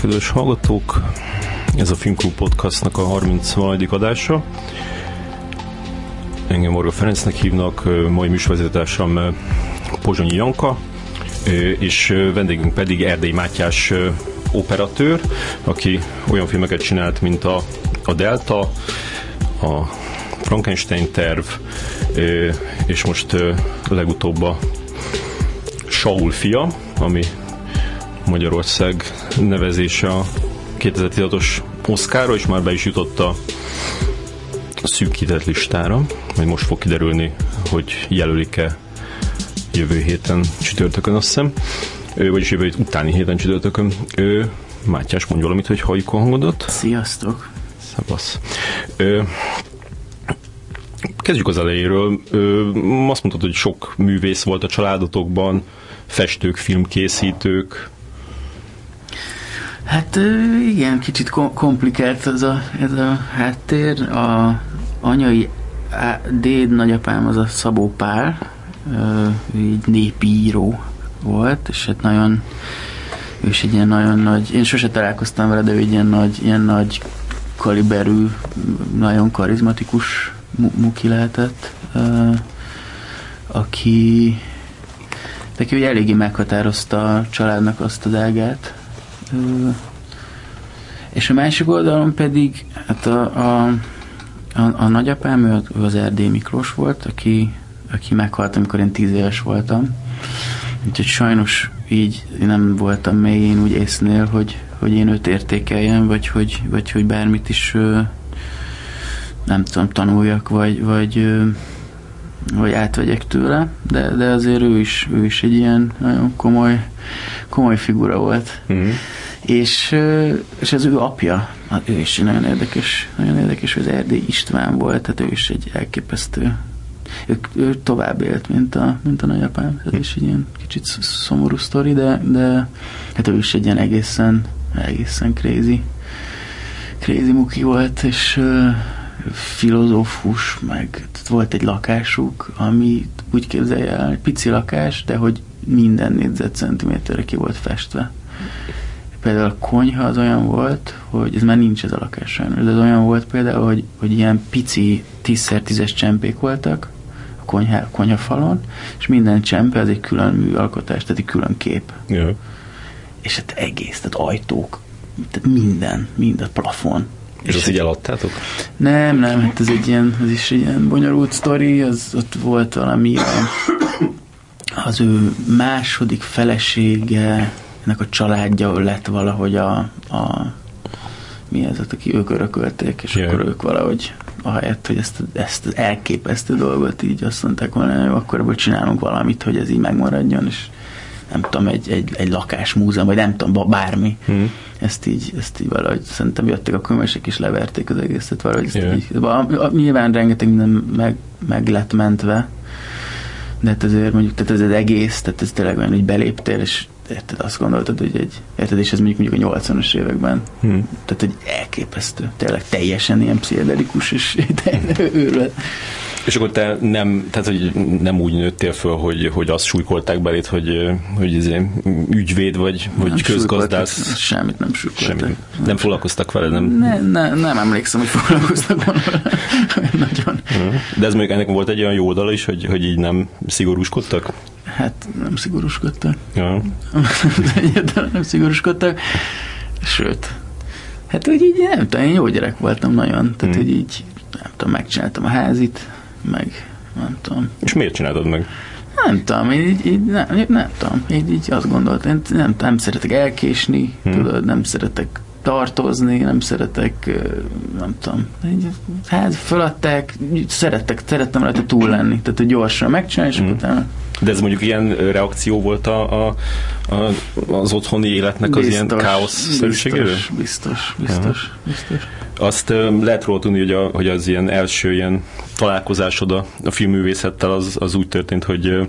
Kedves hallgatók! Ez a Filmklub Podcastnak a 30. adása. Engem Morga Ferencnek hívnak, mai műsorvezetőtársam Pozsonyi Janka, és vendégünk pedig Erdély Mátyás operatőr, aki olyan filmeket csinált, mint a, a Delta, a Frankenstein terv, és most legutóbb a Saul fia, ami Magyarország nevezése a 2016-os Oszkára, és már be is jutott a szűkített listára, majd most fog kiderülni, hogy jelölik-e jövő héten csütörtökön, azt hiszem, ő, vagyis jövő utáni héten csütörtökön. Ő, Mátyás, mondj valamit, hogy halljuk a hangodat. Sziasztok! Szevasz. Ö, kezdjük az elejéről. Ö, azt mondtad, hogy sok művész volt a családotokban, festők, filmkészítők, Hát igen, kicsit komplikált ez a, ez a háttér. A anyai déd nagyapám az a Szabó Pál, így népíró volt, és hát nagyon ő is egy ilyen nagyon nagy, én sose találkoztam vele, de ő egy ilyen nagy, ilyen nagy kaliberű, nagyon karizmatikus muki lehetett, aki aki eléggé meghatározta a családnak azt a dágát, és a másik oldalon pedig hát a, a, a, a nagyapám, ő, az Erdély Miklós volt, aki, aki meghalt, amikor én tíz éves voltam. Úgyhogy sajnos így nem voltam még én úgy észnél, hogy, hogy én őt értékeljem, vagy hogy, vagy hogy bármit is nem tudom, tanuljak, vagy, vagy, vagy átvegyek tőle, de, de azért ő is, ő is egy ilyen nagyon komoly, komoly figura volt. Mm-hmm. És, és az ő apja, hát ő is nagyon érdekes, nagyon érdekes, hogy az Erdély István volt, tehát ő is egy elképesztő ő, ő tovább élt, mint a, mint a nagyapám. Ez is egy ilyen kicsit szomorú sztori, de, de hát ő is egy ilyen egészen, egészen crazy, crazy muki volt, és filozófus, meg volt egy lakásuk, ami úgy képzelje el, pici lakás, de hogy minden négyzetcentiméterre ki volt festve. Például a konyha az olyan volt, hogy ez már nincs ez a lakás sajnos, de az olyan volt például, hogy, hogy ilyen pici 10x10-es csempék voltak a konyha, konyhafalon, és minden csempe az egy külön műalkotás, tehát egy külön kép. Yeah. És hát egész, tehát ajtók, tehát minden, minden plafon. És, és azt így eladtátok? Nem, nem, hát ez egy ilyen, ez is egy ilyen bonyolult sztori, az ott volt valami a, az ő második felesége, ennek a családja lett valahogy a, a mi ez, aki ők örökölték, és yeah. akkor ők valahogy ahelyett, hogy ezt, ezt az elképesztő dolgot így azt mondták volna, hogy akkor ebből csinálunk valamit, hogy ez így megmaradjon, és nem tudom, egy, egy, egy lakásmúzeum, vagy nem tudom, bármi. Hmm. Ezt így, ezt így valahogy szerintem jöttek a könyvesek is leverték az egészet valahogy. Ezt yeah. így, nyilván rengeteg minden meg, meg lett mentve, de hát azért mondjuk, tehát ez az egész, tehát ez tényleg olyan, hogy beléptél, és érted, azt gondoltad, hogy egy, érted, és ez mondjuk, mondjuk a 80-as években, hmm. tehát hogy elképesztő, tényleg teljesen ilyen pszichedelikus, és őrület. És akkor te nem, tehát, hogy nem úgy nőttél föl, hogy, hogy azt súlykolták belét, hogy, hogy izé, ügyvéd vagy, vagy nem közgazdász. Semmit nem súlykoltak. Semmit. Nem foglalkoztak vele? Nem, ne, ne, nem emlékszem, hogy foglalkoztak volna Nagyon. De ez még ennek volt egy olyan jó oldala is, hogy, hogy így nem szigorúskodtak? Hát nem szigorúskodtak. Ja. Egyáltalán nem szigorúskodtak. Sőt, hát úgy így nem tudom, én jó gyerek voltam nagyon. Tehát, hmm. hogy így nem tudom, megcsináltam a házit, meg nem tudom. És miért csináltad meg? Nem tudom, így, így nem, nem tudom, így, így azt gondoltam, én nem, nem szeretek elkésni, hmm. tudod, nem szeretek tartozni, nem szeretek, nem tudom, így ház föladták, szerettek, szerettem rajta túl lenni, tehát hogy gyorsan megcsinálni, és hmm. utána de ez mondjuk ilyen reakció volt a, a, a, az otthoni életnek biztos, az ilyen káosz-szerűségéről? Biztos, biztos, biztos, biztos. Azt lehet róla tudni, hogy, a, hogy az ilyen első ilyen találkozásod a, a filmművészettel az, az úgy történt, hogy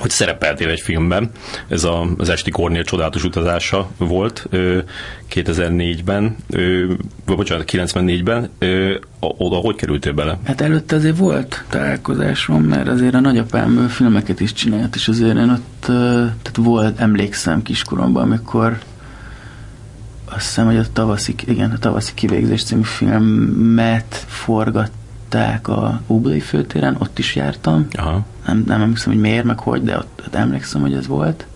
hogy szerepeltél egy filmben. Ez a, az Esti Kornél csodálatos utazása volt 2004-ben, vagy bocsánat, 94-ben. Oda hogy kerültél bele? Hát előtte azért volt találkozásom, mert azért a nagyapám filmeket is csinált, és azért én ott tehát volt, emlékszem kiskoromban, amikor azt hiszem, hogy a tavaszi, igen, a tavaszi kivégzés című filmet forgatták a Óbudai főtéren, ott is jártam. Aha. Nem, nem emlékszem, hogy miért, meg hogy, de ott, ott emlékszem, hogy ez volt.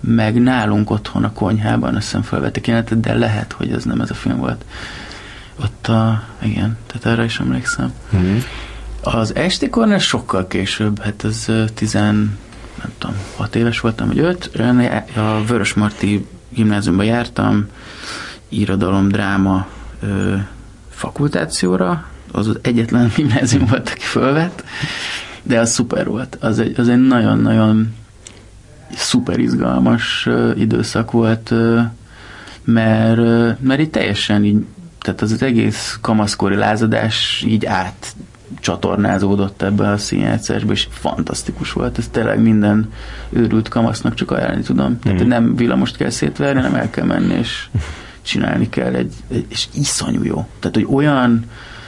Meg nálunk otthon a konyhában, azt hiszem felvettek jelenetet, de lehet, hogy ez nem ez a film volt. Ott a, igen, tehát erre is emlékszem. Mm. Az esti kornál sokkal később, hát ez ö, tizen, nem tudom, hat éves voltam, vagy öt, Én a Vörösmarty gimnáziumba jártam, irodalom, dráma ö, fakultációra, az az egyetlen gimnázium volt, aki fölvett, de az szuper volt. Az egy, az egy nagyon-nagyon szuper izgalmas időszak volt, mert, mert így teljesen így, tehát az, az egész kamaszkori lázadás így át csatornázódott ebbe a színjátszásba, és fantasztikus volt. Ez tényleg minden őrült kamasznak csak ajánlani tudom. Tehát Mhm. nem villamost kell szétverni, hanem el kell menni, és csinálni kell egy, egy és iszonyú jó. Tehát, hogy olyan,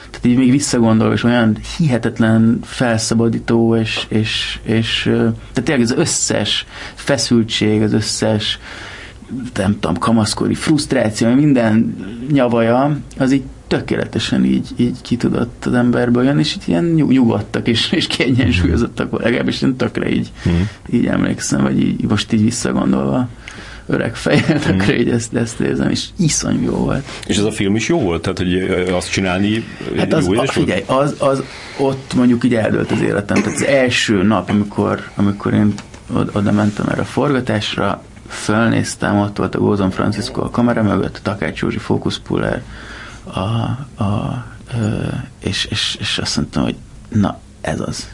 tehát így még visszagondolva, és olyan hihetetlen felszabadító, és, és, és tehát tényleg az összes feszültség, az összes nem tudom, kamaszkori frusztráció, minden nyavaja, az így tökéletesen így, így ki tudott az emberből jönni, és így ilyen nyug- nyugodtak, és, és kiegyensúlyozottak, legalábbis én tökre így, Mm. így emlékszem, vagy így, most így visszagondolva öreg fejjel, tökre így ezt, ezt érzem, és iszonyú jó volt. És ez a film is jó volt? Tehát, hogy azt csinálni Hát az, jó a, figyelj, az, az, ott mondjuk így eldőlt az életem. Tehát az első nap, amikor, amikor én oda, oda mentem erre a forgatásra, fölnéztem, ott volt a Gózon Francisco a kamera mögött, a Takács Józsi fókuszpuller, a, a, ö, és, és, és azt mondtam, hogy na, ez az.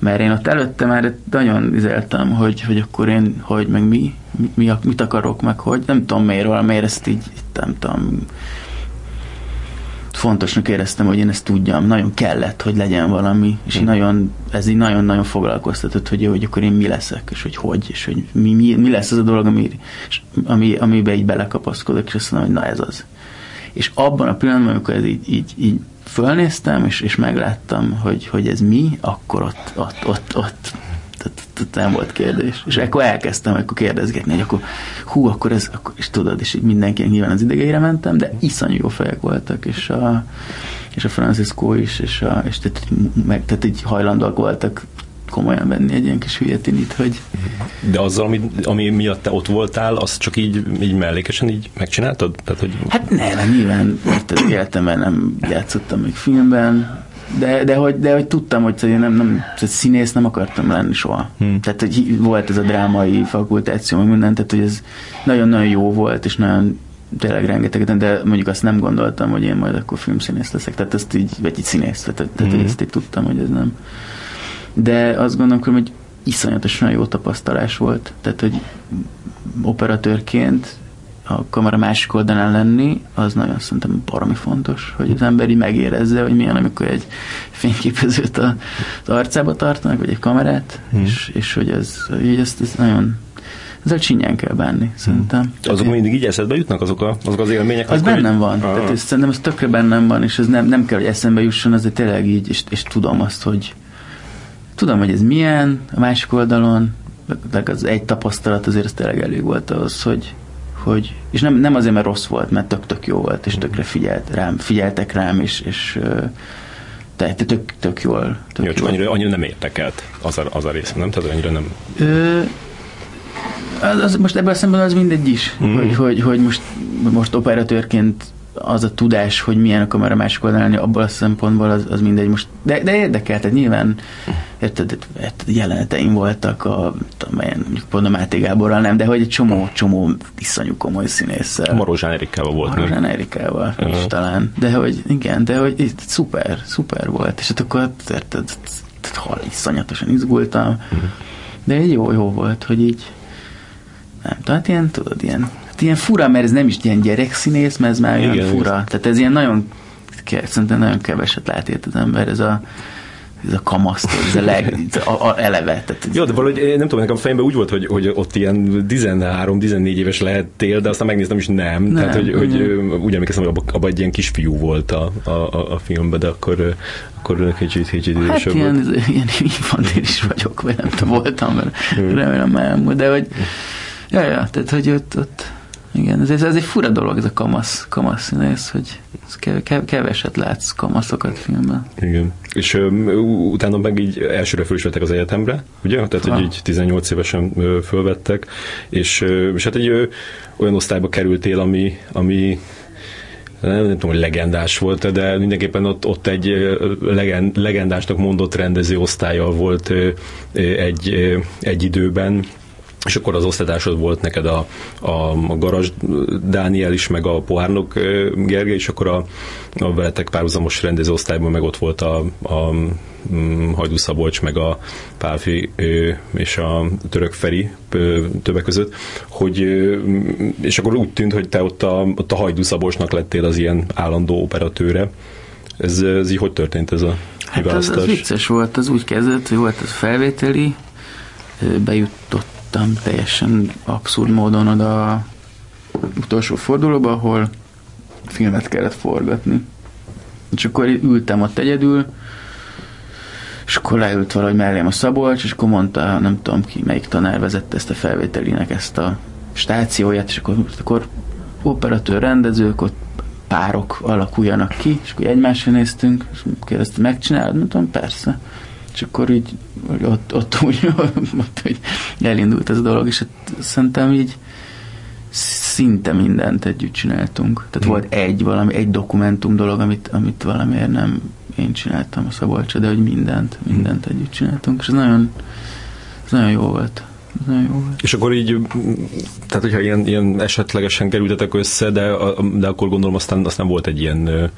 Mert én ott előtte már nagyon izeltem, hogy, hogy akkor én, hogy meg mi, mi, mit akarok, meg hogy, nem tudom miért, valamiért ezt így, nem tudom, fontosnak éreztem, hogy én ezt tudjam. Nagyon kellett, hogy legyen valami, és így nagyon, ez így nagyon-nagyon foglalkoztatott, hogy, jó, hogy akkor én mi leszek, és hogy hogy, és hogy mi, mi, mi lesz az a dolog, ami, ami, amiben így belekapaszkodok, és azt mondom, hogy na ez az. És abban a pillanatban, amikor ez így, így, így fölnéztem, és, és megláttam, hogy, hogy ez mi, akkor ott, ott, ott, ott tehát nem volt kérdés. És akkor elkezdtem akkor kérdezgetni, hogy akkor hú, akkor ez, akkor, és tudod, és mindenkinek nyilván az idegeire mentem, de iszonyú jó fejek voltak, és a, és a Francisco is, és, a, és tehát, meg, tehát így hajlandóak voltak komolyan venni egy ilyen kis hülye tinit, hogy De azzal, ami, ami miatt te ott voltál, azt csak így, így mellékesen így megcsináltad? Tehát, hogy Hát nem, nyilván életemben nem játszottam még filmben, de, de, hogy, de hogy tudtam, hogy én nem, nem tehát színész nem akartam lenni soha. Hmm. Tehát, hogy volt ez a drámai fakultáció, meg minden, tehát, hogy ez nagyon-nagyon jó volt, és nagyon tényleg rengeteget, de mondjuk azt nem gondoltam, hogy én majd akkor filmszínész leszek, tehát ezt így, vagy így színész, tehát, tehát Mhm. ezt így tudtam, hogy ez nem. De azt gondolom, hogy iszonyatosan jó tapasztalás volt, tehát, hogy operatőrként a kamera másik oldalán lenni, az nagyon szerintem baromi fontos, hogy az ember így megérezze, hogy milyen, amikor egy fényképezőt a- az arcába tartanak, vagy egy kamerát, Hmm. és, és hogy ez, hogy ezt, ez nagyon ezzel csinyán kell bánni, szerintem. azok mindig így eszedbe jutnak, azok, a, azok az élmények? Az bennem így- van. Ah. Tehát ez, szerintem ez tökre bennem van, és ez nem, nem kell, hogy eszembe jusson, azért tényleg így, és, és tudom azt, hogy tudom, hogy ez milyen a másik oldalon, de az egy tapasztalat azért ez tényleg elég volt ahhoz, hogy, hogy és nem, nem azért, mert rossz volt, mert tök-tök jó volt, és tökre figyelt rám, figyeltek rám, és, és ö, te, tök, tök jól. Tök Jó, csak jól. annyira, annyira nem értekelt az a, az a rész, nem? Tehát annyira nem... Ö, az, az, most ebben a szemben az mindegy is, mm. hogy, hogy, hogy most, most operatőrként az a tudás, hogy milyen a kamera másik oldalán abból a szempontból az, az mindegy most. De, de érdekel, tehát nyilván érted, érted, jeleneteim voltak a, tudom én, a Máté Gáborral nem, de hogy egy csomó, csomó iszonyú komoly színésszel. Marozsán Erikával volt? Marozsán Erikával Aha. is talán. De hogy igen, de hogy itt szuper, szuper volt. És hát akkor érted, hal, iszonyatosan izgultam. Mhm. De egy jó, jó volt, hogy így nem tudom, hát ilyen, tudod, ilyen, ilyen fura, mert ez nem is ilyen gyerekszínész, mert ez már Igen, olyan fura. Tehát ez ilyen nagyon, szerintem nagyon keveset lát ért az ember, ez a ez a kamasz, ez a, leg, a, a eleve. Tehát Jó, de valahogy én nem tudom, nekem a fejemben úgy volt, hogy, hogy ott ilyen 13-14 éves lehettél, de aztán megnéztem is nem. Nem, Tehát, hogy, hogy igen. ö, úgy emlékeztem, hogy abban abba egy ilyen kisfiú volt a, a, a, a filmben, de akkor, ö, akkor ő kicsit, kicsit Hát idősebb volt. ilyen, ilyen infantilis vagyok, vagy nem tudom, voltam, mert Mm. remélem már elmúlt, de hogy ja, ja, tehát hogy ott, ott igen, ez, ez egy fura dolog, ez a kamasz, kamasz színész, hogy keveset látsz kamaszokat filmben. Igen. És ö, utána meg így elsőre föl is vettek az egyetemre, ugye? Tehát, hogy így 18 évesen ö, fölvettek, és, ö, és hát egy ö, olyan osztályba kerültél, ami, ami nem, nem tudom, hogy legendás volt, de mindenképpen ott, ott egy legend, legendásnak mondott rendező osztálya volt egy, egy időben, és akkor az osztatásod volt neked a, a, a Garas Dániel is, meg a Pohárnok Gergely, és akkor a, a veletek párhuzamos rendezőosztályban meg ott volt a, a mm, Hajdú Szabolcs, meg a Pálfi és a Török Feri többek között, hogy, és akkor úgy tűnt, hogy te ott a, ott a Hajdú Szabolcsnak lettél az ilyen állandó operatőre. Ez, ez így hogy történt ez a Hát az, az vicces volt, az úgy kezdett, hogy volt az felvételi, bejutott jutottam teljesen abszurd módon oda utolsó fordulóba, ahol filmet kellett forgatni. És akkor ültem ott egyedül, és akkor leült valahogy mellém a Szabolcs, és akkor mondta, nem tudom ki, melyik tanár vezette ezt a felvételinek ezt a stációját, és akkor, akkor operatőr rendezők, ott párok alakuljanak ki, és akkor egymásra néztünk, és kérdezte, megcsinálod? Mondtam, persze és akkor így ott, ott úgy ott, hogy elindult ez a dolog, és hát szerintem így szinte mindent együtt csináltunk. Tehát mm. volt egy valami, egy dokumentum dolog, amit, amit valamiért nem én csináltam a Szabolcsa, de hogy mindent, mindent együtt csináltunk, és ez nagyon, ez nagyon jó volt nagyon jó volt. És akkor így, tehát hogyha ilyen, ilyen esetlegesen kerültetek össze, de, de akkor gondolom aztán, aztán volt egy ilyen,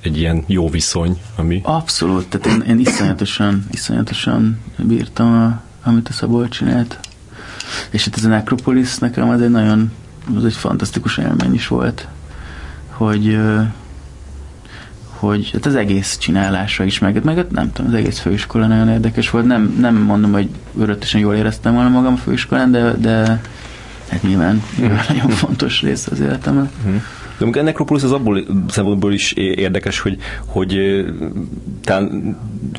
egy ilyen jó viszony, ami... Abszolút, tehát én, én iszonyatosan, iszonyatosan bírtam, a, amit a Szabolcs csinált. És itt ez a Necropolis nekem az egy nagyon, az egy fantasztikus élmény is volt, hogy hogy hát az egész csinálása is, meg, meg nem tudom, az egész főiskola nagyon érdekes volt. Nem, nem mondom, hogy öröttesen jól éreztem volna magam a főiskolán, de, de hát nyilván, nyilván nagyon fontos része az életemben. Uh-huh. De amikor Necropolis az abból szempontból is érdekes, hogy, hogy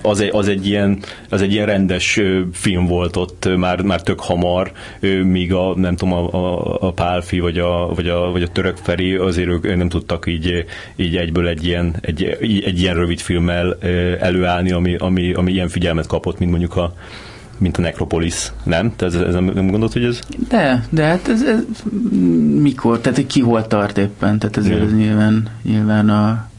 az egy, az, egy ilyen, az egy ilyen rendes film volt ott már, már tök hamar, míg a, nem tudom, a, a, a Pálfi vagy a, vagy, a, vagy a Török Feri azért ők nem tudtak így, így egyből egy ilyen, egy, egy ilyen rövid filmmel előállni, ami, ami, ami ilyen figyelmet kapott, mint mondjuk a mint a Necropolis, nem? Te ez, ez nem, gondolod, hogy ez? De, de hát ez, ez mikor, tehát ki hol tart éppen, tehát ezért ez nyilván, nyilván a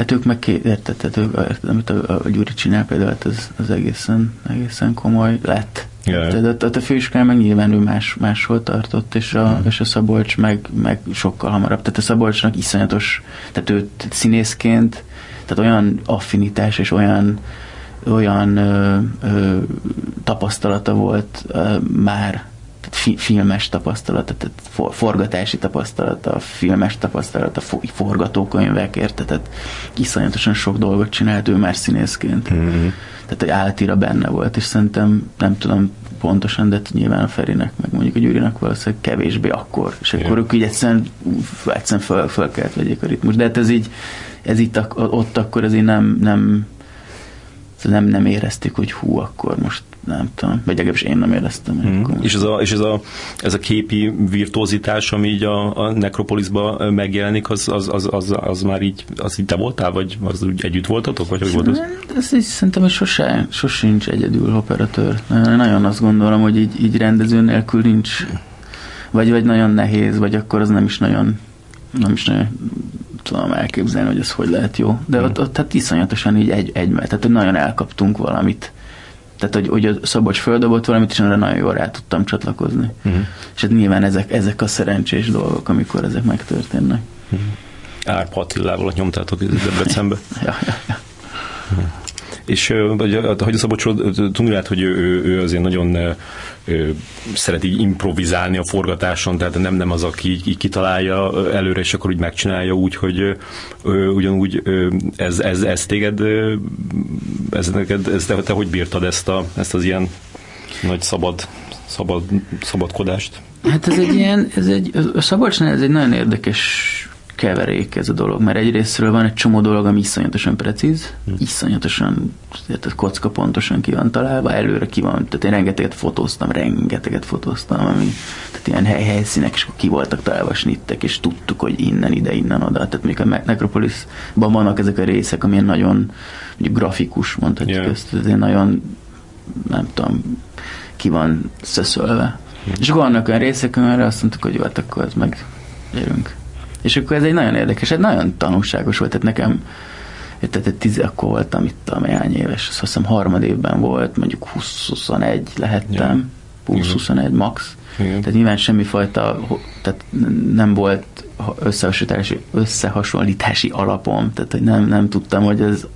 Hát ők meg két, érted, tehát ők, amit a, a Gyuri csinál például, hát az, az egészen, egészen komoly lett. Yeah. Tehát a, a főiskolán meg nyilván ő más, máshol tartott, és a, mm. és a Szabolcs meg, meg sokkal hamarabb. Tehát a Szabolcsnak iszonyatos, tehát ő színészként, tehát olyan affinitás és olyan olyan ö, ö, tapasztalata volt ö, már, tehát fi, filmes tapasztalata, tehát for, forgatási tapasztalata, filmes tapasztalata, for, forgatókönyvek, tehát iszonyatosan sok dolgot csinált ő már színészként. Mm-hmm. Tehát, hogy áltira benne volt, és szerintem nem tudom pontosan, de nyilván a Ferinek, meg mondjuk a Gyurinak valószínűleg kevésbé akkor, és akkor ők így egyszerűen, egyszerűen föl, föl kellett vegyék a ritmus, de hát ez így, ez itt ott akkor azért nem, nem nem, nem éreztük, hogy hú, akkor most nem tudom, vagy legalábbis én nem éreztem. Akkor és ez a, és ez a, ez a képi virtuózitás, ami így a, a Necropolisban megjelenik, az, az, az, az, az, már így, az így te voltál, vagy az úgy együtt voltatok, vagy hogy volt az? Ez így szerintem, hogy sose, sosincs egyedül operatőr. Nagyon azt gondolom, hogy így, így rendező nélkül nincs, vagy, vagy nagyon nehéz, vagy akkor az nem is nagyon nem is nagyon tudom elképzelni, hogy ez hogy lehet jó. De hmm. ott, ott hát iszonyatosan így egy, egy tehát nagyon elkaptunk valamit. Tehát, hogy, hogy a Szabolcs földobott valamit, és arra nagyon jól rá tudtam csatlakozni. Hmm. És hát nyilván ezek, ezek a szerencsés dolgok, amikor ezek megtörténnek. Hmm. Árp Attilával nyomtátok Debrecenbe. ja, ja, ja. És hogy a Szabocsról tudni lehet, hogy ő, ő, ő azért nagyon ő, szereti improvizálni a forgatáson, tehát nem, nem az, aki így, így kitalálja előre, és akkor úgy megcsinálja úgy, hogy ő, ugyanúgy ez, ez, ez téged, ez, neked, ez, te, te hogy bírtad ezt, a, ezt az ilyen nagy szabad, szabad, szabadkodást? Hát ez egy ilyen, ez egy, a Szabolcsnál ez egy nagyon érdekes keverék ez a dolog, mert egyrésztről van egy csomó dolog, ami iszonyatosan precíz, hmm. iszonyatosan, tehát kocka pontosan ki van találva, előre ki van, tehát én rengeteget fotóztam, rengeteget fotóztam, ami, tehát ilyen hely, helyszínek, és ki voltak találva snittek, és tudtuk, hogy innen, ide, innen, oda, tehát még a Necropolisban vannak ezek a részek, amilyen nagyon mondjuk grafikus, mondhatjuk yeah. ezt, ez nagyon, nem tudom, ki van szöszölve. Hmm. És akkor vannak olyan részek, amire azt mondtuk, hogy jó, hát akkor ez meg gyerünk. És akkor ez egy nagyon érdekes, egy nagyon tanulságos volt, tehát nekem tehát tíz, akkor voltam itt a néhány éves, azt hiszem harmad évben volt, mondjuk 20-21 lehettem, ja. 20-21 max. Igen. Tehát nyilván semmifajta, tehát nem volt összehasonlítási, összehasonlítási alapom, tehát hogy nem, nem tudtam, hogy ez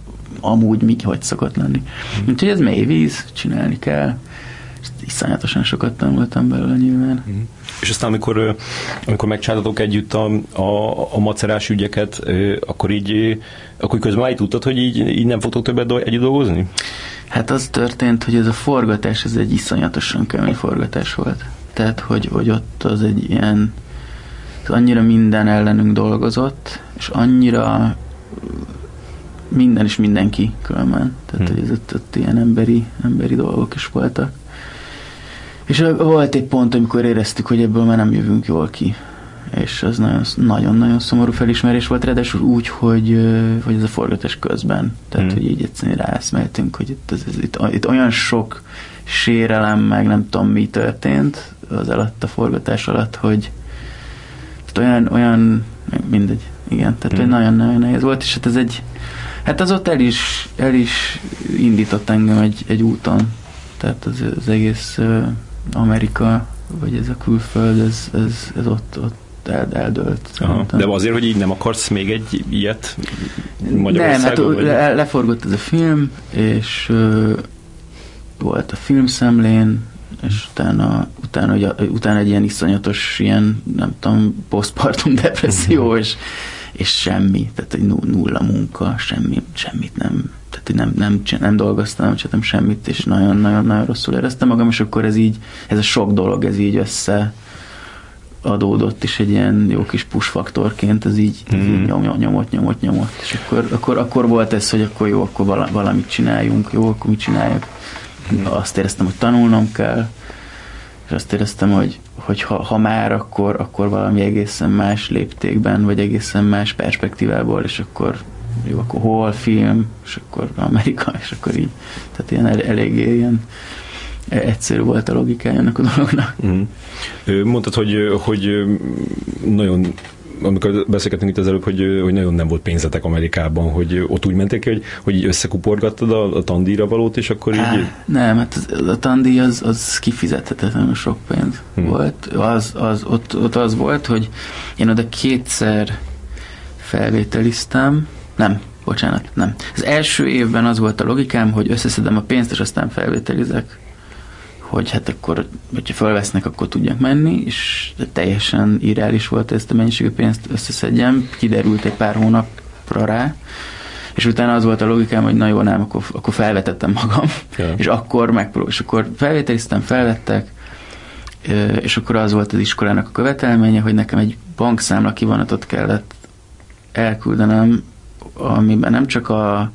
amúgy mi, hogy szokott lenni. Mm. Úgyhogy ez mély víz, csinálni kell. Iszonyatosan sokat tanultam belőle nyilván. Mm. És aztán, amikor, amikor megcsináltatok együtt a, a, a macerás ügyeket, akkor így, akkor közben már tudtad, hogy így, így nem fogtok többet együtt dolgozni? Hát az történt, hogy ez a forgatás, ez egy iszonyatosan kemény forgatás volt. Tehát, hogy, hogy ott az egy ilyen, az annyira minden ellenünk dolgozott, és annyira minden és mindenki különben. Tehát, hmm. hogy ez ott, ott ilyen emberi, emberi dolgok is voltak. És volt egy pont, amikor éreztük, hogy ebből már nem jövünk jól ki. És az nagyon-nagyon szomorú felismerés volt, ráadásul úgy, hogy, hogy ez a forgatás közben. Tehát, hmm. hogy így egyszerűen ráeszmeltünk, hogy itt, ez, ez, itt, itt olyan sok sérelem, meg nem tudom mi történt az alatt a forgatás alatt, hogy olyan, olyan mindegy, igen, tehát hmm. nagyon-nagyon nehéz volt, és hát ez egy, hát az ott el is, el is indított engem egy, egy úton, tehát az, az egész Amerika, vagy ez a külföld, ez, ez, ez ott, ott el, eldölt. Aha, de azért, hogy így nem akarsz még egy ilyet Magyarországon? Nem, hát le, leforgott ez a film, és uh, volt a filmszemlén, és utána, utána, ugye, utána egy ilyen iszonyatos, ilyen, nem tudom, postpartum depresszió, és, és semmi, tehát egy nulla munka, semmi, semmit nem, tehát nem, nem, nem dolgoztam, nem csináltam semmit, és nagyon-nagyon-nagyon rosszul éreztem magam, és akkor ez így, ez a sok dolog, ez így össze adódott, és egy ilyen jó kis push faktorként, ez így, mm. így nyom, nyom, nyomott, nyomott, nyomott, és akkor, akkor, akkor volt ez, hogy akkor jó, akkor valamit csináljunk, jó, akkor mit csináljak. Mm. Azt éreztem, hogy tanulnom kell, és azt éreztem, hogy, hogy ha, ha már, akkor, akkor valami egészen más léptékben, vagy egészen más perspektívából, és akkor jó, akkor hol film, és akkor Amerika, és akkor így, tehát ilyen el, eléggé ilyen egyszerű volt a logikája ennek a dolognak. Mm. Mondtad, hogy, hogy nagyon amikor beszélgettünk itt az előbb, hogy, hogy nagyon nem volt pénzetek Amerikában, hogy ott úgy mentek ki, hogy, hogy összekuporgattad a, a tandíra valót, és akkor Há, így... Nem, hát a tandíj az, az kifizethetetlenül sok pénz hmm. volt. Az, az, ott, ott az volt, hogy én oda kétszer felvételiztem, nem, bocsánat, nem. Az első évben az volt a logikám, hogy összeszedem a pénzt, és aztán felvételizek hogy hát akkor, hogyha felvesznek, akkor tudjak menni, és teljesen irreális volt ezt a mennyiségű pénzt összeszedjem, kiderült egy pár hónapra rá, és utána az volt a logikám, hogy na jó, nem, akkor, akkor felvetettem magam, ja. és akkor megpróbálom, és akkor felvételiztem, felvettek, és akkor az volt az iskolának a követelménye, hogy nekem egy bankszámla kivonatot kellett elküldenem, amiben nem csak a,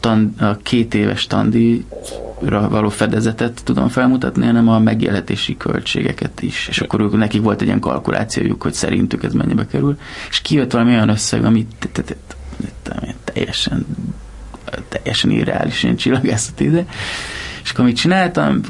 tan, a két éves tandíjra való fedezetet tudom felmutatni, hanem a megélhetési költségeket is. És akkor ők, nekik volt egy ilyen kalkulációjuk, hogy szerintük ez mennyibe kerül. És kijött valami olyan összeg, ami teljesen teljesen irreális, ilyen csillagászati ide. És akkor mit csináltam?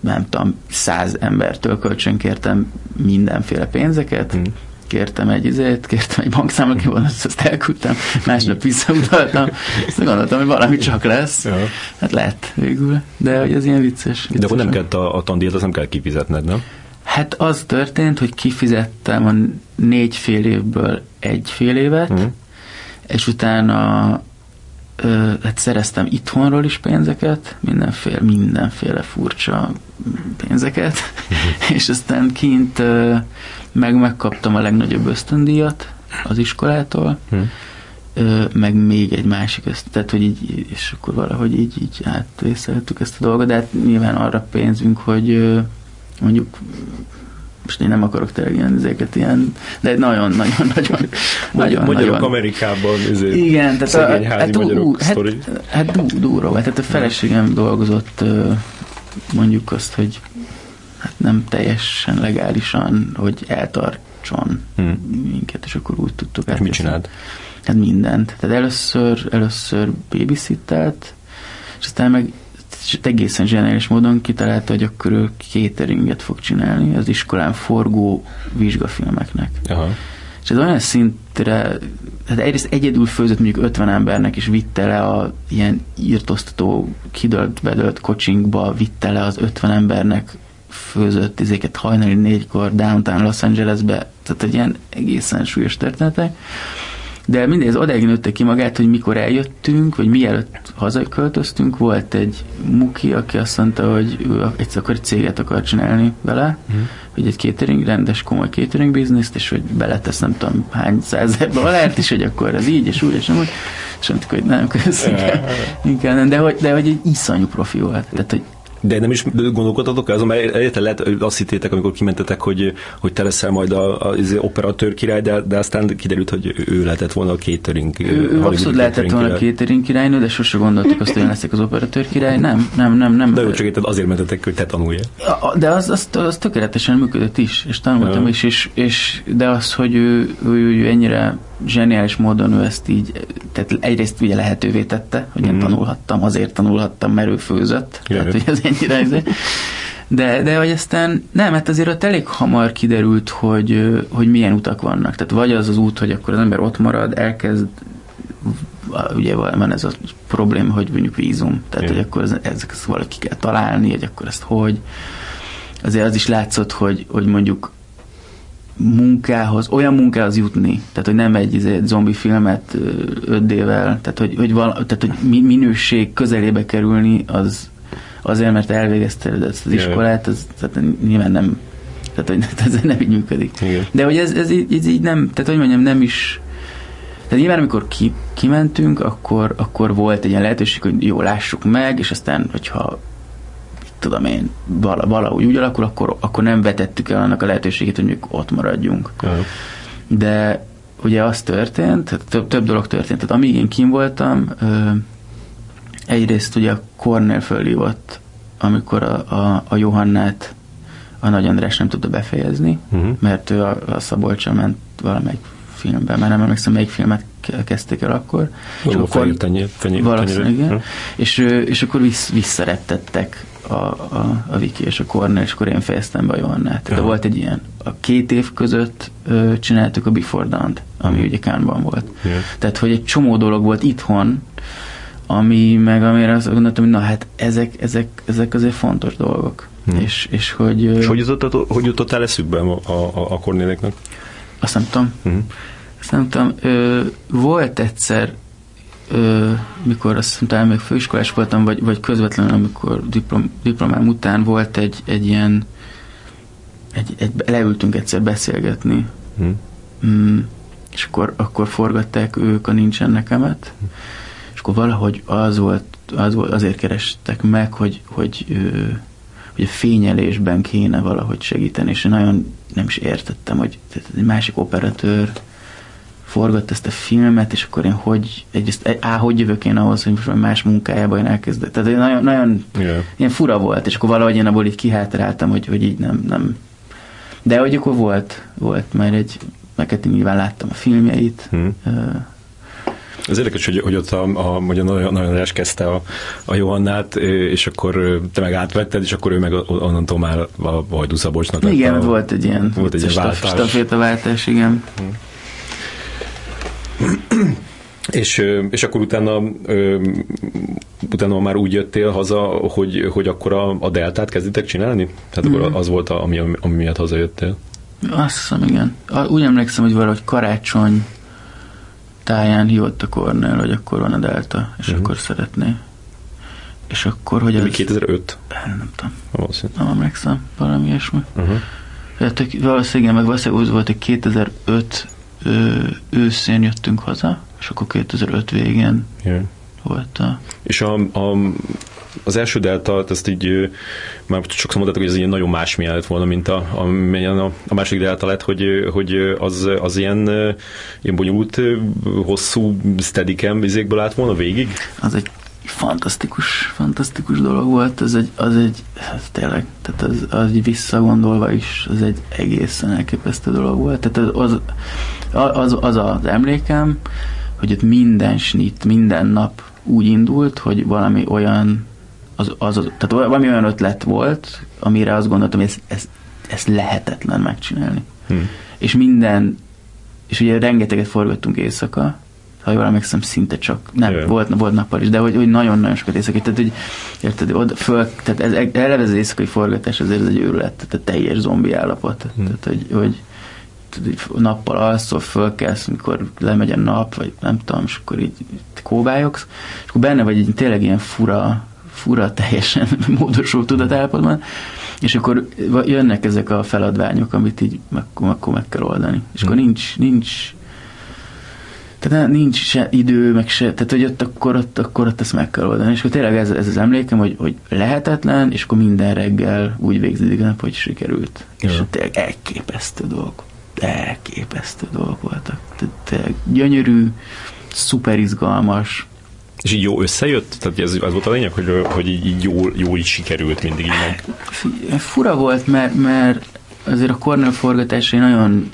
Nem tudom, száz embertől kölcsönkértem mindenféle pénzeket, hmm kértem egy izét, kértem egy bankszámla kivonatot, azt elküldtem, másnap visszautaltam, azt gondoltam, hogy valami csak lesz. Ja. Hát lett végül, de hogy ez ilyen vicces. vicces de akkor nem kellett a, a tandíjat, az nem kell kifizetned, nem? Hát az történt, hogy kifizettem a négy fél évből egy fél évet, mm. és utána ö, hát szereztem itthonról is pénzeket, mindenféle, mindenféle furcsa pénzeket, mm. és aztán kint ö, meg megkaptam a legnagyobb ösztöndíjat az iskolától, hmm. meg még egy másik, ezt, tehát hogy így, és akkor valahogy így, így átvészeltük ezt a dolgot, de hát nyilván arra pénzünk, hogy mondjuk most én nem akarok tényleg ilyen, ezeket ilyen, de egy nagyon, Magyarok nagyon, Amerikában, ezért igen, tehát szegény a, hát, magyarok ú, hát, hát dú, durva. Tehát a feleségem dolgozott mondjuk azt, hogy hát nem teljesen legálisan, hogy eltartson Hmm. minket, és akkor úgy tudtuk És mit csinált? Hát mindent. Tehát először, először babysittelt, és aztán meg és egészen zseniális módon kitalálta, hogy akkor ő cateringet fog csinálni az iskolán forgó vizsgafilmeknek. Aha. És ez olyan szintre, hát egyrészt egyedül főzött mondjuk 50 embernek, és vitte le a ilyen írtoztató, kidölt, bedölt kocsinkba, vitte le az 50 embernek főzött izéket hajnali négykor downtown Los Angelesbe, tehát egy ilyen egészen súlyos történetek. De mindez odáig nőtte ki magát, hogy mikor eljöttünk, vagy mielőtt hazaköltöztünk, volt egy muki, aki azt mondta, hogy ő egyszer akar egy céget akar csinálni vele, Mhm. hogy egy catering, rendes, komoly catering bizniszt, és hogy beletesz nem tudom hány százezer dollárt, és hogy akkor ez így, és úgy, és nem úgy. És mondtuk, hogy nem, kösz, inkább, inkább nem, de hogy, de hogy egy iszonyú profi volt. Tehát, hogy De nem is gondolkodtatok azon, mert egyetlen lehet, azt hittétek, amikor kimentetek, hogy, hogy te leszel majd a, a, az operatőr király, de, de aztán kiderült, hogy ő lehetett volna a catering. ő, ő abszolút lehetett volna király. catering királynő, de sose gondoltuk azt, hogy én leszek az operatőr király. Nem, nem, nem, nem. De jó, csak érted, azért mentetek, hogy te tanulj. A- a- De az, az, az tökéletesen működött is, és tanultam Ja. is, és, és de az, hogy ő, ő, ő ennyire zseniális módon ő ezt így, tehát egyrészt ugye lehetővé tette, hogy én Mhm. tanulhattam, azért tanulhattam, mert ő főzött, Ja. tehát hogy ez ennyire. De, de hogy aztán nem, hát azért ott elég hamar kiderült, hogy, hogy milyen utak vannak. Tehát vagy az az út, hogy akkor az ember ott marad, elkezd ugye van ez a probléma, hogy mondjuk vízum, tehát Igen. hogy akkor ez, ezek ezt valaki kell találni, hogy akkor ezt hogy. Azért az is látszott, hogy, hogy mondjuk munkához, olyan munkához jutni, tehát hogy nem egy, izé, egy zombi filmet 5D-vel, tehát hogy, hogy, vala, tehát, hogy mi- minőség közelébe kerülni, az azért, mert elvégezted ezt az iskolát, az, tehát nyilván nem, tehát hogy ez nem így működik. Igen. De hogy ez, ez, így, ez így nem, tehát hogy mondjam, nem is, tehát nyilván amikor ki, kimentünk, akkor, akkor volt egy ilyen lehetőség, hogy jó, lássuk meg, és aztán, hogyha tudom én, vala, valahogy úgy alakul, akkor, akkor nem vetettük el annak a lehetőségét, hogy mondjuk ott maradjunk. Aha. De ugye az történt, több, több dolog történt. Tehát amíg én kim voltam, ö, egyrészt ugye a Cornél fölhívott, amikor a, a, a Johannát a Nagy András nem tudta befejezni, Mhm. mert ő a, a Szabolcsal ment valamelyik filmben, már nem emlékszem, melyik filmet ke- kezdték el akkor. Valahol akkor- fehér tenyér, fenyér, Valószínűleg, tenyér. igen. És, ö, és akkor vissz, visszarettettek a, a, a Viki és a Cornel, és akkor én fejeztem be a Johannát. Tehát volt egy ilyen, a két év között ö, csináltuk a Before Dawn-t, ami Mhm. ugye Cannes-ban volt. Igen. Tehát, hogy egy csomó dolog volt itthon, ami meg amire azt gondoltam, hogy na hát ezek, ezek, ezek azért fontos dolgok. Mhm. És, és hogy, És hogy jutott, hogy jutott el eszükbe a, a, a Kornéléknek? azt nem tudom, Uh-huh. Azt nem tudom, ö, volt egyszer, ö, mikor azt hiszem, talán még főiskolás voltam, vagy, vagy közvetlenül, amikor diplom, diplomám után volt egy, egy ilyen, egy, egy, leültünk egyszer beszélgetni, Uh-huh. mm, és akkor, akkor forgatták ők a Nincsen nekemet, és akkor valahogy az volt, az volt azért kerestek meg, hogy, hogy, hogy a fényelésben kéne valahogy segíteni, és én nagyon nem is értettem, hogy tehát egy másik operatőr forgatta ezt a filmet, és akkor én hogy, egyrészt, á, hogy jövök én ahhoz, hogy most más munkájában én elkezdek. Tehát nagyon, nagyon Yeah. ilyen fura volt, és akkor valahogy én abból így kihátráltam, hogy, hogy így nem, nem. De hogy akkor volt, volt már egy, én nyilván láttam a filmjeit, Uh-huh. Ez érdekes, hogy, hogy ott a, a, hogy a nagyon, nagyon kezdte a, a Johannát, és akkor te meg átvetted, és akkor ő meg onnantól már a Vajdu Szabolcsnak lett igen, a, volt egy ilyen volt egy ilyen váltás. stafétaváltás, igen. És, és akkor utána, utána már úgy jöttél haza, hogy, hogy akkor a, a deltát kezditek csinálni? Tehát akkor Mhm. az volt, a, ami, ami miatt hazajöttél? Azt hiszem, igen. Úgy emlékszem, hogy valahogy karácsony táján hívott a Cornell, hogy akkor van a Delta, és Mhm. akkor szeretné. És akkor, hogy Ez az... 2005? Nem tudom, Valószínűleg. nem emlékszem, valami ilyesmi. Uh-huh. Tehát valószínűleg, igen, meg valószínűleg úgy volt, hogy 2005 ö, őszén jöttünk haza, és akkor 2005 végén Yeah. volt a... És a, a az első delta, ezt így már sokszor mondhatok, hogy ez ilyen nagyon más lett volna, mint a, a, a, a második delta lett, hogy, hogy az, az ilyen, ilyen bonyolult, hosszú steadicam vizékből állt volna végig? Az egy fantasztikus, fantasztikus dolog volt, ez egy, az egy, ez tényleg, tehát az, az így visszagondolva is, az egy egészen elképesztő dolog volt, tehát az, az, az, az az emlékem, hogy ott minden snit, minden nap úgy indult, hogy valami olyan, az, az, az, tehát valami olyan ötlet volt, amire azt gondoltam, hogy ez, ez, ez lehetetlen megcsinálni. Hmm. És minden, és ugye rengeteget forgattunk éjszaka, ha jól emlékszem, szinte csak, nem, Jön. volt, volt nappal is, de hogy, hogy nagyon-nagyon sokat éjszakai, tehát hogy érted, oda, föl, tehát ez, eleve az éjszakai forgatás azért ez egy őrület, tehát a teljes zombi állapot, hmm. tehát hogy, hogy nappal alszol, fölkelsz, mikor lemegy a nap, vagy nem tudom, és akkor így kóbályogsz, és akkor benne vagy egy tényleg ilyen fura, fura teljesen módosult tudatállapotban, és akkor jönnek ezek a feladványok, amit így akkor, akkor meg kell oldani. És hmm. akkor nincs, nincs tehát nincs se idő, meg se, tehát hogy ott akkor, ott, akkor ott ezt meg kell oldani. És akkor tényleg ez, ez az emlékem, hogy, hogy lehetetlen, és akkor minden reggel úgy végződik a nap, hogy sikerült. Ja. És tényleg elképesztő dolog. Elképesztő dolgok voltak. Tehát tényleg gyönyörű, szuper izgalmas, és így jó összejött? Tehát ez, az volt a lényeg, hogy, hogy így, így jól, jól így sikerült mindig így meg? Fura volt, mert, mert azért a Cornell forgatásai nagyon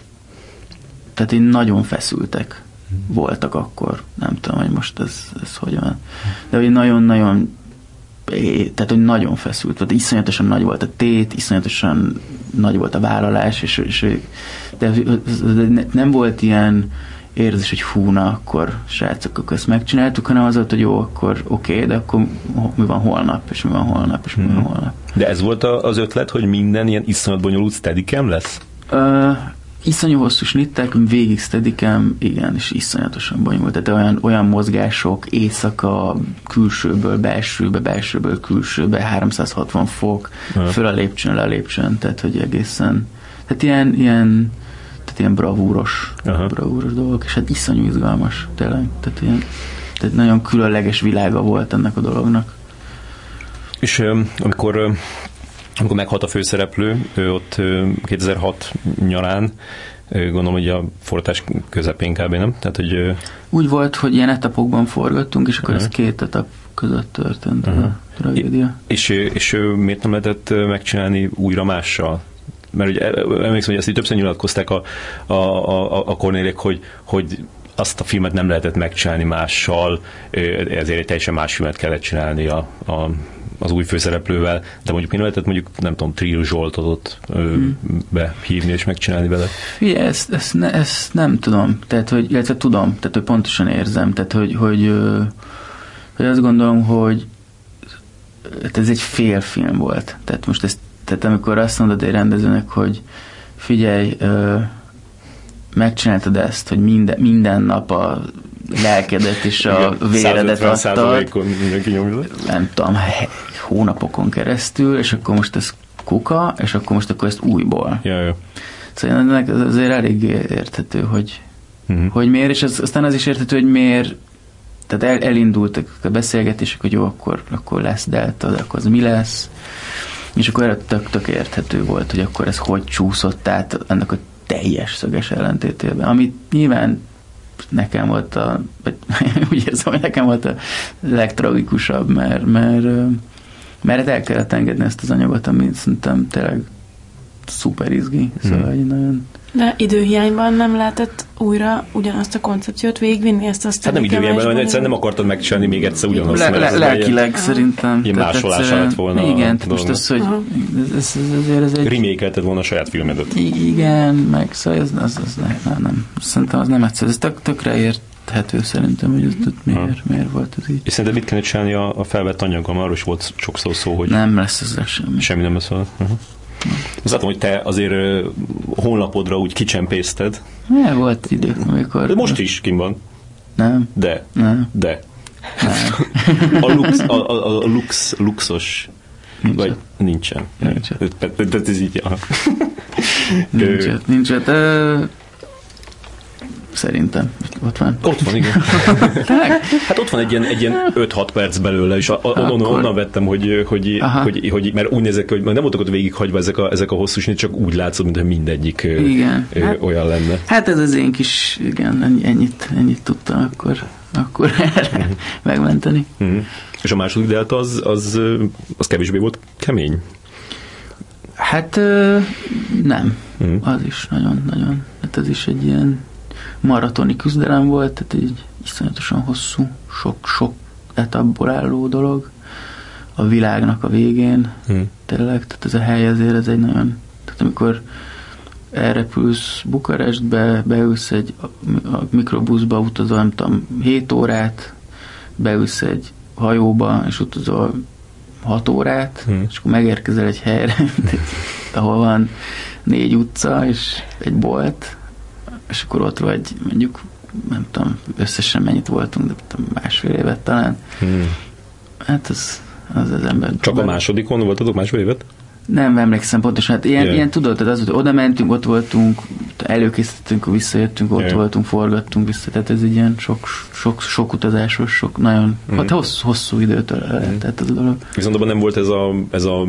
tehát így nagyon feszültek voltak akkor. Nem tudom, hogy most ez, ez hogy van. De hogy nagyon-nagyon tehát, hogy nagyon feszült volt, iszonyatosan nagy volt a tét, iszonyatosan nagy volt a vállalás, és, és de, de nem volt ilyen érzés, hogy hú, na, akkor srácok, akkor ezt megcsináltuk, hanem az volt, hogy jó, akkor oké, okay, de akkor mi van holnap, és mi van holnap, és mi van hmm. holnap. De ez volt az ötlet, hogy minden ilyen iszonyat bonyolult steadicam lesz? Uh, iszonyú hosszú snittek, végig steadicam, igen, és iszonyatosan bonyolult. Tehát olyan, olyan mozgások, éjszaka, külsőből belsőbe, belsőből külsőbe, 360 fok, Aha. föl a lépcsőn, le a lépcsőn, tehát hogy egészen, tehát ilyen, ilyen tehát ilyen bravúros, Aha. bravúros dolgok, és hát iszonyú izgalmas, tényleg, tehát ilyen, tehát nagyon különleges világa volt ennek a dolognak. És amikor amikor meghalt a főszereplő, ő ott 2006 nyarán, gondolom, hogy a forgatás közepén kb. nem? Tehát, hogy, Úgy volt, hogy ilyen etapokban forgattunk, és akkor uh-huh. ez két etap között történt uh-huh. a tragédia. És, és miért nem lehetett megcsinálni újra mással? Mert ugye emlékszem, hogy ezt így többször nyilatkozták a, a, a, a Cornélék, hogy, hogy azt a filmet nem lehetett megcsinálni mással, ezért egy teljesen más filmet kellett csinálni a, a az új főszereplővel, de mondjuk mi lehetett mondjuk, nem tudom, Trill Zsoltot ott hmm. behívni és megcsinálni vele? Figyelj, ezt, ezt, ne, ezt nem tudom, tehát, hogy, illetve tudom, tehát, hogy pontosan érzem, tehát, hogy, hogy, hogy azt gondolom, hogy hát ez egy félfilm volt. Tehát most ezt, tehát amikor azt mondod egy rendezőnek, hogy figyelj, megcsináltad ezt, hogy minden, minden nap a lelkedet és a véredet adtad. Nem tudom, hónapokon keresztül, és akkor most ez kuka, és akkor most akkor ezt újból. Ja, ja. Szóval ennek azért elég érthető, hogy, uh-huh. hogy miért, és az, aztán az is érthető, hogy miért tehát el, elindultak a beszélgetések, hogy jó, akkor, akkor lesz delta, de akkor az mi lesz, és akkor erre tök, tök érthető volt, hogy akkor ez hogy csúszott át ennek a teljes szöges ellentétében, amit nyilván nekem volt a, vagy úgy érzem, hogy nekem volt a legtragikusabb, mert, mert, mert el kellett engedni ezt az anyagot, ami szerintem tényleg szuper izgi, szóval hmm. nagyon de időhiányban nem lehetett újra ugyanazt a koncepciót végigvinni, ezt azt Hát nem időhiányban, mert egyszerűen nem akartad megcsinálni még egyszer ugyanazt. Le, le, lelkileg ilyen, szerintem. Ilyen másolása lett volna. Igen, tehát most az, hogy ez, ez, ez, ez egy... Volna a saját filmedet. Igen, meg szóval ez, az, az, nem, nem, nem. Szerintem az nem egyszer. Ez tök, tökre ért érthető szerintem, hogy ez miért, miért volt ez így. És szerintem mit kellene csinálni a, a felvett anyaggal, arról is volt sokszor szó, hogy... Nem lesz ez semmi. Semmi nem lesz Uh-huh. Azt látom, hogy te azért honlapodra úgy kicsempészted. Ja, volt idő, amikor... De most is kim van. Nem. De. Nem. De. Nem. a, lux, a, a, a lux, luxos Nincs Vagy nincsen. Nincsen. Tehát ez így, nincs, nincs. Szerintem. Ott van. Ott van, igen. hát ott van egy ilyen, egy ilyen 5-6 perc belőle, és a, a, onnan, Akkor- onnan vettem, hogy, hogy, Aha. hogy, hogy, mert úgy nézek, hogy nem voltak ott végighagyva ezek a, ezek a hosszú sinit, csak úgy látszott, mintha mindegyik Igen. ö, Hát- olyan lenne. Hát ez az én kis, igen, ennyi- ennyit, ennyit tudtam akkor, akkor erre megmenteni. Mhm. És a második delta az, az, az kevésbé volt kemény. Hát nem, Mhm. az is nagyon-nagyon, hát ez is egy ilyen maratoni küzdelem volt, tehát egy iszonyatosan hosszú, sok-sok etapból álló dolog a világnak a végén, Mhm. tényleg, tehát ez a hely azért ez egy nagyon, tehát amikor elrepülsz Bukarestbe, beülsz egy a mikrobuszba, utazol, nem tudom, 7 órát, beülsz egy hajóba, és utazol 6 órát, Hmm. és akkor megérkezel egy helyre, ahol van négy utca, és egy bolt, és akkor ott vagy mondjuk, nem tudom, összesen mennyit voltunk, de tudom, másfél évet talán. Mhm. Hát az, az az ember. Csak a másodikon voltatok másfél évet? Nem emlékszem pontosan, hát ilyen, Yeah. ilyen tudod, tehát az, hogy oda mentünk, ott voltunk, előkészítettünk, visszajöttünk, ott Yeah. voltunk, forgattunk vissza, tehát ez egy ilyen sok, sok, sok utazásos, sok nagyon, Mhm. mm. hát hosszú, hosszú időt eltelt ez a dolog. Viszont abban nem volt ez, a, ez, a,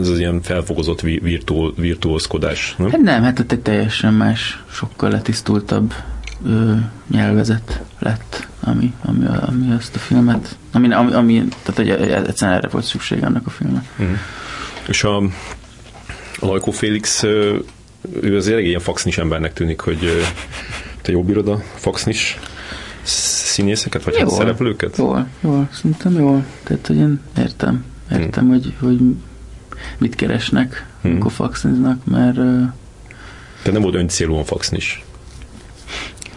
ez az ilyen felfokozott vi- virtu, virtuózkodás, nem? Hát nem, hát ott egy teljesen más, sokkal letisztultabb ö, nyelvezet lett, ami, ami, ami ezt a filmet, ami, ami, ami tehát hogy egyszerűen erre volt szükség annak a filmnek. Mhm. És a, a Lajkó Félix, ő az elég ilyen faxnis embernek tűnik, hogy te jól bírod a faxnis színészeket, vagy hát Jól. szereplőket? Jól, jól, szerintem jól. Tehát, hogy én értem, értem, hogy, hogy mit keresnek, Hmm. amikor faxniznak, mert Te nem volt öncélúan faxnis.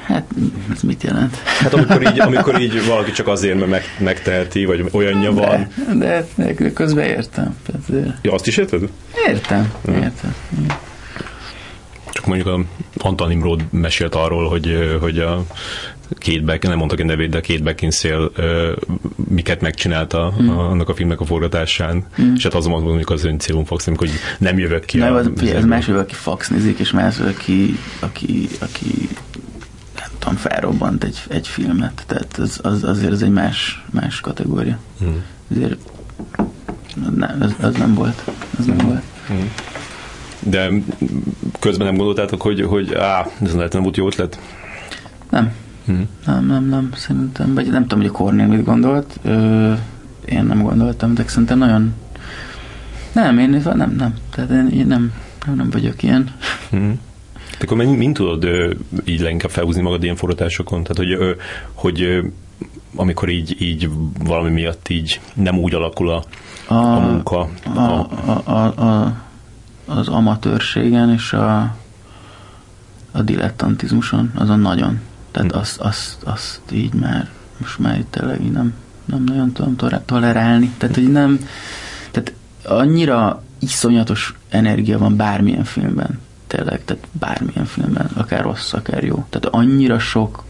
Hát ez mit jelent? Hát amikor így, amikor így valaki csak azért, mert meg, megteheti, vagy olyanja van. De, de, de közben értem. Tehát, Ja, azt is érted? értem, Hmm. értem. Csak mondjuk a Antal Nimrod mesélt arról, hogy, hogy a két Beck, nem mondtak egy nevét, de két Beckinsale miket megcsinálta Hmm. a, annak a filmnek a forgatásán. Mm. És hát azon mondom, hogy az öncélúan faxni, amikor hogy nem jövök ki. Na, a- az, figyelj, ez más, hogy valaki faxnizik, és más, aki, aki, aki tudom, felrobbant egy, egy filmet. Tehát az, az, azért ez egy más, más kategória. Mm. Azért nem, az, az nem volt. Az nem volt. Mm. De közben nem gondoltátok, hogy, hogy á, ez lehet nem volt jó ötlet? Nem. Mm. Nem, nem, nem, szerintem, vagy nem tudom, hogy a Kornél mit gondolt, ö, én nem gondoltam, de szerintem nagyon nem, én nem, nem, tehát én, én nem, nem, nem vagyok ilyen. Mm. De akkor mind, mind tudod így leginkább felhúzni magad ilyen forgatásokon? Tehát, hogy, hogy amikor így, így valami miatt így nem úgy alakul a, A, a munka. a, a, a, a, az amatőrségen és a, a dilettantizmuson, azon nagyon. Tehát Hm. azt, azt, azt így már, most már itt tényleg nem, nem nagyon tudom tolerálni. Tehát, hogy nem, tehát annyira iszonyatos energia van bármilyen filmben. Tényleg, tehát bármilyen filmben, akár rossz, akár jó. Tehát annyira sok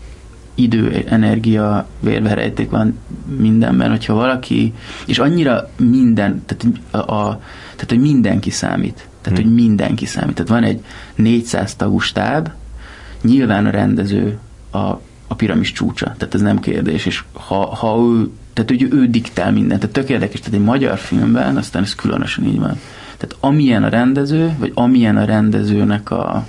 idő, energia, vérverejték van mindenben, hogyha valaki, és annyira minden, tehát, a, a, tehát hogy mindenki számít. Tehát, Hmm. hogy mindenki számít. Tehát van egy 400 tagú stáb, nyilván a rendező a, a piramis csúcsa, tehát ez nem kérdés, és ha, ha ő, tehát hogy ő diktál mindent, tehát tök érdekes, tehát egy magyar filmben, aztán ez különösen így van. Tehát amilyen a rendező, vagy amilyen a rendezőnek a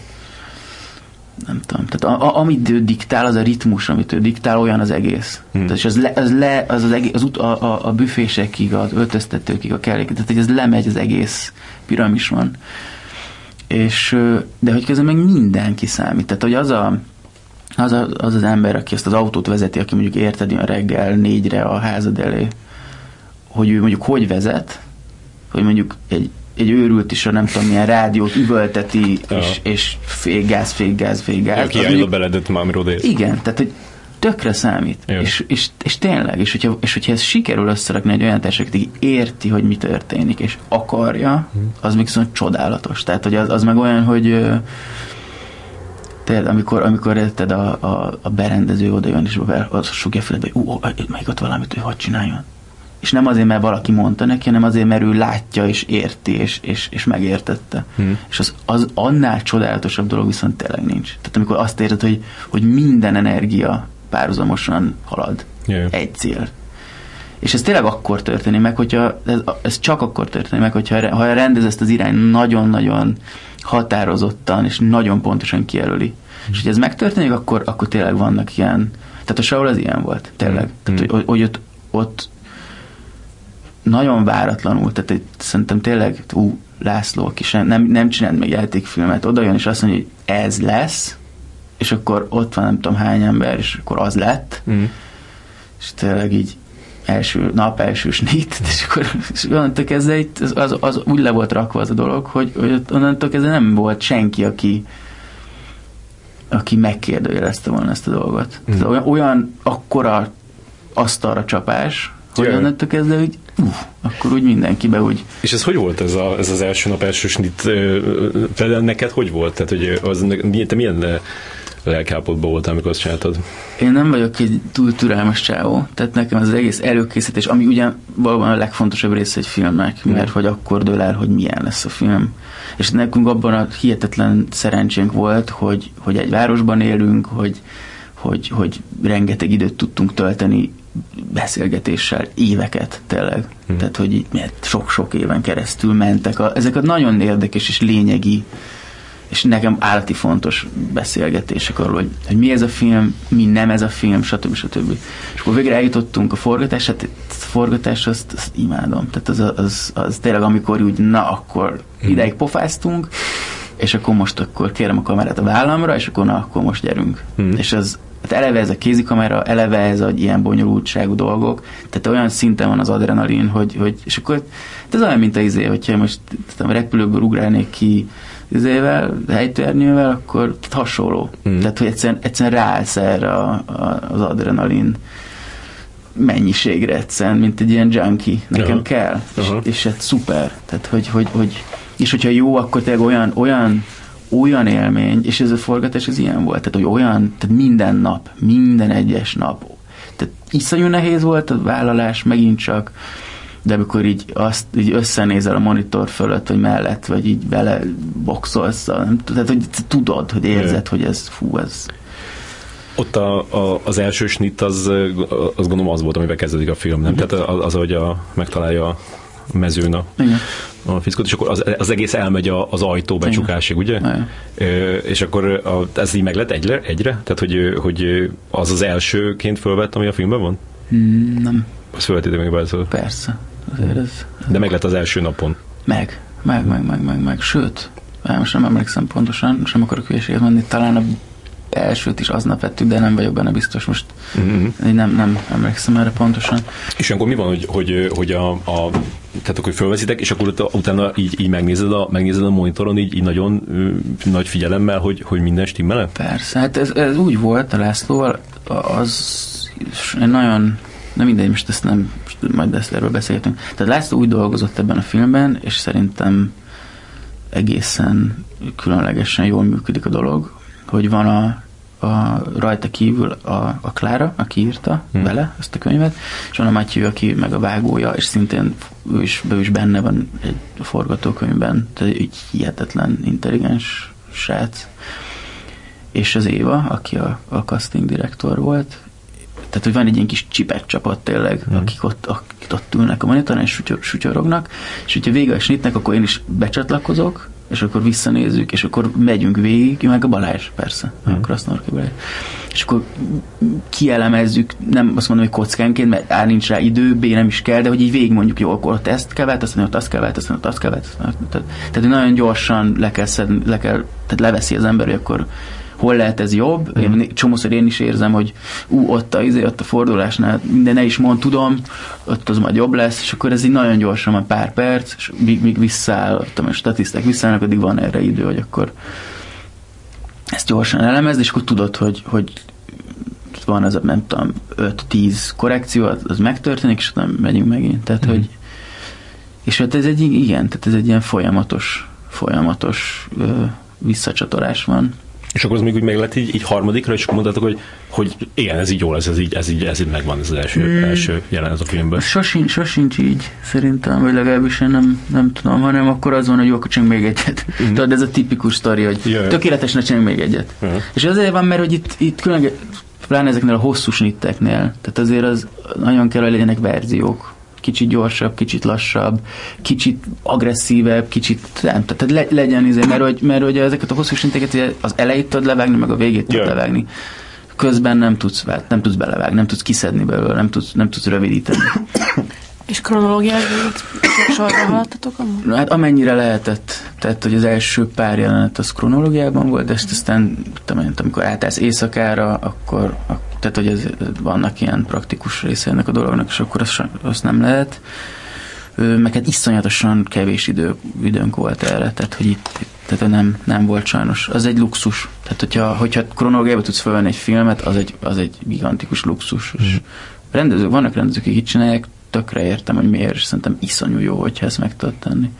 nem tudom, tehát a, a, amit ő diktál, az a ritmus, amit ő diktál, olyan az egész. Hmm. Tehát és az, le, az, le, az, az egész, az ut, a, a, a büfésekig, az öltöztetőkig, a kellék, tehát hogy ez lemegy az egész piramison. És, ö, de hogy közben meg mindenki számít. Tehát, hogy az a, az, a, az az ember, aki ezt az autót vezeti, aki mondjuk érted olyan reggel négyre a házad elé, hogy ő mondjuk hogy vezet, hogy mondjuk egy, egy őrült is a nem tudom milyen rádiót üvölteti, Ja. és, és félgáz, félgáz, félgáz. Az Kiállja a mondjuk- beledet már, amiről odész. igen, tehát hogy tökre számít. Jó. És, és, és, tényleg, és hogyha, és hogyha ez sikerül összerakni egy olyan társaság, aki érti, hogy mi történik, és akarja, az még viszont csodálatos. Tehát, hogy az, az meg olyan, hogy Tényleg, amikor, amikor érted a, a, a berendező oda jön, és az sugja feledbe, hogy ú, ó, meg ott valamit, hogy hadd csináljon. És nem azért, mert valaki mondta neki, hanem azért, mert ő látja és érti és, és, és megértette. Hmm. És az, az annál csodálatosabb dolog viszont tényleg nincs. Tehát amikor azt érted, hogy, hogy minden energia párhuzamosan halad Yeah. egy cél. És ez tényleg akkor történik meg, hogyha ez, ez csak akkor történik meg, hogyha ha rendez ezt az irány nagyon-nagyon határozottan és nagyon pontosan kijelöli. És hogy ez megtörténik, akkor, akkor tényleg vannak ilyen, tehát a Saul az ilyen volt, tényleg. Mm. Tehát, hogy, hogy ott, ott nagyon váratlanul, tehát egy, szerintem tényleg, ú, László, aki sem, nem, nem csinált még játékfilmet, oda jön és azt mondja, hogy ez lesz, és akkor ott van nem tudom hány ember, és akkor az lett, Mm. és tényleg így első nap, első snit, és akkor és onnantól kezdve itt az, az, az, úgy le volt rakva az a dolog, hogy, hogy onnantól kezdve nem volt senki, aki aki megkérdőjelezte volna ezt a dolgot. Mm. Tehát olyan, olyan akkora asztalra csapás, hogy Jaj. onnantól kezdve, hogy uh, akkor úgy mindenkibe úgy És ez hogy volt ez, a, ez az első nap, első snit? neked hogy volt? Tehát, hogy az, te milyen ö, lelkállapotban voltál, amikor azt csináltad? Én nem vagyok egy túl türelmes csávó, tehát nekem az egész előkészítés, ami ugyan valóban a legfontosabb része egy filmnek, mert hogy akkor dől el, hogy milyen lesz a film. És nekünk abban a hihetetlen szerencsénk volt, hogy, hogy egy városban élünk, hogy, hogy, hogy rengeteg időt tudtunk tölteni beszélgetéssel, éveket tényleg. Mhm. Tehát, hogy így sok-sok éven keresztül mentek. A, ezek a nagyon érdekes és lényegi és nekem állati fontos beszélgetések arról, hogy, hogy mi ez a film, mi nem ez a film, stb. stb. És akkor végre eljutottunk a forgatás, hát a forgatás azt, azt imádom. Tehát az, az, az tényleg, amikor úgy, na akkor ideig pofáztunk, és akkor most akkor kérem a kamerát a vállamra, és akkor na, akkor most gyerünk. Hmm. És az, hát eleve ez a kézikamera, eleve ez a ilyen bonyolultságú dolgok, tehát olyan szinten van az adrenalin, hogy, hogy és akkor hát ez olyan, mint a izé, hogyha most tudom, repülőből ugrálnék ki izével, helytörnyővel, akkor tehát hasonló. Mm. Tehát, hogy egyszerűen, egyszerűen ráállsz erre a, a, az adrenalin mennyiségre egyszerűen, mint egy ilyen junkie. Nekem Aha. kell. És, Aha. és ez szuper. Tehát, hogy, hogy, hogy, és hogyha jó, akkor tényleg olyan, olyan olyan élmény, és ez a forgatás ez ilyen volt, tehát hogy olyan, tehát minden nap, minden egyes nap, tehát iszonyú nehéz volt a vállalás, megint csak, de amikor így azt így összenézel a monitor fölött, vagy mellett, vagy így bele boxolsz, tehát hogy tudod, hogy érzed, hogy ez, fú, ez Ott a, a, az első snit az, az gondolom az volt, amivel kezdődik a film, nem? Tehát az, az hogy a, megtalálja a mezőn a, igen, a fickót, és akkor az, az egész elmegy az ajtó becsukásig, ugye? Ö, és akkor a, ez így meg lett egyre? egyre? Tehát, hogy, hogy az az elsőként fölvett, ami a filmben van? Hmm, nem, Azt fölvettétek meg belőle. persze, azért ez De meg lett az első napon. meg, meg, meg, meg, meg, meg, sőt, most nem emlékszem pontosan, sem akarok hülyeséget mondani, talán a elsőt is aznap vettük, de nem vagyok benne biztos most. Én nem, nem emlékszem erre pontosan. És akkor mi van, hogy, hogy, hogy a, a tehát akkor fölveszitek, és akkor ut- utána így, így megnézed, a, megnézed a monitoron így, így nagyon ö, nagy figyelemmel, hogy, hogy minden stimmel Persze, hát ez, ez úgy volt a Lászlóval, az nagyon, nem mindegy, most ezt nem, most majd ezt erről beszélgetünk. Tehát László úgy dolgozott ebben a filmben, és szerintem egészen különlegesen jól működik a dolog, hogy van a, a rajta kívül a, a Klára, aki írta Hmm. vele ezt a könyvet, és van a Matyő, aki meg a vágója, és szintén ő is, ő is benne van egy forgatókönyvben, tehát egy hihetetlen intelligens srác. És az Éva, aki a, a casting direktor volt, tehát, hogy van egy ilyen kis csipet csapat tényleg, mm. akik, ott, akik ott ülnek a monitoron, és sütyor, sütyorognak, és hogyha vége a snitnek, akkor én is becsatlakozok, és akkor visszanézzük, és akkor megyünk végig, meg a Balázs, persze, mm. a Krasznorki Balázs. És akkor kielemezzük, nem azt mondom, hogy kockánként, mert A nincs rá idő, B nem is kell, de hogy így végig mondjuk, jó, akkor ott ezt kell változtatni, ott azt kell változtatni, ott azt kell változtatni. Tehát, tehát nagyon gyorsan le kell szedni, le kell, tehát leveszi az ember, hogy akkor hol lehet ez jobb. Mm. Én, csomószor én is érzem, hogy ú, ott a, izé, ott a fordulásnál minden ne is mond, tudom, ott az majd jobb lesz, és akkor ez így nagyon gyorsan van pár perc, és míg, míg visszaáll, tudom, a statiszták visszaállnak, addig van erre idő, hogy akkor ezt gyorsan elemezd, és akkor tudod, hogy, hogy van az a, nem tudom, 5-10 korrekció, az, az megtörténik, és utána megyünk megint. Tehát, mm. hogy és hát ez egy, igen, tehát ez egy ilyen folyamatos, folyamatos ö, visszacsatolás van. És akkor az még úgy meg lett így, így harmadikra, és akkor mondtátok, hogy, hogy igen, ez így jó lesz, ez így, ez így, ez így megvan, ez az első, mm. első jelenet a filmben. Sosincs, sosincs így, szerintem, vagy legalábbis én nem, nem tudom, hanem akkor az van, hogy jó, akkor csinálunk még egyet. Mm. Tudod, ez a tipikus sztori, hogy Jaj. tökéletes, ne csináljunk még egyet. Jaj. És azért van, mert hogy itt, itt különböző, pláne ezeknél a hosszú snitteknél, tehát azért az nagyon kell, hogy legyenek verziók kicsit gyorsabb, kicsit lassabb, kicsit agresszívebb, kicsit nem, tehát le, legyen izé, mert hogy, mert hogy ezeket a hosszú sinteket az elejét tudod levágni, meg a végét tudod yeah. levágni. Közben nem tudsz, nem tudsz belevágni, nem tudsz kiszedni belőle, nem tudsz, nem tudsz rövidíteni. És kronológiát sorra haladtatok amúgy? Hát amennyire lehetett. Tehát, hogy az első pár jelenet az kronológiában volt, de ezt aztán, tudom, amikor átállsz éjszakára, akkor, tehát, hogy ez, vannak ilyen praktikus része ennek a dolognak, és akkor azt, azt nem lehet. Meg hát iszonyatosan kevés idő, időnk volt erre, tehát, hogy itt, tehát nem, nem volt sajnos. Az egy luxus. Tehát, hogyha, hogyha kronológiában tudsz felvenni egy filmet, az egy, az egy gigantikus luxus. Mm. És rendezők, vannak rendezők, akik itt csinálják, tökre értem, hogy miért, és szerintem iszonyú jó, hogyha ezt meg tudod tenni.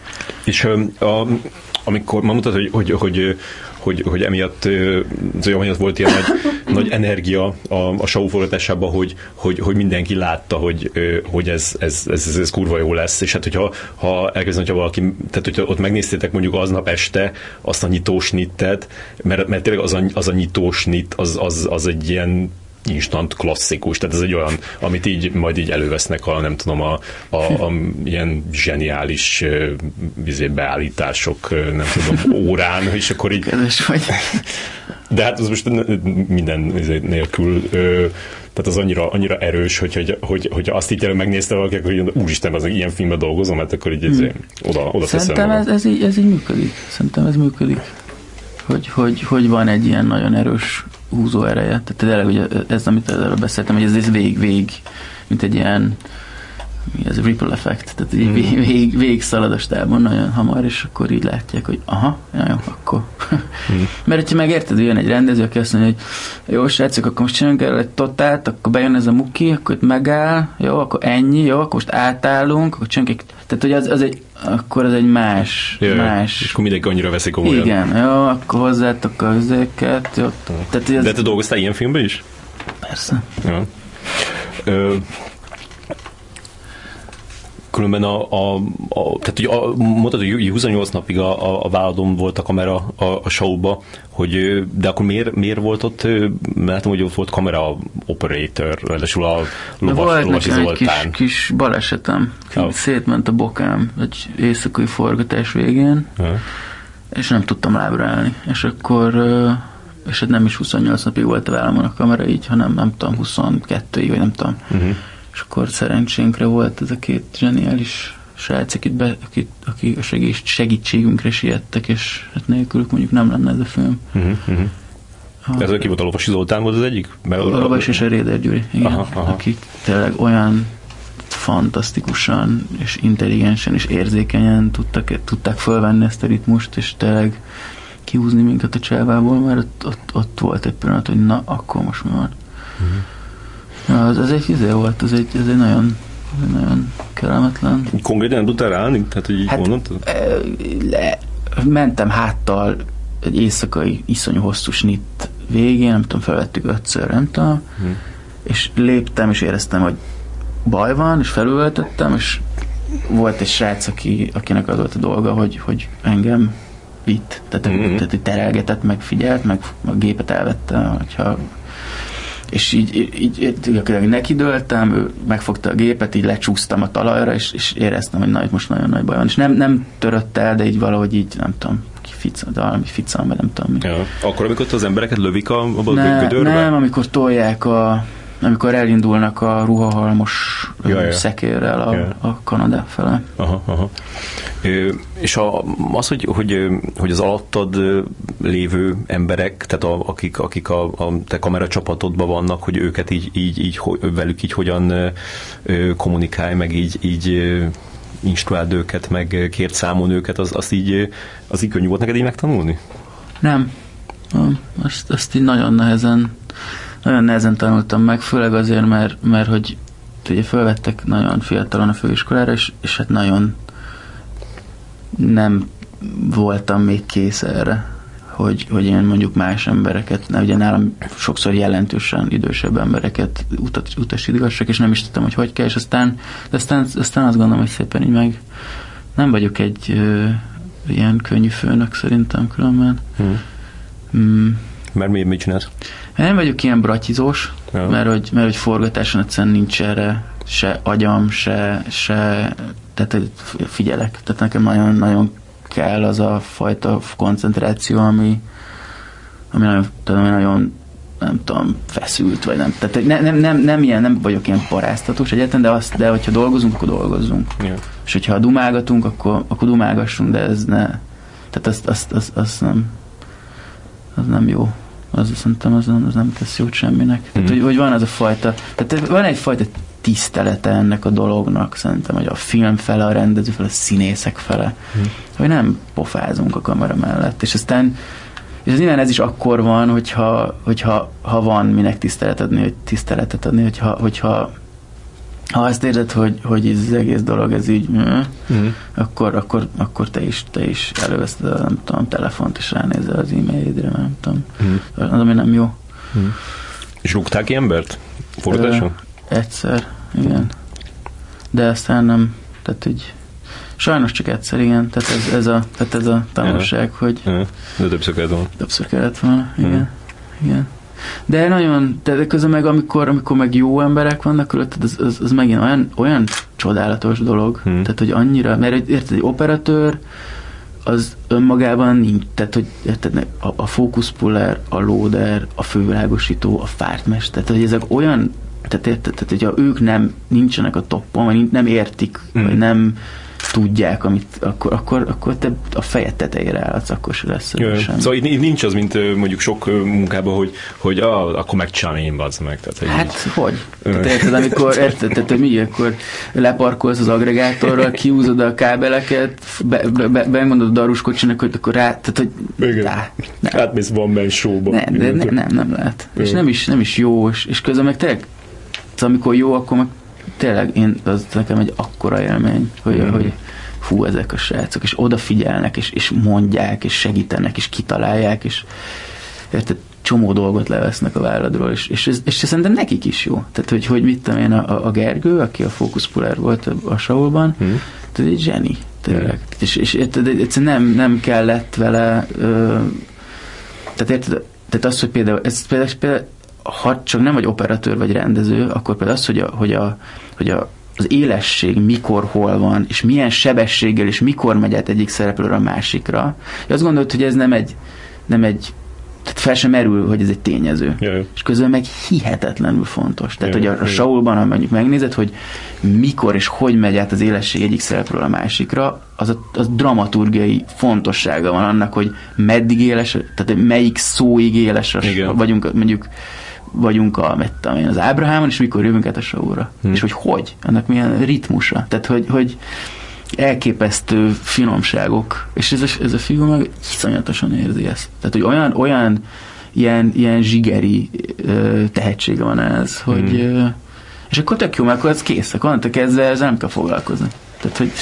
És a, amikor ma mutat, hogy, hogy, hogy, hogy, hogy emiatt, emiatt volt ilyen nagy, nagy energia a, a show forgatásában, hogy, hogy, hogy mindenki látta, hogy, hogy ez, ez, ez, ez, ez kurva jó lesz, és hát hogyha ha elkezdem, hogyha valaki, tehát hogyha ott megnéztétek mondjuk aznap este azt a nyitósnittet, mert, mert tényleg az a, az a nyitósnit, az, az, az egy ilyen instant klasszikus, tehát ez egy olyan, amit így majd így elővesznek a, nem tudom, a, a, a ilyen zseniális vizé, beállítások, nem tudom, órán, és akkor így... Kedves vagy. De hát az most minden izé nélkül tehát az annyira, annyira erős, hogy, hogy, hogy, hogy azt így megnézte valaki, akkor hogy úristen, az ilyen filmben dolgozom, hát akkor így hmm. oda, oda Szerintem ez, ez, így, ez így működik. Szerintem ez működik. Hogy, hogy, hogy van egy ilyen nagyon erős húzó ereje. Tehát tényleg, hogy ez, amit erről beszéltem, hogy ez, ez vég, vég, mint egy ilyen mi ez a ripple effect, tehát így mm. vég, vég szalad a stábon nagyon hamar, és akkor így látják, hogy aha, jó, akkor. Mm. Mert hogyha megérted, jön egy rendező, aki azt mondja, hogy jó, srácok, akkor most csinálunk el egy totált, akkor bejön ez a muki, akkor itt megáll, jó, akkor ennyi, jó, akkor most átállunk, akkor csinálunk egy, tehát hogy az, az egy, akkor az egy más, Jaj, más. És akkor mindenki annyira veszik komolyan. Igen, jó, akkor hozzátok a üzéket, jó. Tehát, az... De te dolgoztál ilyen filmben is? Persze. Ja. Ö, különben a, a, a tehát ugye a, mondtad, hogy 28 napig a, a, a váladon volt a kamera a, a showba, hogy, de akkor miért, miért volt ott, látom, hogy ott volt kamera operator, ráadásul a lovas, volt lovasi Zoltán. Egy kis, kis balesetem, oh. szétment a bokám egy éjszakai forgatás végén, uh-huh. és nem tudtam lábra állni, és akkor és hát nem is 28 napig volt a vállamon a kamera így, hanem nem tudom, 22 vagy nem tudom. Uh-huh és akkor szerencsénkre volt ez a két zseniális srác, akit be, akit, akik a segít, segítségünkre siettek, és hát nélkülük mondjuk nem lenne ez a film. Uh-huh, uh-huh. A, ez ki volt a Lovasi Zoltán volt az egyik? Mert a Lovas és a Réder Gyuri, igen, aha, aha. akik tényleg olyan fantasztikusan és intelligensen és érzékenyen tudtak, tudták fölvenni ezt a ritmust, és tényleg kihúzni minket a csávából, mert ott, ott, ott volt egy pillanat, hogy na, akkor most mi van. Uh-huh. Az, ez egy izé volt, ez egy, ez egy nagyon nagyon kellemetlen. Konkrétan nem tudtál ráállni? Tehát, hogy így hát? Le, mentem háttal egy éjszakai iszonyú hosszú snit végén, nem tudom, felvettük ötször, nem tudom, hmm. és léptem, és éreztem, hogy baj van, és felülöltöttem, és volt egy srác, aki, akinek az volt a dolga, hogy, hogy engem vitt, tehát, mm-hmm. tehát terelgetett, meg figyelt, meg a gépet elvette, hogyha és így, így, így neki döltem, ő megfogta a gépet, így lecsúsztam a talajra, és, és éreztem, hogy na, itt most nagyon nagy baj van. És nem, nem törött el, de így valahogy így, nem tudom, fica, de valami ficam, vagy nem tudom mi. Ja. Akkor, amikor az embereket lövik a, a ne, gödörbe? Nem, amikor tolják a, amikor elindulnak a ruhahalmos ja, ja. szekérrel a, ja. a Kanada fele. Aha, aha. És a, az, hogy, hogy, hogy az alattad lévő emberek, tehát a, akik, akik a, a te kameracsapatodban vannak, hogy őket így, így, így velük így hogyan kommunikálj, meg így, így instruáld őket, meg kért számon őket, az, az így, az így könnyű volt neked így megtanulni? Nem. Azt, azt így nagyon nehezen nagyon nehezen tanultam meg, főleg azért, mert, mert hogy ugye felvettek nagyon fiatalon a főiskolára, és, és hát nagyon nem voltam még kész erre, hogy, hogy én mondjuk más embereket, ne, ugye nálam sokszor jelentősen idősebb embereket utat, utasítgassak, és nem is tudtam, hogy hogy kell, és aztán, de aztán, aztán azt gondolom, hogy szépen így meg nem vagyok egy ö, ilyen könnyű főnök szerintem különben. Hmm. Mm. Mert mi, mit csinálsz? Nem vagyok ilyen bratyizós, Ja. mert, hogy, mert hogy forgatáson egyszerűen nincs erre se agyam, se, se tehát figyelek. Tehát nekem nagyon-nagyon kell az a fajta koncentráció, ami, ami nagyon, tudom, nagyon nem tudom, feszült, vagy nem. Tehát ne, nem, nem, nem, ilyen, nem vagyok ilyen paráztatós egyetlen, de, azt, de hogyha dolgozunk, akkor dolgozzunk. Ja. És hogyha dumálgatunk, akkor, akkor dumálgassunk, de ez ne. Tehát azt, azt, azt, azt nem, az nem jó. Az szerintem az, nem- az nem tesz jót semminek. Tehát, Mhm. hogy, hogy van az a fajta, tehát van egyfajta tisztelete ennek a dolognak, szerintem, hogy a film fele, a rendező fele, a színészek fele, Mhm. hogy nem pofázunk a kamera mellett. És aztán és ez nyilván ez is akkor van, hogyha, hogyha ha van minek tisztelet adni, hogy tiszteletet adni, hogyha, hogyha ha azt érzed, hogy, hogy ez az egész dolog, ez így, mm, Mm. akkor, akkor, akkor te is, te is előveszed a, nem tudom, telefont, és ránézel az e-mailjére, nem tudom. Mm. Az, ami nem jó. És rúgták ki embert? Forgatáson? Egyszer, igen. De aztán nem, tehát így, sajnos csak egyszer, igen. Tehát ez, ez, a, tehát ez a tanulság, hogy. De többször kellett volna. többször kellett volna, igen. Mhm. igen. De nagyon, de közben meg amikor, amikor meg jó emberek vannak körülötted, az, az, az megint olyan, olyan csodálatos dolog. Mhm. Tehát, hogy annyira, mert érted, egy operatőr, az önmagában nincs, tehát hogy érted, a, a fókuszpuller, a lóder, a fővilágosító, a fártmester, tehát hogy ezek olyan, tehát érted, tehát hogyha ők nem nincsenek a toppon, vagy nem értik, Mhm. vagy nem tudják, amit, akkor, akkor, akkor te a fejed tetejére állhatsz, akkor se lesz. Szóval itt, itt nincs az, mint mondjuk sok munkában, hogy, hogy ah, akkor megcsinálom én, bazd meg. Tehát, hogy Hát így- hogy? Tehát érted, amikor érted, tehát, hogy mi, akkor leparkolsz az agregátorral, kiúzod a kábeleket, be, be, be, megmondod a darus kocsinak, hogy akkor rá, tehát hogy Igen. rá, nem, Átmész van man show-ba. nem, de ne, nem, nem lehet. És Igen. nem is, nem is jó, és, és közben meg tényleg, szóval amikor jó, akkor meg tényleg én, az nekem egy akkora élmény, hogy, Mhm. hogy fú, ezek a srácok, és odafigyelnek, és, és mondják, és segítenek, és kitalálják, és érted, csomó dolgot levesznek a válladról, és, és, ez, és szerintem nekik is jó. Tehát, hogy, hogy mit tudom én, a, a Gergő, aki a fókuszpuller volt a, a Saulban, Hm? tehát egy zseni, tényleg. És, és érted, egyszerűen nem, nem kellett vele, ö, tehát érted, tehát az, hogy például, ez például, például ha csak nem vagy operatőr vagy rendező, akkor például az, hogy, a, hogy, a, hogy a, az élesség mikor, hol van, és milyen sebességgel, és mikor megy át egyik szereplőről a másikra. Azt gondolod, hogy ez nem egy, nem egy tehát fel sem merül, hogy ez egy tényező. Ja, ja. És közben meg hihetetlenül fontos. Tehát, Igen, hogy a, a. Saulban, ha mondjuk megnézed, hogy mikor és hogy megy át az élesség egyik szerepről a másikra, az a, az dramaturgiai fontossága van annak, hogy meddig éles, tehát melyik szóig éles a, vagyunk, mondjuk vagyunk a, mit tudom én, az Ábrahámon, és mikor jövünk át a Saulra. Hm. És hogy hogy, annak milyen ritmusa. Tehát, hogy, hogy elképesztő finomságok, és ez a, ez a fiú meg iszonyatosan érzi ezt. Tehát, hogy olyan, olyan ilyen, ilyen zsigeri ö, tehetsége van ez, hogy Mhm. ö, és akkor tök jó, mert akkor ez kész, akkor onnantól kezdve ezzel nem kell foglalkozni. Tehát, hogy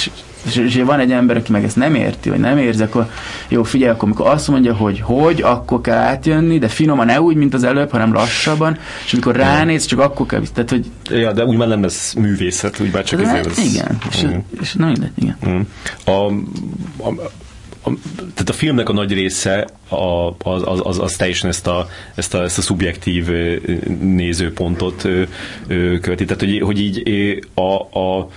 és, és, van egy ember, aki meg ezt nem érti, vagy nem érzi, akkor jó, figyelj, akkor amikor azt mondja, hogy hogy, akkor kell átjönni, de finoman, ne úgy, mint az előbb, hanem lassabban, és amikor ránéz, csak akkor kell, tehát, hogy ja, de úgy már nem lesz művészet, úgy már csak ez, ezért lesz. igen, és, Igen. és na mindegy, igen. Mm. A, a, a, tehát a filmnek a nagy része a, az, az, az, az teljesen ezt a, ezt a, ezt a szubjektív nézőpontot követi. Tehát, hogy, hogy így a, a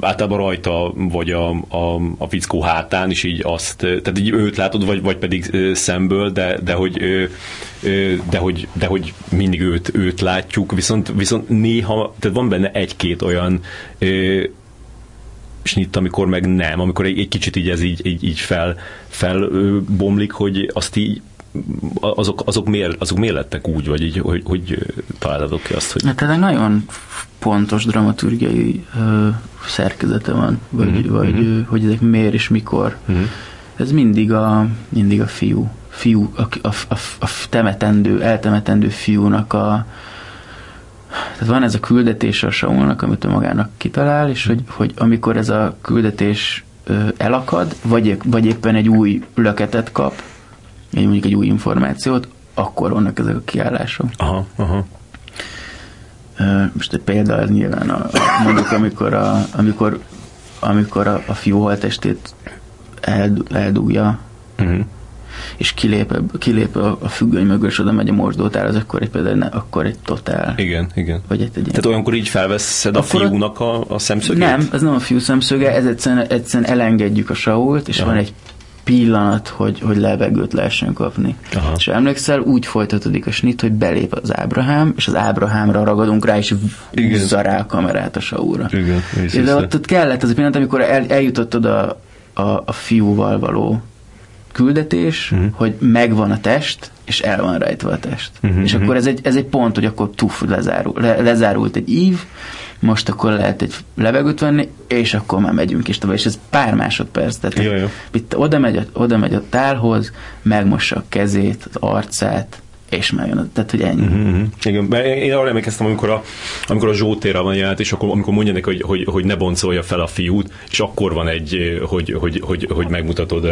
általában rajta, vagy a, a, a fickó hátán is így azt, tehát így őt látod, vagy, vagy pedig szemből, de, de, hogy, de, hogy, de hogy mindig őt, őt látjuk, viszont, viszont néha, tehát van benne egy-két olyan snitt, amikor meg nem, amikor egy, egy kicsit így ez így, így, így fel, fel ö, bomlik, hogy azt így azok, azok, miért, azok miért lettek úgy, vagy így, hogy, hogy találtatok ki azt, hogy Hát ennek nagyon pontos dramaturgiai ö, szerkezete van, vagy, Mhm, vagy mhm. ö, hogy ezek miért és mikor. uh-huh. Ez mindig a, mindig a fiú, fiú a, a, a, a temetendő, eltemetendő fiúnak a tehát van ez a küldetés a Saulnak, amit ő magának kitalál, és hogy, hogy amikor ez a küldetés elakad, vagy, vagy éppen egy új löketet kap, egy mondjuk egy új információt, akkor vannak ezek a kiállások. Aha, aha. Most egy példa az nyilván, a, a- mondjuk amikor a, amikor, amikor a, a fiú holttestét eld, eldugja, Uh-huh. és kilép, kilép a, a függöny mögül, és oda megy a mosdótár, az akkor egy például ne, akkor egy totál. Igen, igen. Vagy egy, egy Tehát olyankor így felveszed a Akkor ott- fiúnak a, a szemszögét? Nem, ez nem a fiú szemszöge, ez egyszerűen, egyszerűen elengedjük a Sault, és Aha. van egy pillanat, hogy, hogy levegőt lehessen kapni. Aha. És emlékszel, úgy folytatódik a snit, hogy belép az Ábrahám, és az Ábrahámra ragadunk rá, és húzza rá a kamerát a Saulra. Igen, És de ott, ott kellett az a pillanat, amikor el, eljutottad a, a, a fiúval való küldetés, Mhm. hogy megvan a test, és el van rejtve a test. Mhm, És mhm. akkor ez egy, ez egy pont, hogy akkor tuf, lezárul, le, lezárult egy ív, most akkor lehet egy levegőt venni, és akkor már megyünk is tovább. És ez pár másodperc. Tehát Jó, jó. itt oda megy, a, oda megy a tálhoz, megmossa a kezét, az arcát, és megjön. a- Tehát, hogy ennyi. Mm-hmm. Igen, mert én arra emlékeztem, amikor a, amikor a Zsótérra van jelent, és akkor, amikor mondja neki, hogy, hogy, hogy ne boncolja fel a fiút, és akkor van egy, hogy, hogy, hogy, hogy megmutatod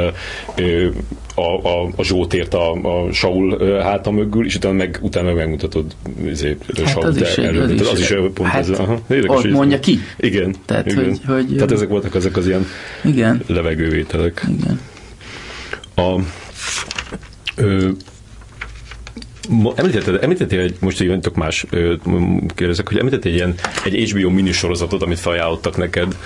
ö, a, a, a Zsótért a, a Saul háta mögül, és utána meg, utána meg megmutatod izé, Hát Sault az is elől. az is az is pont hát ez. Aha. Érdekes, ott mondja ki. Igen. Tehát, igen. hogy- hogy- Tehát ezek voltak ezek az ilyen Igen. levegővételek. Igen. A, ö, Említetted, említettél egy, most egy tök más kérdezek, hogy említettél egy ilyen egy HBO minisorozatot, amit felajánlottak neked.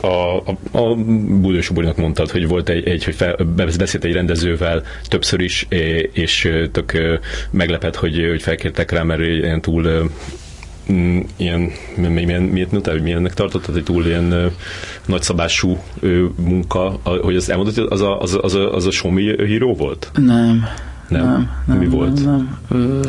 A, a, a Búdós Borinak mondtad, hogy volt egy, egy hogy fel, beszélt egy rendezővel többször is, és tök meglepett, hogy, hogy felkértek rá, mert ilyen túl ilyen, mi- mi- milyen, miért mondtál, hogy milyennek tartottad, hogy túl ilyen ö, nagyszabású ö, munka, hogy az elmondott, hogy az a, az a, az a, az a Show Me híró volt? Nem. Nem? Nem, nem, Mi volt? Nem, nem. Ö,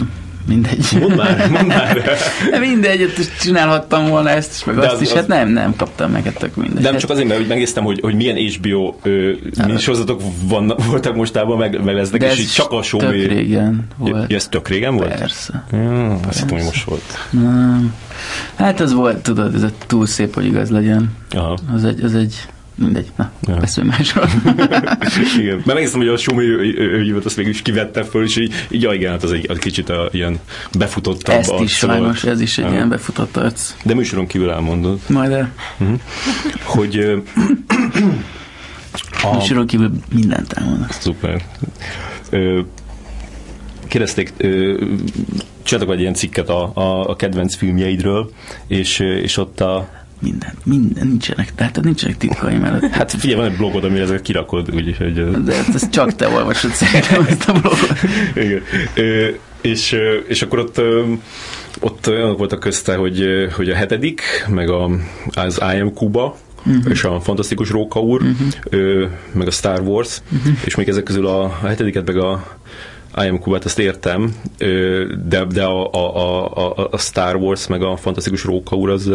mindegy. Mondd már, mondd már. De mindegy, ott is csinálhattam volna ezt is, meg De azt az- is. az- Hát nem, nem kaptam meg, hát tök mindegy. Nem Hát csak azért, mert hogy megnéztem, hogy, hogy milyen HBO ö, sorozatok vannak, voltak mostában, meg, meg lesznek, de és így csak a Show tök régen Ja, volt. ez tök régen volt? Persze. Ja, azt hittem, hogy most volt. Nem. Hát az volt, tudod, ez a túl szép, hogy igaz legyen. Aha. Az egy, az egy, mindegy, na, Ja. ja. beszélj másról. Igen. Mert megnéztem, hogy a Me hívat azt végül is kivette föl, és így, így ja, igen, hát az egy, egy kicsit a, ilyen befutottabb Ezt arc is volt. sajnos, ez is egy Aha. ilyen befutott arc. De műsoron kívül elmondod, Majd el. hogy ö, A... Műsoron kívül mindent elmondanak. Szuper. Ö, kérdezték, ö, csináltak egy ilyen cikket a, a, a kedvenc filmjeidről, és, és ott a Minden, minden, nincsenek, tehát nincsenek titkaim előtt. Hát figyelj, van egy blogod, amire ezeket kirakod, úgyhogy... De ezt, ezt csak te olvasod szerintem ezt a blogot. Igen. Ö, és, és akkor ott ott olyanok voltak közte, hogy, hogy a hetedik, meg a, az I Am Kuba, uh-huh. és a Fantasztikus Róka úr, uh-huh. ö, meg a Star Wars, uh-huh. és még ezek közül a, a hetediket, meg a I Am Kubát, azt értem, ö, de, de a, a, a, a- Star Wars, meg a Fantasztikus Róka úr, az,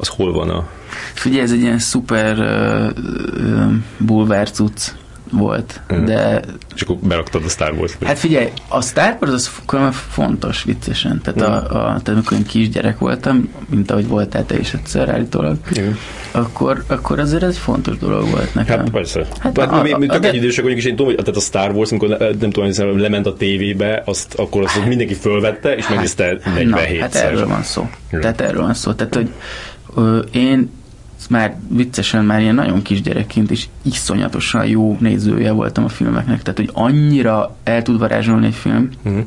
az hol van a... Figyelj, ez egy ilyen szuper uh, bulvár cucc volt, Mhm. de És akkor beraktad a Star Wars. Hát figyelj, a Star Wars az fontos viccesen. Tehát, a, a, tehát amikor én kisgyerek voltam, mint ahogy voltál te is egyszer állítólag, Igen. akkor, akkor azért ez egy fontos dolog volt nekem. Hát persze. Hát Hát, a- hát, mi, mi tök de- egy idősek vagyunk, és én tudom, hogy tehát a Star Wars, amikor ne- nem tudom, hiszem, lement a tévébe, azt akkor azt mindenki fölvette, és megnézte 47 Na, hát szer. erről van szó. Jó. Tehát erről van szó. Tehát, hogy ö, én már viccesen már ilyen nagyon kisgyerekként is iszonyatosan jó nézője voltam a filmeknek. Tehát, hogy annyira el tud varázsolni egy film, Mhm.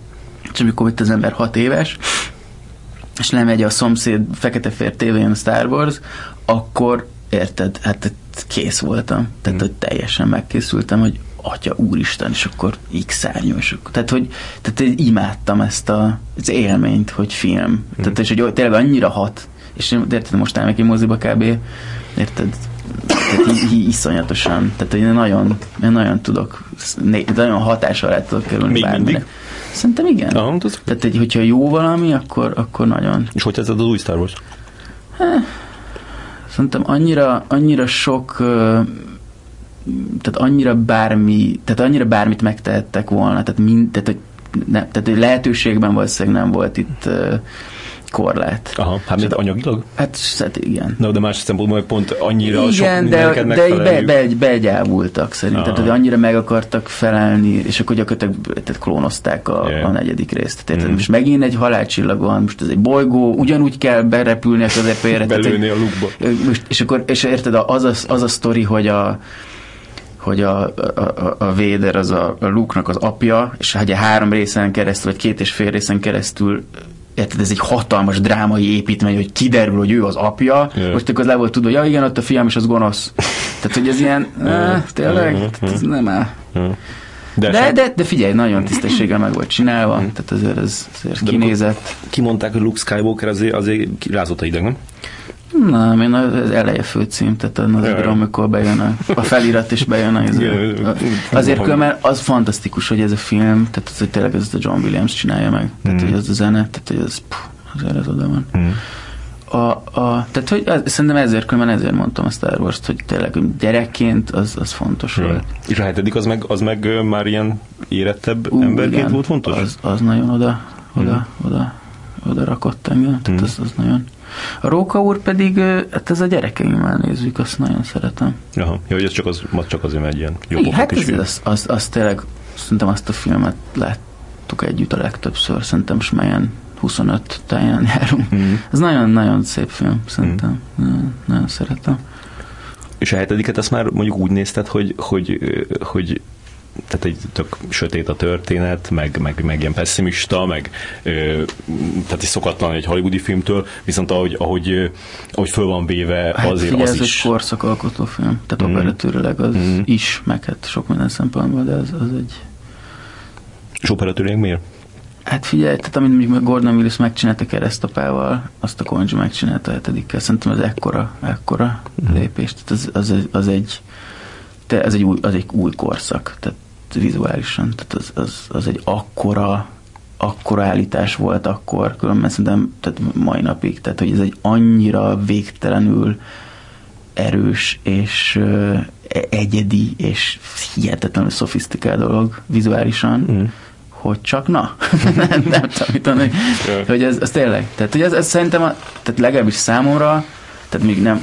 és amikor itt az ember hat éves, és lemegy a szomszéd fekete-fér tévén a Star Wars, akkor érted, hát kész voltam. Tehát, Mhm. hogy teljesen megkészültem, hogy atya úristen, és akkor x akkor, tehát, hogy, tehát imádtam ezt a, az élményt, hogy film. Mhm. Tehát, és hogy tényleg annyira hat, és én- érted, most elmegyek egy moziba kb. Érted? Tehát í- í- iszonyatosan. Tehát, én nagyon, én nagyon tudok, nagyon hatás alá tudok kerülni Még bárminek. mindig? Szerintem igen. Aha, az- Tehát, hogy, hogyha jó valami, akkor, akkor nagyon. És hogy tetszett az új Star Wars? Szerintem annyira, annyira sok tehát annyira bármi, tehát annyira bármit megtehettek volna, tehát, mind, tehát, hogy ne, tehát hogy lehetőségben valószínűleg nem volt itt ö, korlát. Aha, hát mint anyagilag? Hát, hát igen. Na, de más szempontból pont annyira igen, sok de, de így be, be, begyávultak szerintem, Aha. tehát hogy annyira meg akartak felelni, és akkor gyakorlatilag tehát klónozták a, Yeah. a negyedik részt. Tehát? Mm. most megint egy halálcsillag van, most ez egy bolygó, ugyanúgy kell berepülni a közepére. Belőni a lukba. most, és akkor, és érted, az a, az a sztori, hogy a hogy a, a, a, Vader az a, a Luke-nak az apja, és ugye három részen keresztül, vagy két és fél részen keresztül érted, ez egy hatalmas drámai építmény, hogy kiderül, hogy ő az apja, Ja. most akkor az le volt tudva, hogy ja igen, ott a fiam és az gonosz. Tehát, hogy ez ilyen, eh, tényleg, ez nem áll. De, De, de, de, de figyelj, nagyon tisztességgel meg volt csinálva, tehát azért ez azért De kinézett. kimondták, hogy Luke Skywalker azért, azért rázott a ideg, nem? Nem, én az eleje főcím, tehát az, ja. amikor bejön a, a felirat és bejön az, Igen, a, azért mert az fantasztikus, hogy ez a film, tehát az, hogy tényleg ez a John Williams csinálja meg, tehát Mhm. hogy az a zene, tehát hogy ez, puh, azért ez oda van. Mm. A, a, tehát hogy az, szerintem ezért különben ezért mondtam a Star Wars-t, hogy tényleg hogy gyerekként az, az fontos Mm. volt. És a hetedik az meg, az meg már ilyen érettebb Ú, emberként igen, volt fontos? Az, az nagyon oda, oda, oda, oda rakott engem, tehát Mm. az, az nagyon... A Róka úr pedig, hát ez a gyerekeimmel nézzük, azt nagyon szeretem. Aha, jó, hogy ez csak, az, csak azért, mert egy ilyen jó Igen, hát ez, film. az, az, az, tényleg, szerintem azt a filmet láttuk együtt a legtöbbször, szerintem melyen 25 táján járunk. Mm. Ez nagyon-nagyon szép film, szerintem. Nagyon, nagyon szeretem. És a hetediket azt már mondjuk úgy nézted, hogy, hogy, hogy tehát egy tök sötét a történet, meg, meg, meg ilyen pessimista, meg ö, tehát is szokatlan egy hollywoodi filmtől, viszont ahogy, ahogy, ahogy föl van véve, Hát azért figyelj, az ez is. egy korszakalkotó film, tehát Mhm. operatőrileg az Mhm. is, meg hát sok minden szempontból, de az, az egy És operatőrileg miért? Hát figyelj, tehát amit mondjuk Gordon Willis megcsinálta keresztapával, azt a Konzsi megcsinálta a hetedikkel. Szerintem ez ekkora, ekkora Mhm. lépés. Tehát az, az, egy- az, egy, te, az, egy új, az egy új korszak, tehát vizuálisan. Tehát az, az, az egy akkora, akkora állítás volt akkor, különben szerintem tehát mai napig. Tehát, hogy ez egy annyira végtelenül erős és ö, e- egyedi és hihetetlenül szofisztikált dolog vizuálisan Mm. hogy csak na, nem, nem Ja. hogy ez, ez tényleg, tehát hogy ez, ez szerintem, a, tehát legalábbis számomra, tehát még nem,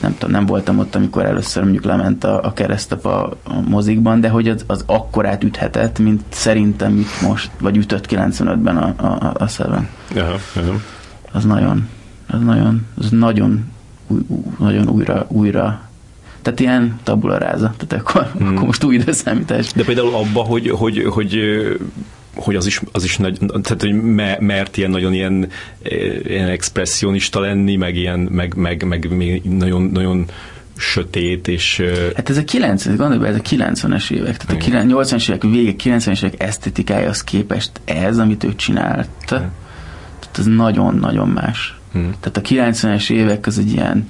nem tudom, nem voltam ott, amikor először mondjuk lement a, a keresztapa a mozikban, de hogy az, az akkorát üthetett, mint szerintem mit most, vagy ütött 95-ben a, a, a, a Seven. Aha, aha. Az nagyon, az nagyon, az nagyon, új, új, nagyon újra, újra tehát ilyen tabula ráza, tehát akkor, Hmm. akkor most új időszámítás. De például abba, hogy, hogy, hogy, hogy az is, az is nagy, tehát, hogy me, mert ilyen nagyon ilyen, eh, ilyen expressionista lenni, meg ilyen, meg, meg, meg nagyon, nagyon sötét, és ö, Hát ez a 90 gondolj be, ez a 90-es évek, tehát a 90 80-es évek vége, 90-es évek esztetikájához képest ez, amit ő csinált, tehát ez nagyon-nagyon más. hm. Tehát a 90-es évek az egy ilyen,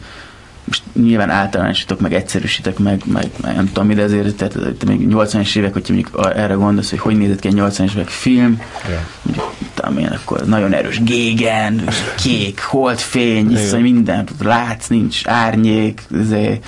most nyilván általánosítok, meg egyszerűsítek, meg, meg, nem tudom, de ezért, tehát te még 80-es évek, hogyha mondjuk a- erre gondolsz, hogy hogy nézett ki egy 80-es évek film, Ja. mondjuk, tudom én, akkor nagyon erős gégen, kék, holdfény, iszony, minden, látsz, nincs árnyék, izé,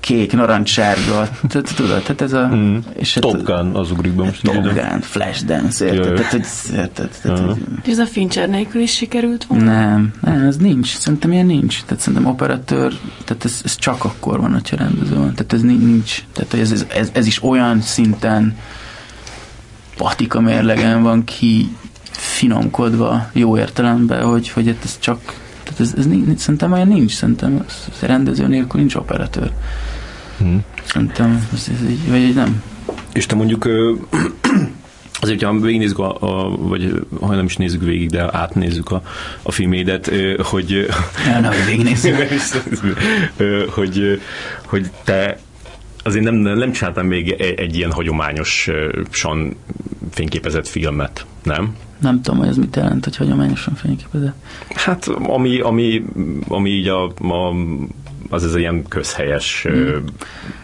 kék, narancssárga, tehát tudod, tehát ez a... Mm. És hát- Top Gun, az ugrik be most. Top. Gun, Flashdance, érted? Tehát, hogy, érted? Tehát, hogy, ez a Fincher nélkül is sikerült volna? nem, nem, ez nincs. Szerintem ilyen nincs. Tehát szerintem operatőr, tehát ez, ez csak akkor van, hogyha rendező van. Tehát ez ni- nincs. Tehát ez, ez, ez, ez is olyan szinten patika mérlegen van ki finomkodva jó értelemben, hogy, hogy hát ez csak tehát ez, ez nincs, szerintem olyan nincs, szerintem ez, ez rendező nélkül nincs operatőr. Hm. Szerintem ez, ez így, vagy így nem. És te mondjuk ö, azért, hogyha végignézzük, a, a, vagy ha nem is nézzük végig, de átnézzük a, a filmédet, hogy Ja, nehogy végignézzük. Ö, hogy, hogy te azért nem, nem csináltam még egy, egy ilyen hagyományosan fényképezett filmet, nem? Nem tudom, hogy ez mit jelent, hogy hagyományosan fényképezett. Hát, ami, ami, ami így a, a az ez ilyen közhelyes ö,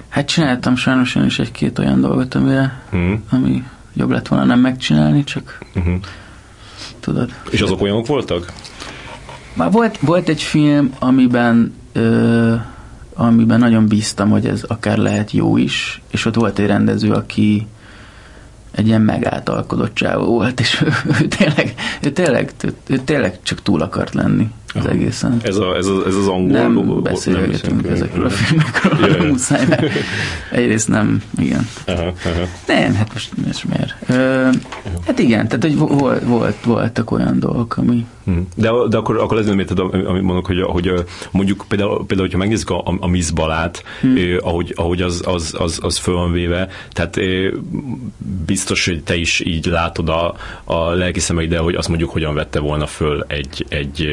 Hát csináltam sajnos én is egy-két olyan dolgot, amire, hm, ami jobb lett volna nem megcsinálni, csak uh-huh. tudod. És azok olyanok voltak? Már volt, volt egy film, amiben ö, amiben nagyon bíztam, hogy ez akár lehet jó is, és ott volt egy rendező, aki egy ilyen megáltalkodott csávó volt, és ő, ő, tényleg, ő, tényleg, ő, ő tényleg csak túl akart lenni az Aha. egészen. Ez, a, ez, a, ez az angol... Nem beszélgetünk nem ezekről a filmekről, yeah. muszáj, mert egyrészt nem, igen. Aha, aha. Nem, hát most, most miért? Ö, hát igen, tehát hogy volt, volt, voltak olyan dolgok, ami... Hm. De, de akkor, akkor ez nem érted, amit mondok, hogy, hogy mondjuk például, például hogyha megnézzük a, a Miss Balát, hmm. eh, ahogy, ahogy az, az, az, az föl van véve, tehát eh, biztos, hogy te is így látod a, a lelki szemeidel, hogy azt mondjuk hogyan vette volna föl egy, egy,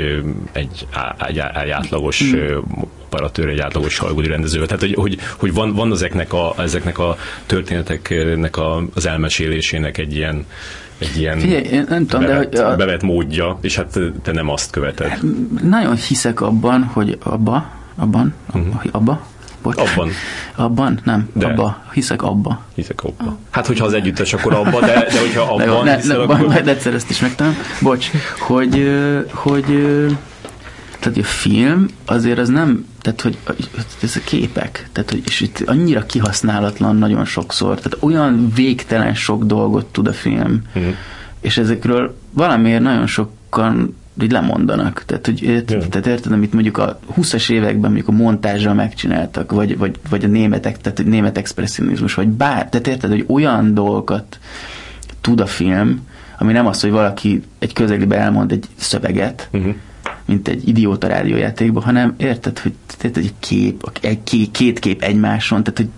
egy, egy, egy átlagos hmm operatőr, egy átlagos hollywoodi rendező. Tehát, hogy, hogy, hogy van, van ezeknek, a, ezeknek a történeteknek a, az elmesélésének egy ilyen egy ilyen Figyelj, nem tudom, bevett, de a... bevett módja, és hát te nem azt követed. Hát, nagyon hiszek abban, hogy abba, abban, uh-huh. abba, bocs. Abban. Abban? Nem, de. abba. Hiszek abba. Hiszek abba. Hát, hogyha az együttes, akkor abba, de, de hogyha abban de, hiszel, ne, akkor... Majd egyszer ezt is megtanulom. Bocs, hogy, hogy tehát a film azért az nem, tehát hogy ez a képek, tehát hogy, és itt annyira kihasználatlan nagyon sokszor, tehát olyan végtelen sok dolgot tud a film, mm. és ezekről valamiért nagyon sokan így lemondanak. Tehát, hogy yeah. tehát érted, amit mondjuk a 20-as években mondjuk a montázsal megcsináltak, vagy, vagy, vagy a németek, tehát a német expressionizmus, vagy bár, tehát érted, hogy olyan dolgokat tud a film, ami nem az, hogy valaki egy közelibe elmond egy szöveget, uh-huh mint egy idióta rádiójátékban, hanem érted, hogy, érted, egy kép, egy, két kép egymáson, tehát hogy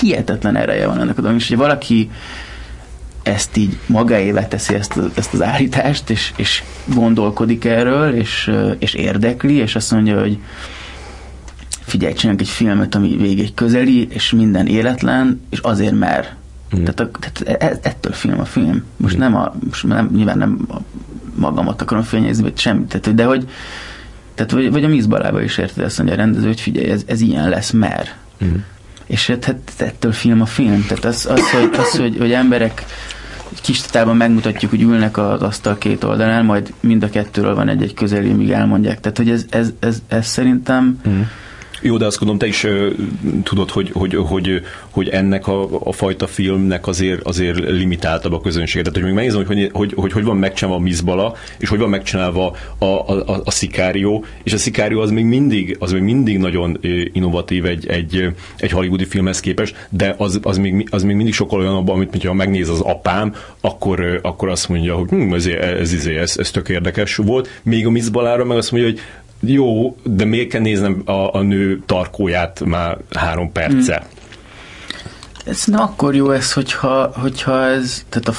hihetetlen ereje van ennek a dolognak, és hogy valaki ezt így magáévá teszi ezt, ezt az állítást, és, és gondolkodik erről, és, és érdekli, és azt mondja, hogy figyelj, csinálunk egy filmet, ami végig közeli, és minden életlen, és azért mer. Mm. Tehát, a, tehát e, ettől film a film. Most mm. nem a, most nem, nyilván nem a magamat akarom fényezni, vagy semmit. Tehát, de hogy, tehát, vagy, vagy a Mizbalába is érted azt mondja a rendező, hogy figyelj, ez, ez ilyen lesz, mer. Mm. És hát, hát ettől film a film. Tehát az, az, hogy, az hogy, hogy emberek kis tatában megmutatjuk, hogy ülnek az asztal két oldalán, majd mind a kettőről van egy-egy közeli, míg elmondják. Tehát, hogy ez, ez, ez, ez szerintem mm jó, de azt gondolom, te is uh, tudod, hogy, hogy, hogy, hogy ennek a, a fajta filmnek azért, azért limitáltabb a közönsége. Tehát, hogy még megnézem, hogy hogy, hogy, hogy, hogy van megcsinálva a Mizbala, és hogy van megcsinálva a, a, a, a Szikárió, és a Szikárió az még mindig, az még mindig nagyon innovatív egy, egy, egy hollywoodi filmhez képest, de az, az, még, az még mindig sokkal olyan abban, amit ha megnéz az apám, akkor, akkor azt mondja, hogy hm, ez, ez, ez, ez, ez tök érdekes volt. Még a Mizbalára meg azt mondja, hogy jó, de miért kell néznem a, a nő tarkóját már három perce? Hmm. Ez nem akkor jó ez, hogyha, hogyha ez, tehát a,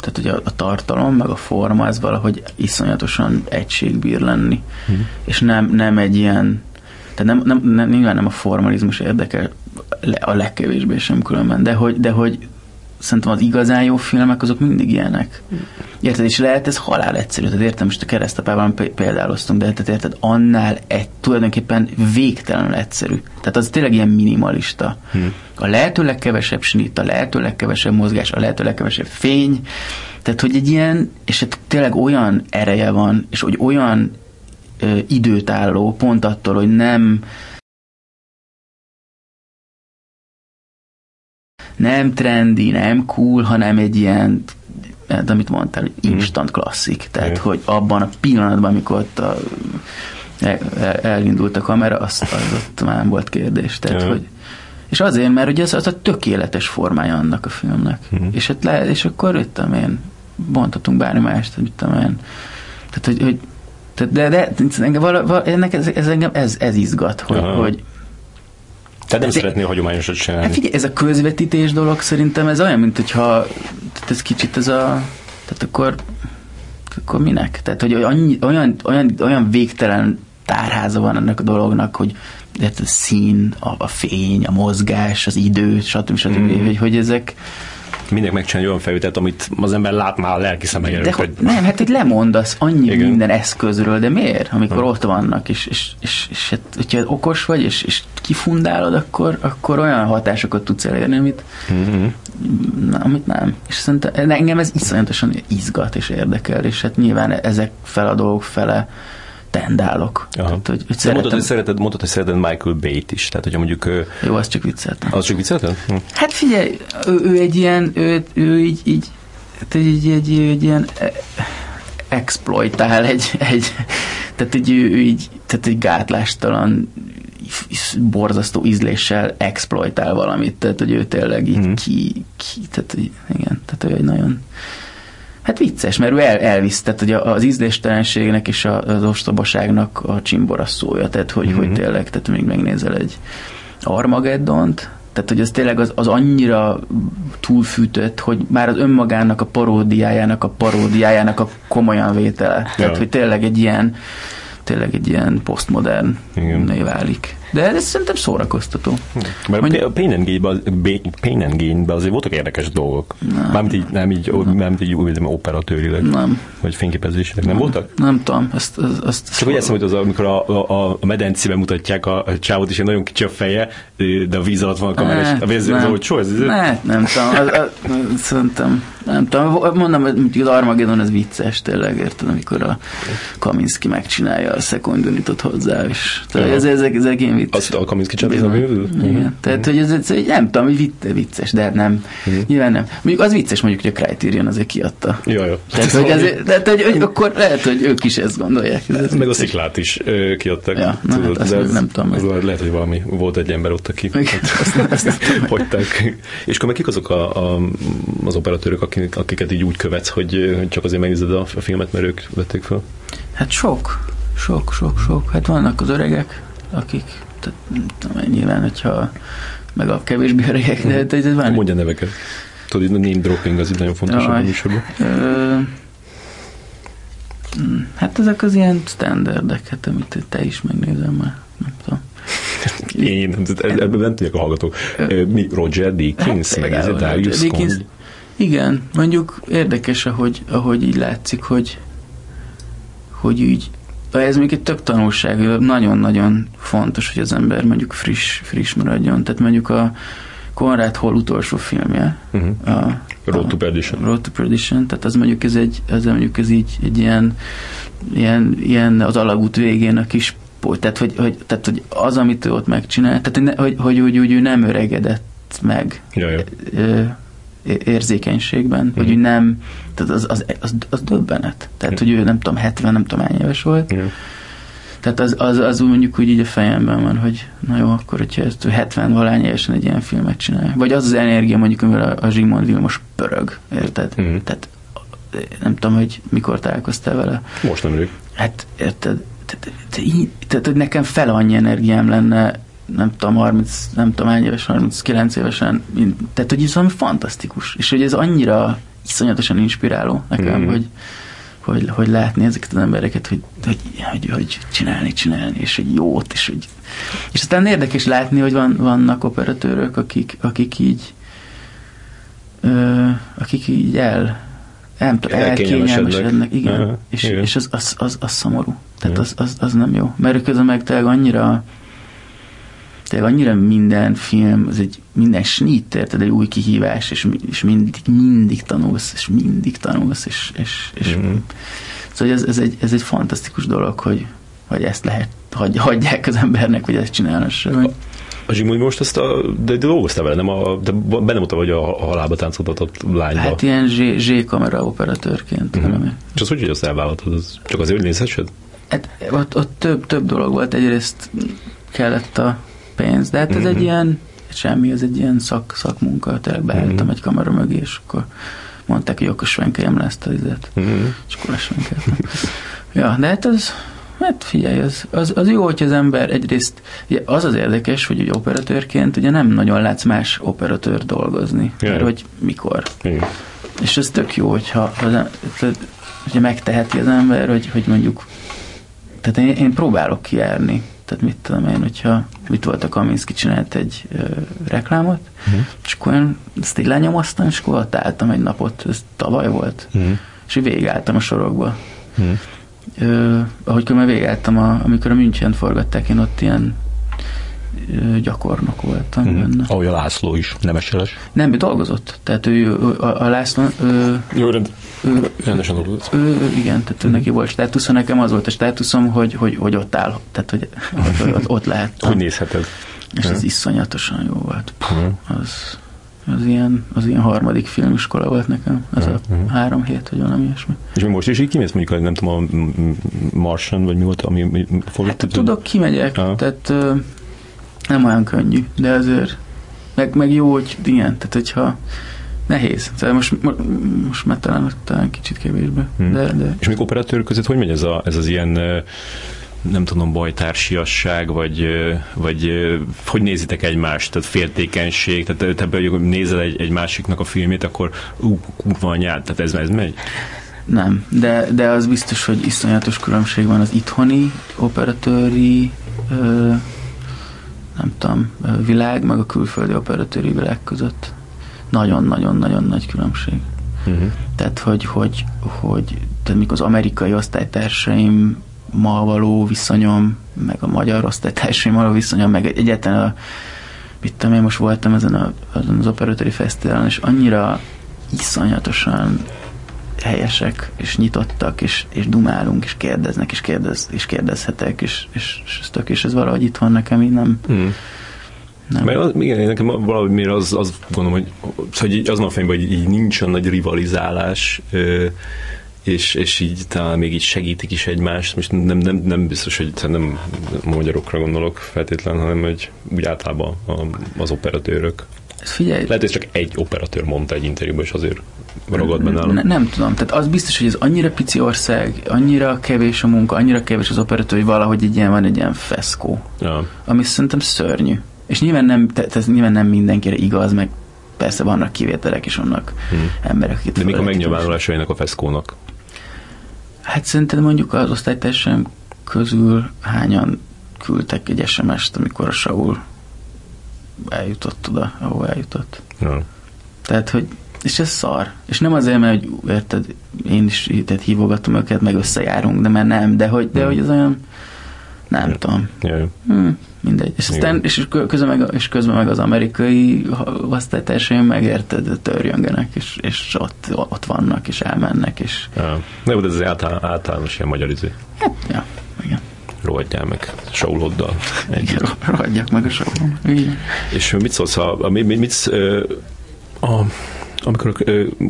tehát ugye a, a tartalom, meg a forma, ez valahogy iszonyatosan egységbír lenni. Hmm. És nem, nem egy ilyen, tehát nem, nem, nem, nyilván nem a formalizmus érdekel a legkevésbé sem különben, de hogy, de hogy szerintem az igazán jó filmek azok mindig ilyenek. Érted? És lehet ez halál egyszerű. Tehát értem, most a keresztapában példáloztunk, de tehát érted, annál egy, tulajdonképpen végtelenül egyszerű. Tehát az tényleg ilyen minimalista. Hmm. A lehető legkevesebb snit, a lehető legkevesebb mozgás, a lehető legkevesebb fény. Tehát, hogy egy ilyen, és hát tényleg olyan ereje van, és hogy olyan ö, időt álló, pont attól, hogy nem nem trendi, nem cool, hanem egy ilyen de amit mondtál, hogy mhm. instant klasszik. Tehát, mm. hogy abban a pillanatban, amikor ott a, el, elindult a kamera, az, az ott már volt kérdés. Tehát, mm. hogy, és azért, mert ugye az, az a tökéletes formája annak a filmnek. Mm. És, hát le, és akkor, mit tudom én, mondhatunk bármi mást, mit tudom én. Tehát, hogy, hogy tehát de, de engem, vala, vala, ennek ez, ez, engem ez, ez izgat, hogy, hogy, tehát nem szeretnél hagyományosat csinálni. Hát figyelj, ez a közvetítés dolog szerintem ez olyan, mint hogyha tehát ez kicsit ez a tehát akkor akkor minek? Tehát, hogy annyi, olyan, olyan, olyan végtelen tárháza van ennek a dolognak, hogy a szín, a, a fény, a mozgás, az idő, stb. stb. Mm. Hogy, hogy ezek mindenki megcsinálja olyan felvételt, amit az ember lát már a lelki szeme előtt. De hogy... Nem, hát hogy lemondasz annyi Igen. minden eszközről, de miért? Amikor ha. ott vannak, és, és, és, és hát, hogyha okos vagy, és, és kifundálod, akkor, akkor olyan hatásokat tudsz elérni, amit, mm-hmm. na, amit nem. És szerintem engem ez iszonyatosan izgat és érdekel, és hát nyilván ezek fel a dolgok fele tendálok. Aha. Tehát, hogy, szeretem... mondtad, hogy szereted, mondtad, hogy szereted Michael Bay-t is, tehát hogyha mondjuk... Jó, azt csak vicceltem. Az csak viccelted? Hm. Hát figyelj, ő, ő egy ilyen, ő, ő így, így, egy, egy, egy, egy ilyen e- exploitál egy, egy tehát egy, ő, ő így, tehát egy gátlástalan borzasztó ízléssel exploitál valamit, tehát hogy ő tényleg így Mhm. ki, ki, tehát igen, tehát ő egy nagyon Hát vicces, mert ő el, elvisz, tehát hogy az ízléstelenségnek és az ostobaságnak a csimbora szója, tehát hogy, Mhm. hogy tényleg, tehát még megnézel egy Armageddont, tehát hogy az tényleg az, az annyira túlfűtött, hogy már az önmagának a paródiájának a paródiájának a komolyan vétele. Tehát, Ja. hogy tényleg egy ilyen tényleg egy ilyen posztmodern Igen. válik. De ez szerintem szórakoztató. Mert Mondja- a Pain and Gain-ben Gain-ben azért voltak érdekes dolgok. Nem. Mármint így, nem így, mármint így úgy, operatőrileg, Nem, vagy fényképezésileg. Nem voltak? nem tudom, ezt, ezt, ezt Csak úgy eszem, hogy az, amikor a, a, a medencében mutatják a, a csávot, és egy nagyon kicsi a feje, de a víz alatt van a kamera, és a víz, nem. ez olcsó, ez, ez, Ne, nem tudom, az, az, szerintem, nem tudom, mondom, hogy az Armageddon ez vicces tényleg, érted, amikor a Kaminski megcsinálja a Second Unitot hozzá, és tehát ez, ezek, ezek ilyen vicces. az a Kaminski ez a Bizony. Igen. Tehát, hogy ez, ez, nem tudom, hogy vicces, de nem. Mhm. Nyilván nem. Mondjuk az vicces, mondjuk, hogy a Criterion azért kiadta. Jó, jó. Tehát, hogy, ezért, tehát hogy, hogy, akkor lehet, hogy ők is ezt gondolják. Ez, ez Meg a sziklát is ö, kiadtak. Ja, na hát azt meg nem tudom meg. lehet, hogy valami, volt egy ember ott, aki azt, azt hagyták. És akkor meg kik azok a, a, az operatőrök, akik, akiket így úgy követsz, hogy, hogy csak azért megnézed a, a filmet, mert ők vették fel? Hát sok, sok, sok, sok. Hát vannak az öregek, akik, tehát, nem tudom, nyilván, hogyha meg a kevésbé öregek, de, de, de van. Mondja neveket. Tudod, a name dropping az itt nagyon fontos a Jaj. műsorban. Ö, mm, hát ezek az ilyen standardek, hát amit te is megnézel már, nem tudom. Én, ebben nem tudják a hallgatók. Mi, Roger Deakins, Hát meg ez a Darius. Cohn. Igen, mondjuk érdekes, ahogy, ahogy így látszik, hogy, hogy így, ez még egy tök tanulság, nagyon-nagyon fontos, hogy az ember mondjuk friss, friss maradjon. Tehát mondjuk a Conrad Hall utolsó filmje, Uh-huh. a, Road to Perdition. Road to Perdition, tehát az mondjuk ez egy, ez mondjuk ez így egy ilyen, ilyen, ilyen az alagút végén a kis tehát hogy, hogy, tehát, hogy az, amit ő ott megcsinál, tehát hogy, hogy, hogy, hogy, ő nem öregedett meg Ja, ja. Érzékenységben, hogy Mhm. ő nem, tehát az, az, az, az döbbenet. Tehát, Mhm. hogy ő nem tudom, 70, nem tudom, hány éves volt. Ja. Tehát az, az, az úgy mondjuk úgy így a fejemben van, hogy na jó, akkor, hogyha ezt ő 70 valány évesen egy ilyen filmet csinál. Vagy az az energia, mondjuk, amivel a, a Zsigmond Vilmos pörög, érted? Mhm. Tehát nem tudom, hogy mikor találkoztál vele. Most nem rég. Hát érted, tehát, tehát, tehát hogy nekem fel annyi energiám lenne, nem tudom, 30, nem tudom hány éves, 39 évesen, mint, tehát hogy ez valami fantasztikus, és hogy ez annyira iszonyatosan inspiráló nekem, mm. hogy, hogy, hogy látni ezeket az embereket, hogy, hogy, hogy, hogy csinálni, csinálni, és hogy jót, és hogy és aztán érdekes látni, hogy van, vannak operatőrök, akik, akik így ö, akik így el nem tudom, Elkényelmesednek. igen, Aha, és, igen. és az, az, az, az szomorú. Tehát az, az, az, nem jó. Mert közben meg tényleg annyira tényleg annyira minden film, az egy minden snit, érted, egy új kihívás, és, és mindig, mindig tanulsz, és mindig tanulsz, és, és, és Mhm. szóval ez, ez, egy, ez egy fantasztikus dolog, hogy, hogy ezt lehet, hagy, hagyják az embernek, hogy ezt csinálhassa. Hogy, A Zsigmond most ezt a, de, de dolgoztál vele, nem a, de benne mondta, hogy a, a halálba táncoltatott lányba. hát ilyen Z, Z kamera operatőrként Mhm. valami. És az hogy, hogy azt elvállaltad? Az csak azért, hogy nézhessed? Hát, ott, ott több, több dolog volt. Egyrészt kellett a pénz, de hát ez Mhm. egy ilyen, semmi, ez egy ilyen szak, szakmunka. Tényleg beálltam Mhm. egy kamera mögé, és akkor mondták, hogy akkor svenkeljem le ezt a izet. Mm-hmm. És akkor lesvenkeltem. ja, de hát az, hát figyelj, az, az, az jó, hogy az ember egyrészt, ugye az az érdekes, hogy egy operatőrként ugye nem nagyon látsz más operatőr dolgozni. Jaj. Mert hogy mikor. Igen. És ez tök jó, hogyha az, hogyha megteheti az ember, hogy, hogy mondjuk tehát én, én próbálok kijárni. Tehát mit tudom én, hogyha mit volt a Kaminski csinált egy ö, reklámot, Mhm. és akkor én ezt így lenyomoztam, és akkor ott álltam egy napot, ez tavaly volt, Mm-hmm. és így végigálltam a sorokba. Mm-hmm. Ö, ahogy különben végigálltam, a, amikor a München forgatták, én ott ilyen gyakornok voltam Mhm. benne. Ahogy a László is, nemeseles. Nem, ő dolgozott. Tehát ő, a, a László, ő, Jó, rend, ő, rendesen dolgozott. ő, igen, tehát ő neki volt státusza, nekem az volt a státuszom, hogy, hogy, hogy ott áll, tehát hogy, ott, ott lehet. Hogy nézheted? És ez Mhm. iszonyatosan jó volt. Mhm. Az, az, ilyen, az ilyen harmadik filmiskola volt nekem. Ez a Mhm. három hét, vagy valami ilyesmi. És még most is így kimész mondjuk, nem tudom, a Martian, vagy mi volt, ami mi- fog Hát tudok, kimegyek, Aha. tehát nem olyan könnyű, de azért meg, meg jó, hogy igen, tehát hogyha nehéz. Tehát most, mo- most már talán, talán kicsit kevésbé, Hmm. de, de És még operatőr között hogy megy ez, a, ez az ilyen nem tudom, bajtársiasság, vagy, vagy hogy nézitek egymást, tehát féltékenység, tehát te belül nézel egy, egy másiknak a filmét, akkor ú, kurva anyád, tehát ez, ez megy? nem. De, de az biztos, hogy iszonyatos különbség van az itthoni operatőri ö, nem tudom, világ, meg a külföldi operatőri világ között. Nagyon-nagyon-nagyon nagy különbség. Uh-huh. Tehát, hogy, hogy, hogy tehát mikor az amerikai osztálytársaimmal való viszonyom, meg a magyar osztálytársaimmal való viszonyom, meg egyáltalán a, mit tudom én, most voltam ezen, a, ezen az operatőri fesztiválon, és annyira iszonyatosan helyesek, és nyitottak, és, és dumálunk, és kérdeznek, és, kérdez, és kérdezhetek, és, és, és ez tök, és ez valahogy itt van nekem, így nem, Mm. nem. Mert az, igen, nekem valahogy miért az, az gondolom, hogy, hogy azon a fejemben, hogy így nincs olyan nagy rivalizálás, ö, és, és így talán még így segítik is egymást. Most nem, nem, nem biztos, hogy nem a magyarokra gondolok feltétlen, hanem hogy úgy általában a, az operatőrök. Figyelj, Lehet, hogy ez csak egy operatőr mondta egy interjúban, és azért ragad benne Ne, nem tudom, tehát az biztos, hogy ez annyira pici ország, annyira kevés a munka, annyira kevés az operatőr, hogy valahogy egy ilyen van egy ilyen feszkó, Ja. ami szerintem szörnyű. És nyilván nem, tehát ez nyilván nem mindenkire igaz, meg persze vannak kivételek, és vannak Hmm. emberek, akik De mik a megnyilvánulásai ennek a feszkónak? Hát szerinted mondjuk az osztálytársaim közül hányan küldtek egy SMS-t, amikor a Saul eljutott oda, ahol eljutott. Ja. Tehát, hogy és ez szar. És nem azért, mert hogy, érted, én is tehát hívogatom őket, meg összejárunk, de mert nem, de hogy, de Hmm. hogy az olyan, nem Ja. tudom. Ja, ja. Hm, mindegy. És, aztán, Igen. és, közben meg, és közben meg az amerikai osztálytársaim megérted, törjöngenek, és, és ott, ott vannak, és elmennek, és jó, de ez az által, általános ilyen magyar izé. ja, igen. Rohadjál meg Sauloddal. rohadjak meg a. Igen. És mit szólsz, a, a, mit, mit, ö, a, amikor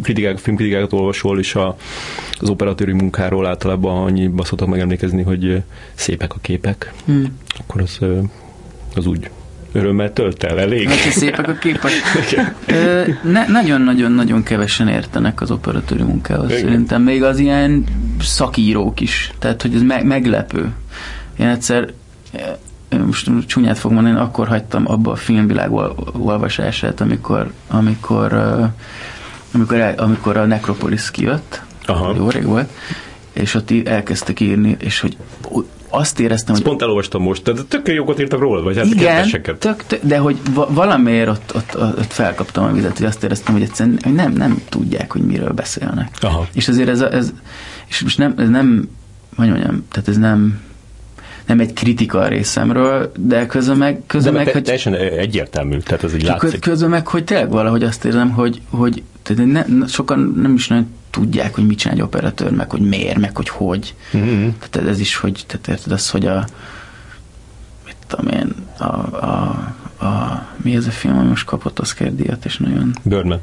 kritikák, filmkritikákat olvasol, és a, az operatőri munkáról általában annyiba szoktak megemlékezni, hogy szépek a képek, Hm. akkor az, az úgy örömmel tölt el, elég. Neki szépek a képek. Ne, nagyon-nagyon-nagyon kevesen értenek az operatőri munkához. Igen. Szerintem még az ilyen szakírók is. Tehát, hogy ez me- meglepő. Én egyszer ö, most csúnyát fog mondani, én akkor hagytam abba a filmvilág ol- olvasását, amikor, amikor, ö, amikor, el, amikor a Necropolis kijött, Aha. jó rég volt, és ott elkezdtek írni, és hogy azt éreztem, Ezt hogy pont elolvastam most, tehát tök jókat írtak róla, vagy hát igen, tök, tök, de hogy va- valamiért ott, ott, ott felkaptam a vizet, hogy azt éreztem, hogy egyszerűen hogy nem, nem tudják, hogy miről beszélnek. Aha. És azért ez, a- ez és most nem, ez nem, hogy mondjam, tehát ez nem nem egy kritika a részemről, de közben meg, közben De meg, te, hogy teljesen egyértelmű, tehát ez így látszik. közben meg, hogy tényleg valahogy azt érzem, hogy, hogy tehát ne, sokan nem is nagyon tudják, hogy mit csinál egy operatőr, meg hogy miért, meg hogy hogy. Mhm. Tehát ez is, hogy, tehát érted az, hogy a mit tudom én, a, a, a mi ez a film, ami most kapott Oscar díjat, és nagyon Birdman.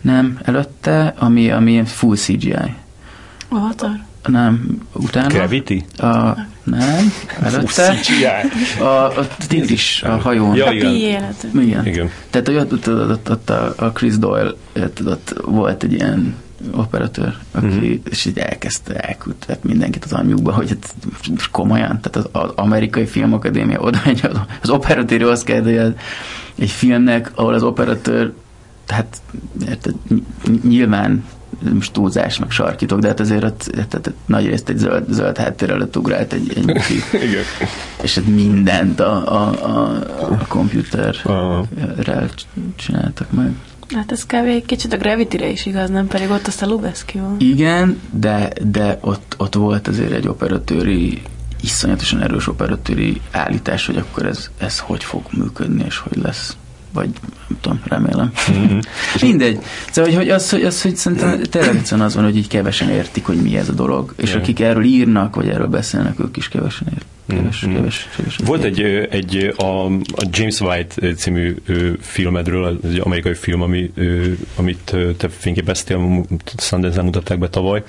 nem, előtte, ami, ami full CGI. Avatar? Nem, utána. Gravity? A, nem, előtte. A, a tigris a hajón. Ja, igen. Igen. Igen. Tehát hogy ott, ott, ott, ott, a, a Chris Doyle, ott, ott volt egy ilyen operatőr, aki, Mhm. mm-hmm. és így elkezdte, elküldte mindenkit az anyjukba, hogy hát komolyan, tehát az, az amerikai filmakadémia oda megy az, az operatőri Oscar díjat egy filmnek, ahol az operatőr, hát érted, ny- nyilván most túlzás, meg sarkítok, de hát azért ott, tehát nagy részt egy zöld, zöld háttér előtt ugrált egy, egy mozi, Igen. és hát mindent a, a, a, a komputer Aha. rel csináltak meg. Hát ez kb. egy kicsit a Gravity-re is igaz, nem pedig ott azt a Lubeszki van. Igen, de, de ott, ott volt azért egy operatőri iszonyatosan erős operatőri állítás, hogy akkor ez, ez hogy fog működni, és hogy lesz vagy nem tudom, remélem. Mm-hmm. Mindegy. Szóval, hogy, hogy az, hogy, az, hogy szerintem tényleg az van, hogy így kevesen értik, hogy mi ez a dolog. És yeah. akik erről írnak, vagy erről beszélnek, ők is kevesen értik. Keves, mm-hmm. keves, keves, Volt egy, egy a, a James White című filmedről, egy amerikai film, ami, amit te fényképeztél, Sundance-en mutatták be tavaly.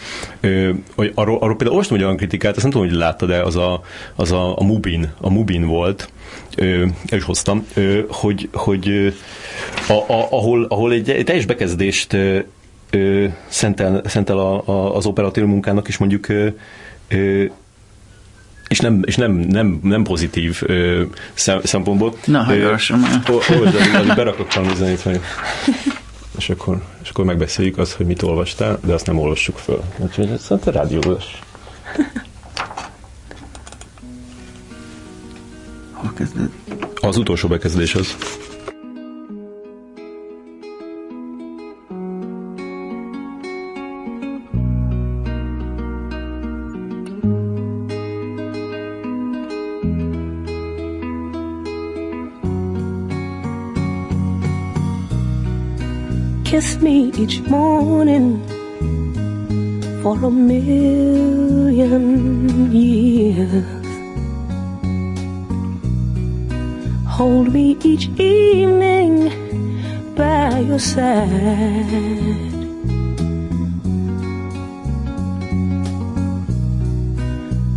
Arról, arról például olvastam egy olyan kritikát, azt nem tudom, hogy láttad, de az a, az a, a Mubin, a Mubin volt, el is hoztam, hogy, hogy a, a, ahol, ahol egy, egy teljes bekezdést szentel, szentel a, a, az operatív munkának, és mondjuk és nem, és nem, nem, nem pozitív ö, szempontból. Na, hallgassam már. Olvasd, berakok valami zenét, meg. És akkor, és akkor megbeszéljük azt, hogy mit olvastál, de azt nem olvassuk föl. Úgyhogy ez a rádiós. Hol kezded? Az utolsó bekezdés az. kiss me each morning for a million years. Hold me each evening by your side.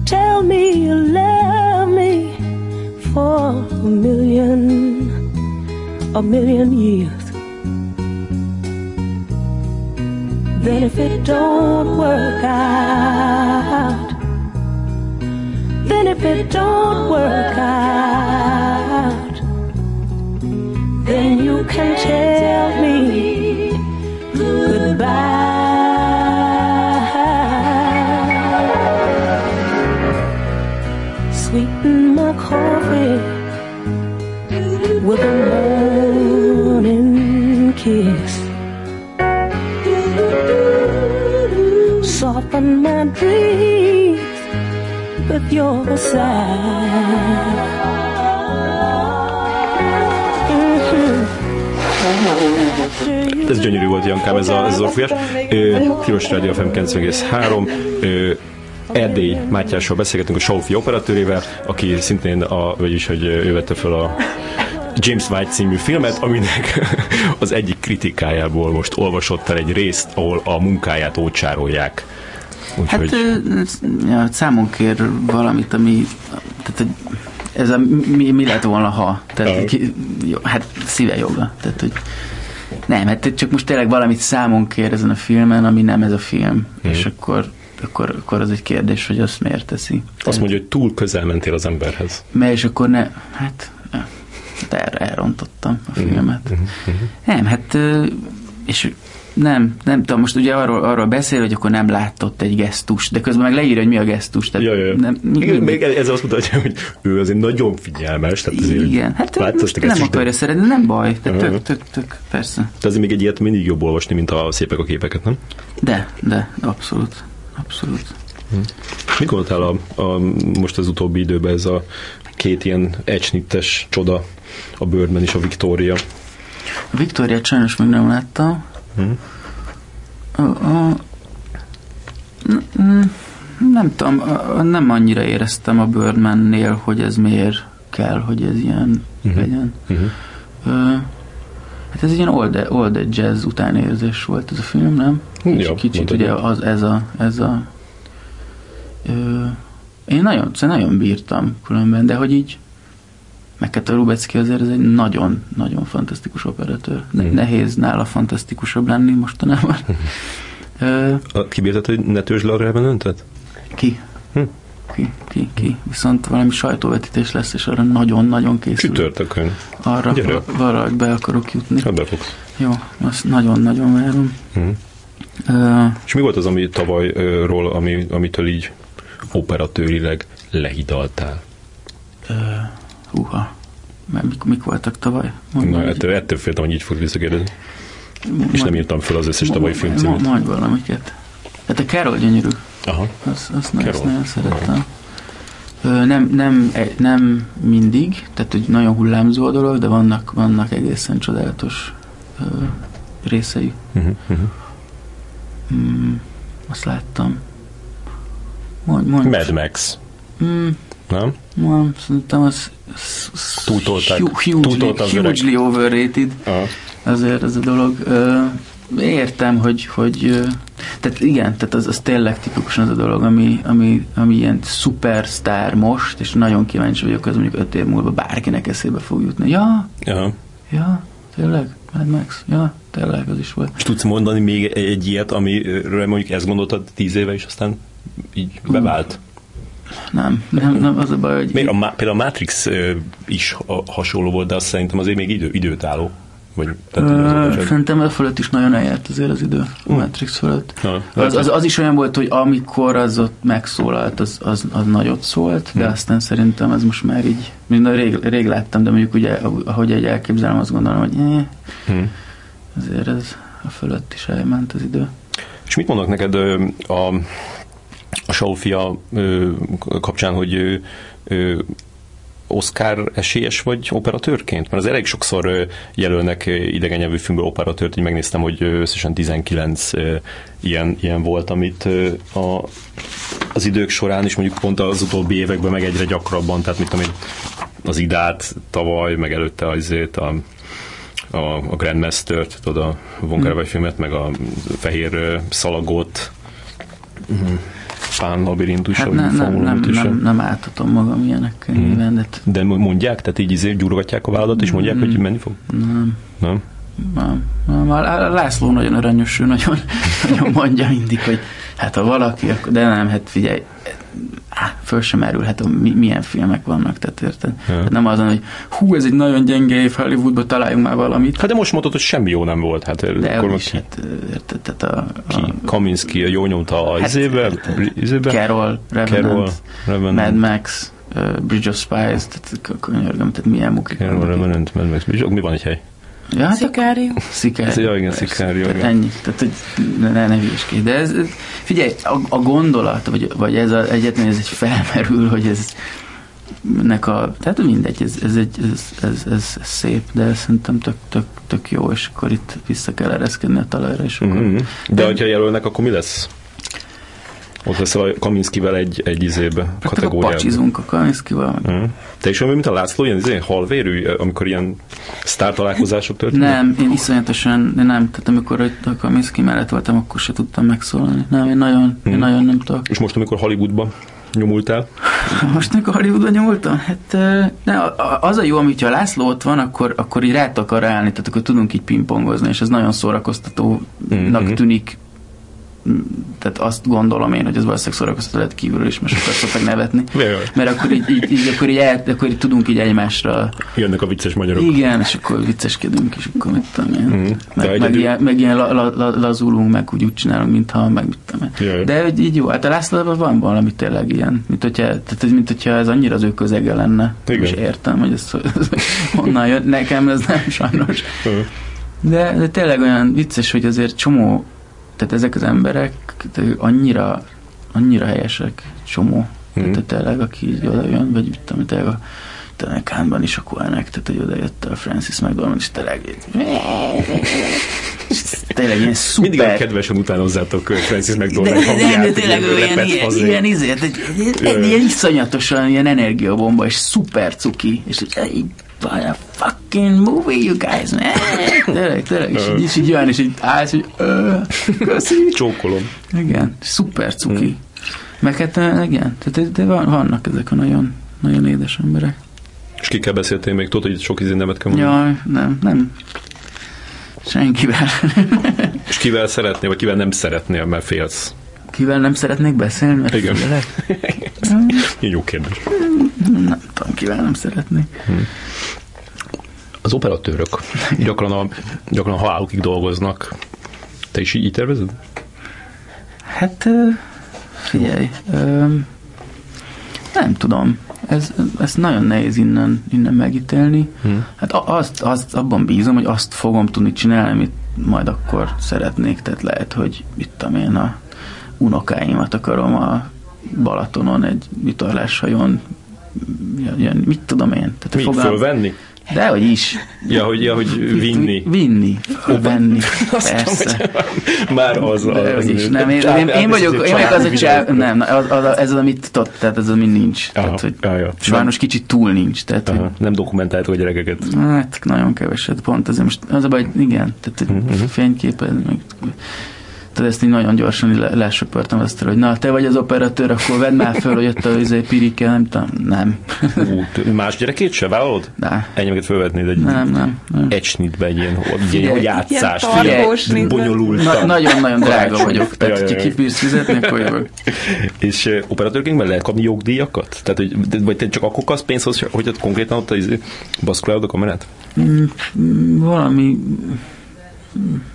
Tell me you love me for a million, a million years. Then if it don't work out, then if it don't work out, then you can tell me goodbye. Sweeten my coffee with a morning kiss. soften my dreams with your side. Ez gyönyörű volt, Jankám, ez a, ez a fújás. Tilos Rádió FM 9,3. Erdély Mátyással beszélgetünk a Sófi operatőrével, aki szintén, a, vagyis, hogy ő vette fel a James White című filmet, aminek az egyik kritikájából most olvasott el egy részt, ahol a munkáját ócsárolják. Úgyhogy... Hát ja, számon kér valamit, ami tehát, ez a, mi, mi lett volna, ha? Tehát. Jó, hát szíve joga. Tehát, hogy nem, hát csak most tényleg valamit számon kér ezen a filmen, ami nem ez a film. Mm. És akkor akkor, akkor az egy kérdés, hogy azt miért teszi. Azt mondja, hogy túl közel mentél az emberhez. Mert és akkor ne, hát de erre elrontottam a mhm. filmet. Uh-huh. Nem, hát és nem, nem tudom, most ugye arról, arról beszél, hogy akkor nem látott egy gesztus, de közben meg leírja, hogy mi a gesztus. Tehát ja, ja. Nem, Igen, még ez azt mutatja, hogy ő azért nagyon figyelmes. Tehát azért, Igen, hát most nem akarja de... szeretni, nem baj, de tök, tök, tök, persze. Tehát azért még egy ilyet mindig jobb olvasni, mint a szépek a képeket, nem? De, de, abszolút, abszolút. Hm. Mit gondoltál a, a, most az utóbbi időben ez a két ilyen egysnittes csoda, a Birdman és a Victoria. A Victoria sajnos még nem láttam. A, a, nem tudom, nem annyira éreztem a Birdman-nél, hogy ez miért kell, hogy ez ilyen uh-huh. legyen. Uh-huh. Uh, hát ez egy ilyen old, old jazz utánérzés volt ez a film, nem? Ja, És kicsit ugye az, ez a, ez a uh, én nagyon, szóval nagyon bírtam különben, de hogy így Mekete Rubecki azért ez egy nagyon-nagyon fantasztikus operatőr. Ne, mm. Nehéz nála fantasztikusabb lenni mostanában. A, kibírtad, hogy ne törzs le a revenantet? Ki? Hm. Ki, ki, ki. Viszont valami sajtóvetítés lesz, és arra nagyon-nagyon készül. Csütörtökön. Arra Gyere. valahogy be akarok jutni. Hát befogsz. Jó, azt nagyon-nagyon várom. Hm. Uh, és mi volt az, ami tavalyról, ami, amitől így operatőrileg lehidaltál? Uh, Húha. Mert mik, mik voltak tavaly? Mondom, Na, ettől, ettől féltem, hogy így fog visszakérdezni. És nem írtam fel az összes tavalyi filmcímet. Majd valamiket. Hát a Carol gyönyörű. Aha. Azt, azt, Carol. nagyon szerettem. Ö, nem, nem, e- nem mindig, tehát hogy nagyon hullámzó a dolog, de vannak, vannak egészen csodálatos ö, részei. Uh-huh, uh-huh. Mm, azt láttam. Mondj, mondj. Mad Max, Mm, nem? nem, szerintem az, az, az Túltolták. hu- hugely, Túltolta hugely overrated. Aha. azért ez a dolog. Értem, hogy, hogy tehát igen, tehát az, az tényleg tipikusan az a dolog, ami, ami, ami ilyen szupersztár most, és nagyon kíváncsi vagyok, az mondjuk öt év múlva bárkinek eszébe fog jutni. Ja, Aha. ja, tényleg, Mad Max, ja, tényleg, az is volt. És tudsz mondani még egy ilyet, amiről mondjuk ezt gondoltad tíz éve, és aztán így bevált? Nem, nem, nem, az a baj, hogy Még a, például a Matrix is hasonló volt, de azt szerintem azért még idő, időtálló. Vagy, tehát, Ö, Szerintem a fölött is nagyon eljárt azért az idő, a Matrix fölött. Na, Az, az, az is olyan volt, hogy amikor az ott megszólalt, az, az, az nagyot szólt, de Hmm. aztán szerintem ez most már így, mind rég, rég láttam, de mondjuk ugye, ahogy egy elképzelem, azt gondolom, hogy eh, Hm. azért ez a fölött is elment az idő. És mit mondnak neked a, a Sofia ö, kapcsán, hogy ö, ö, Oscar esélyes vagy operatőrként? Mert az elég sokszor jelölnek idegen nyelvű filmből operatőrt, így megnéztem, hogy összesen 19 ö, ilyen, ilyen volt, amit a, az idők során, és mondjuk pont az utóbbi években meg egyre gyakrabban, tehát mit tudom én, az Idát tavaly, meg előtte azért a a, a Grandmaster-t, tudod, a Von Kar Wai filmet, meg a Fehér Szalagot, mhm, Pán labirintus, Hát nem, nem, Formulaút is. nem, nem átadom magam ilyenekkel Hmm. nyilván, de t- De mondják, tehát így izé gyurgatják a válladat, és mondják, hogy menni fog? nem, Nem? nem, nem. A László nagyon aranyos, ő nagyon, nagyon mondja mindig, hogy hát ha valaki, akkor, de nem, hát figyelj, á, föl sem merülhet, hogy mi, milyen filmek vannak, tehát érted? Ja. Hát nem azon, hogy hú, ez egy nagyon gyenge év Hollywoodba, találjunk már valamit. Hát de most mondod, hogy semmi jó nem volt. Hát De akkor is, ki, hát érted, tehát a, ki? a Kaminski, a jó nyomta a Hát, izébe, izébe? Carol, Revenant, Carol, Revenant. Mad Max, uh, Bridge of Spies, tehát könyörgöm, tehát milyen mukik Carol. Revenant, Mad Max. Mi van egy hely? Ja, hát Szikárió. Szikárió. Ja, igen. Szikárió, Tehát igen. ennyi. Tehát, hogy ne, ne, hülyeskedj. De ez, figyelj, a, a gondolat, vagy, vagy ez a, egyetlen ez egy felmerül, hogy ez nek a, tehát mindegy, ez, ez, egy, ez, ez, ez, ez, szép, de szerintem tök, tök, tök jó, és akkor itt vissza kell ereszkedni a talajra, és akkor Mhm. De hogyha jelölnek, akkor mi lesz? Ott leszel a Kaminskivel egy, egy izébe, kategóriában. pacsizunk a Kaminszkival. meg- Mhm. Te is olyan, mint a László, ilyen izé, halvérű, amikor ilyen sztár találkozások történnek? Nem, én iszonyatosan, de nem, tehát amikor a Kaminszki mellett voltam, akkor se tudtam megszólalni. Nem, én nagyon, én Mhm. nagyon nem tudok. És most, amikor Hollywoodba nyomultál, Most mikor Hollywoodba nyomultam? Hát ne, az a jó, amit ha László ott van, akkor, akkor így rá akar állni, tehát akkor tudunk így pingpongozni, és ez nagyon szórakoztatónak Mhm. tűnik. Mm, Tehát azt gondolom én, hogy ez valószínűleg szórakoztató lehet kívülről is, mert sokat szoktak nevetni. Mert akkor így, így, így, akkor így, el, akkor így tudunk így egymásra jönnek a vicces magyarok. igen, és akkor vicceskedünk, és akkor mit tudom én. De Meg, meg, ilyen, meg ilyen la, la, la, lazulunk, meg úgy, úgy csinálunk, mintha, meg mit tudom én. Jaj. De hogy így jó, hát a Lászlóban van valami tényleg ilyen, mint hogyha, tehát, ez, mint hogyha ez annyira az ő közege lenne. Igen. És értem, hogy ez, ez honnan jön. Nekem ez nem sajnos. De, de tényleg olyan vicces, hogy azért csomó, tehát ezek az emberek annyira, annyira helyesek, csomó. Mhm. Tehát tényleg, aki így oda jön, vagy mit tudom, tényleg a talán Kánban is a Koelnek, tehát hogy oda jött a Francis McDormand, és tényleg tényleg ilyen szuper. Mindig olyan kedvesen utánozzátok Francis McDormand de, de, de hangját, tényleg ilyen ő ilyen, ilyen, ilyen, izé, egy, egy, ilyen iszonyatosan ilyen energiabomba, és szuper cuki, és így, a fucking movie, you guys, man. Tényleg, tényleg, és így, és így jön, és így állsz, hogy köszi. Csókolom. Igen, szuper cuki. Meg hát, igen, tehát de van, vannak ezek a nagyon, nagyon édes emberek. És kikkel beszéltél még? Tudod, hogy sok izé nemet kell mondani? Jaj, nem, nem. Senkivel. És kivel szeretnél, vagy kivel nem szeretnél, mert félsz? Kivel nem szeretnék beszélni, mert Igen. jó kérdés. Nem tudom, kivel nem szeretnék. Az operatőrök gyakran, a, gyakran a halálukig dolgoznak. Te is így, így tervezed? Hát figyelj, nem tudom. Ez, ez nagyon nehéz innen, innen megítélni. Hmm. Hát azt, azt, abban bízom, hogy azt fogom tudni csinálni, amit majd akkor szeretnék. Tehát lehet, hogy itt tudom én a unokáimat akarom a Balatonon egy vitorláshajón, ilyen, mit tudom én. Tehát Mi, fogalm- fölvenni? De hogy is. Ja, hogy, ja, hogy vinni. Vinni. Venni. Persze. Már az. De az is. Nem, én, én, én, vagyok, én vagyok az a csáv, nem, az, az, az, az, amit tudott, tehát ez az, ami nincs. Aha, Tehát, hogy ja, ja. sajnos kicsit túl nincs. Tehát, hogy nem dokumentáltuk a gyerekeket. Hát nagyon keveset, pont azért most az a baj, igen, tehát uh-huh. fényképet, meg tehát ezt így nagyon gyorsan így le, lesöpörtem ezt, hogy na, te vagy az operatőr, akkor vedd már föl, hogy ott a izé, pirike, nem tudom, nem. Ú, más gyerekét se vállalod? De, Enyémeket fölvetnéd egy, nem, nem. nem. egy snitbe, egy ilyen, egy ilyen bonyolultan. Na, nagyon-nagyon drága vagyok, tehát hogyha ja. kibírsz fizetni, akkor jövök. És operatőrként lehet kapni jogdíjakat? Tehát, hogy, vagy te csak akkor kapsz pénzt, hogy, hogy ott konkrétan ott izé, baszkulálod a kamerát? Mm, mm, Valami val-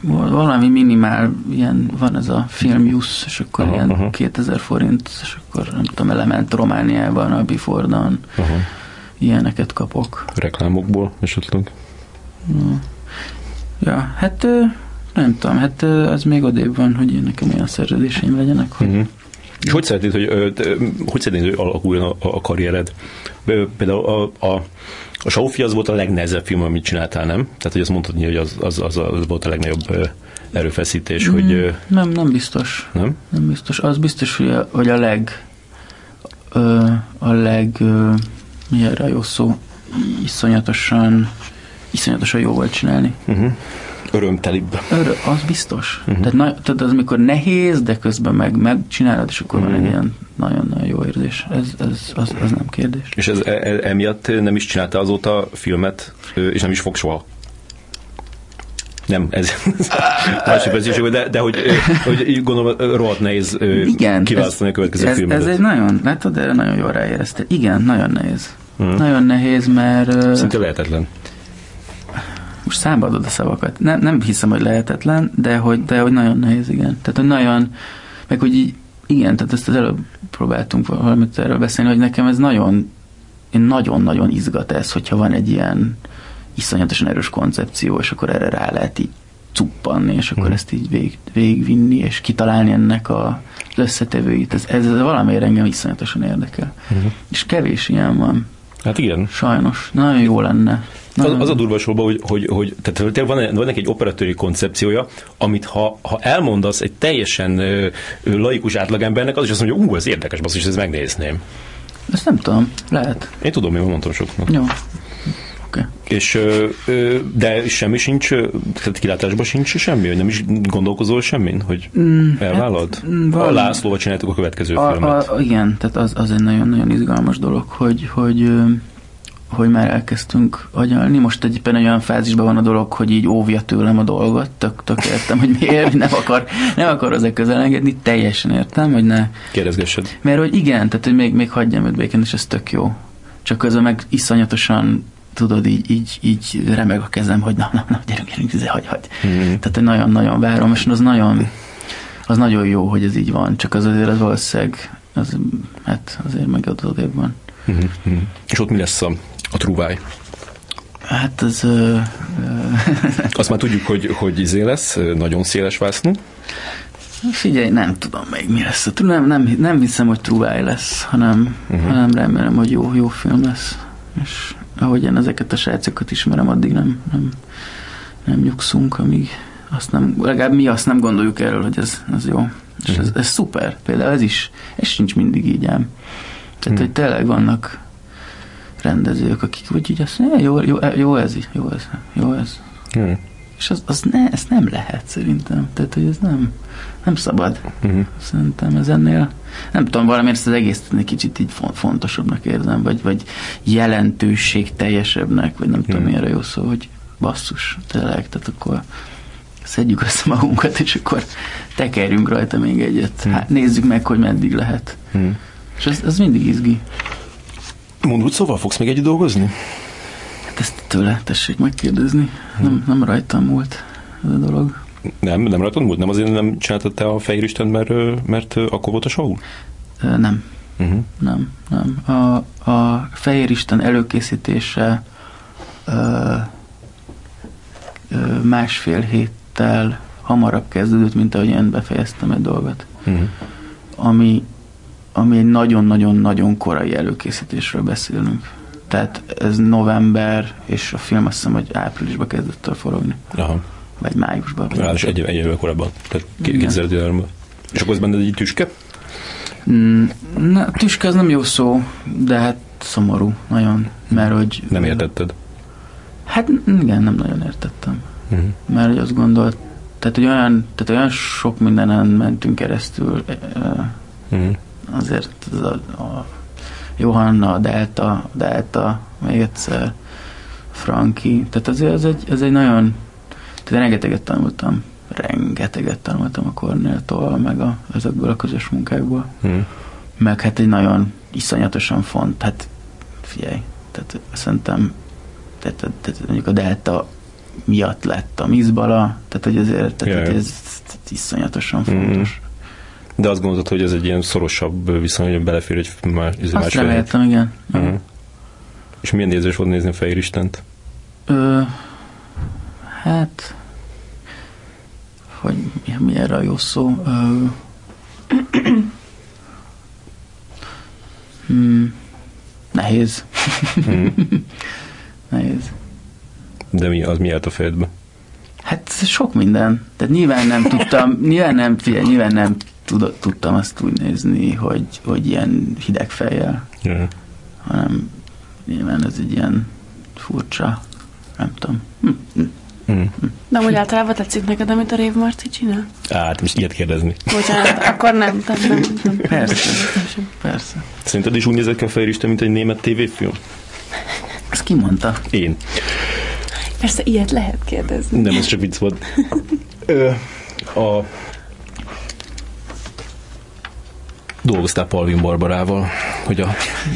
valami minimál, ilyen van ez a film use, és akkor Aha, ilyen aha. 2000 forint, és akkor nem tudom, element Romániában, a Before-dan, Aha. ilyeneket kapok. Reklámokból esetleg? Ja, hát nem tudom, hát az még odébb van, hogy én nekem olyan szerződéseim legyenek, hogy Uh-huh. És hogy szeretnéd, hogy, hogy szeretnéd, hogy alakuljon a, a karriered? Például a, a, a Saufi az volt a legnehezebb film, amit csináltál, nem? Tehát, hogy azt mondtad, hogy az, az, az, az volt a legnagyobb erőfeszítés, mm. hogy nem, nem biztos. nem? Nem biztos. Az biztos, hogy a, hogy a leg ö, a leg ö, mi erre jó szó? Iszonyatosan iszonyatosan jó volt csinálni. Uh-huh. Örömtelibb. Örö, az biztos. Uh-huh. Tehát, na, tehát az, amikor nehéz, de közben meg megcsinálod, és akkor uh-huh. van egy ilyen nagyon-nagyon jó érzés. Ez, ez az, az nem kérdés. És ez e, e, emiatt nem is csinálta azóta filmet, és nem is fog soha. Nem, ez másik vezetőség, de, de hogy, hogy gondolom, rohadt nehéz Igen. kiválasztani a következő ez, filmet. ez egy nagyon, látod, erre nagyon jól ráérezte. Igen, nagyon nehéz. Uh-huh. Nagyon nehéz, mert Szinte lehetetlen. Most számba adod a szavakat. Nem, nem hiszem, hogy lehetetlen, de hogy, de hogy nagyon nehéz, igen. Tehát, hogy nagyon, meg hogy így, igen, tehát ezt az előbb próbáltunk valamit erről beszélni, hogy nekem ez nagyon, én nagyon-nagyon izgat ez, hogyha van egy ilyen iszonyatosan erős koncepció, és akkor erre rá lehet így cuppanni, és akkor Mhm. ezt így vég, végigvinni, és kitalálni ennek a, összetevőit. Ez, ez valamiért engem iszonyatosan érdekel. Uh-huh. És kevés ilyen van, Hát igen. sajnos. Nagyon jó lenne. Az, az a durva hogy, hogy, hogy tehát van, van neki egy operatőri koncepciója, amit ha, ha elmondasz egy teljesen ö, ö, laikus átlagembernek, az is azt mondja, ú, ez érdekes, basszus, ezt megnézném. Ezt nem tudom, lehet. Én tudom, én mondtam soknak. Jó. Oké. És, de semmi sincs, tehát kilátásban sincs semmi, hogy nem is gondolkozol semmin, hogy Mm, elvállalod? mm, a valami- Lászlóval csináltuk a következő A, filmet. a, igen, tehát az, az egy nagyon-nagyon izgalmas dolog, hogy, hogy, hogy már elkezdtünk agyalni. Most egyébként egy olyan fázisban van a dolog, hogy így óvja tőlem a dolgot. Tök, tök értem, hogy miért nem akar, nem akar hozzá közel engedni. Teljesen értem, hogy ne. Kérdezgessed. Mert hogy igen, tehát hogy még, még hagyjam őt békén, és ez tök jó. Csak közben meg iszonyatosan tudod, így, így, így remeg a kezem, hogy na, na, na, gyerünk, gyerünk, gyerünk hagy, hagy. Mm. Tehát nagyon-nagyon várom, és az nagyon, az nagyon jó, hogy ez így van, csak az azért az valószínűleg, az, hát azért meg ott odébb van. Mm. Mm. És ott mi lesz a, a truváj? Hát az, ö, ö, Azt már tudjuk, hogy, hogy izé lesz, nagyon széles vásznú. figyelj, nem tudom még mi lesz. Nem, nem, nem hiszem, hogy truváj lesz, hanem, uh-huh. hanem remélem, hogy jó, jó film lesz. És ahogy én ezeket a srácokat ismerem, addig nem, nem, nem nyugszunk, amíg azt nem, legalább mi azt nem gondoljuk erről, hogy ez, ez jó. És ez, ez szuper. Például ez is, ez sincs mindig így ám. Tehát, Mhm. hogy tényleg vannak rendezők, akik úgy így azt mondják, jó, jó, jó ez, jó ez, jó ez. Mm. És az, az ne, ez nem lehet szerintem. Tehát, hogy ez nem, nem szabad. Mm. Szerintem ez ennél, nem tudom, valamiért ezt az egész egy kicsit így fon- fontosabbnak érzem, vagy, vagy jelentőség teljesebbnek, vagy nem tudom, Hmm. milyen jó szó, hogy basszus, tényleg, tehát akkor szedjük össze magunkat, és akkor tekerjünk rajta még egyet. Hmm. Hát nézzük meg, hogy meddig lehet. Mm. És ez, ez mindig izgi. Mondd, hogy szóval fogsz még együtt dolgozni? Hát ezt tőle tessék megkérdezni. Nem, nem rajtam múlt ez a dolog. Nem, nem rajtad múlt? Nem azért nem csináltad te a Fehér Isten, mert, mert akkor volt a show? Nem, Uh-huh. nem, nem. A, a Fehér Isten előkészítése ö, ö, másfél héttel hamarabb kezdődött, mint ahogy én befejeztem egy dolgot. Uh-huh. Ami ami egy nagyon-nagyon-nagyon korai előkészítésről beszélünk. Tehát ez november, és a film azt hiszem, hogy áprilisban kezdett el forogni. Aha. Vagy májusban. Vagy Ráadásul egy, egy évvel korábban. Tehát Igen. 2013-ban. És akkor ez benned egy tüske? Mm, Na, tüske az nem jó szó, de hát szomorú nagyon, mert hogy... Nem értetted. Hát igen, nem nagyon értettem. Uh-huh. Mert hogy azt gondolt, tehát, hogy olyan, tehát olyan sok mindenen mentünk keresztül, Uh-huh. azért ez a, a Johanna, a Delta, a Delta, még egyszer Franki, tehát azért ez egy, ez egy nagyon, tehát rengeteget tanultam, rengeteget tanultam a Cornéltól, meg a, ezekből a közös munkákból, Uh-huh. meg hát egy nagyon iszonyatosan font, hát figyelj, tehát szerintem tehát, tehát, tehát mondjuk a Delta miatt lett a Mizbala, tehát hogy azért tehát, yeah. ez, ez iszonyatosan Mhm. fontos. De azt gondolod, hogy ez egy ilyen szorosabb viszony, hogy belefér egy más, ez Azt más fehér. reméltem, igen. Uh-huh. És milyen érzés volt nézni a Fehér Istent? Ö, hát, hogy mi, mi erre a jó szó? Ö, hmm, nehéz. Uh-huh. Nehéz. De mi, az mi állt a fejedbe? Hát sok minden. Tehát nyilván nem tudtam, nyilván nem, figyelj, nyilván nem tud, tudtam azt úgy nézni, hogy, hogy ilyen hideg fejjel, hanem nyilván ez egy ilyen furcsa, nem tudom. Hm, Uh-huh. De amúgy általában tetszik neked, amit a Rév Marci csinál? Hát, most ilyet kérdezni. Bocsánat, akkor nem. Tehát nem, nem. Persze, persze. Szerinted is úgy nézett ki a Fehér Isten, mint egy német tévéfilm? Ezt ki mondta? Én. Persze, ilyet lehet kérdezni. Nem, ez csak vicc volt. Ö, a... Dolgoztál Palvin Barbarával, hogy a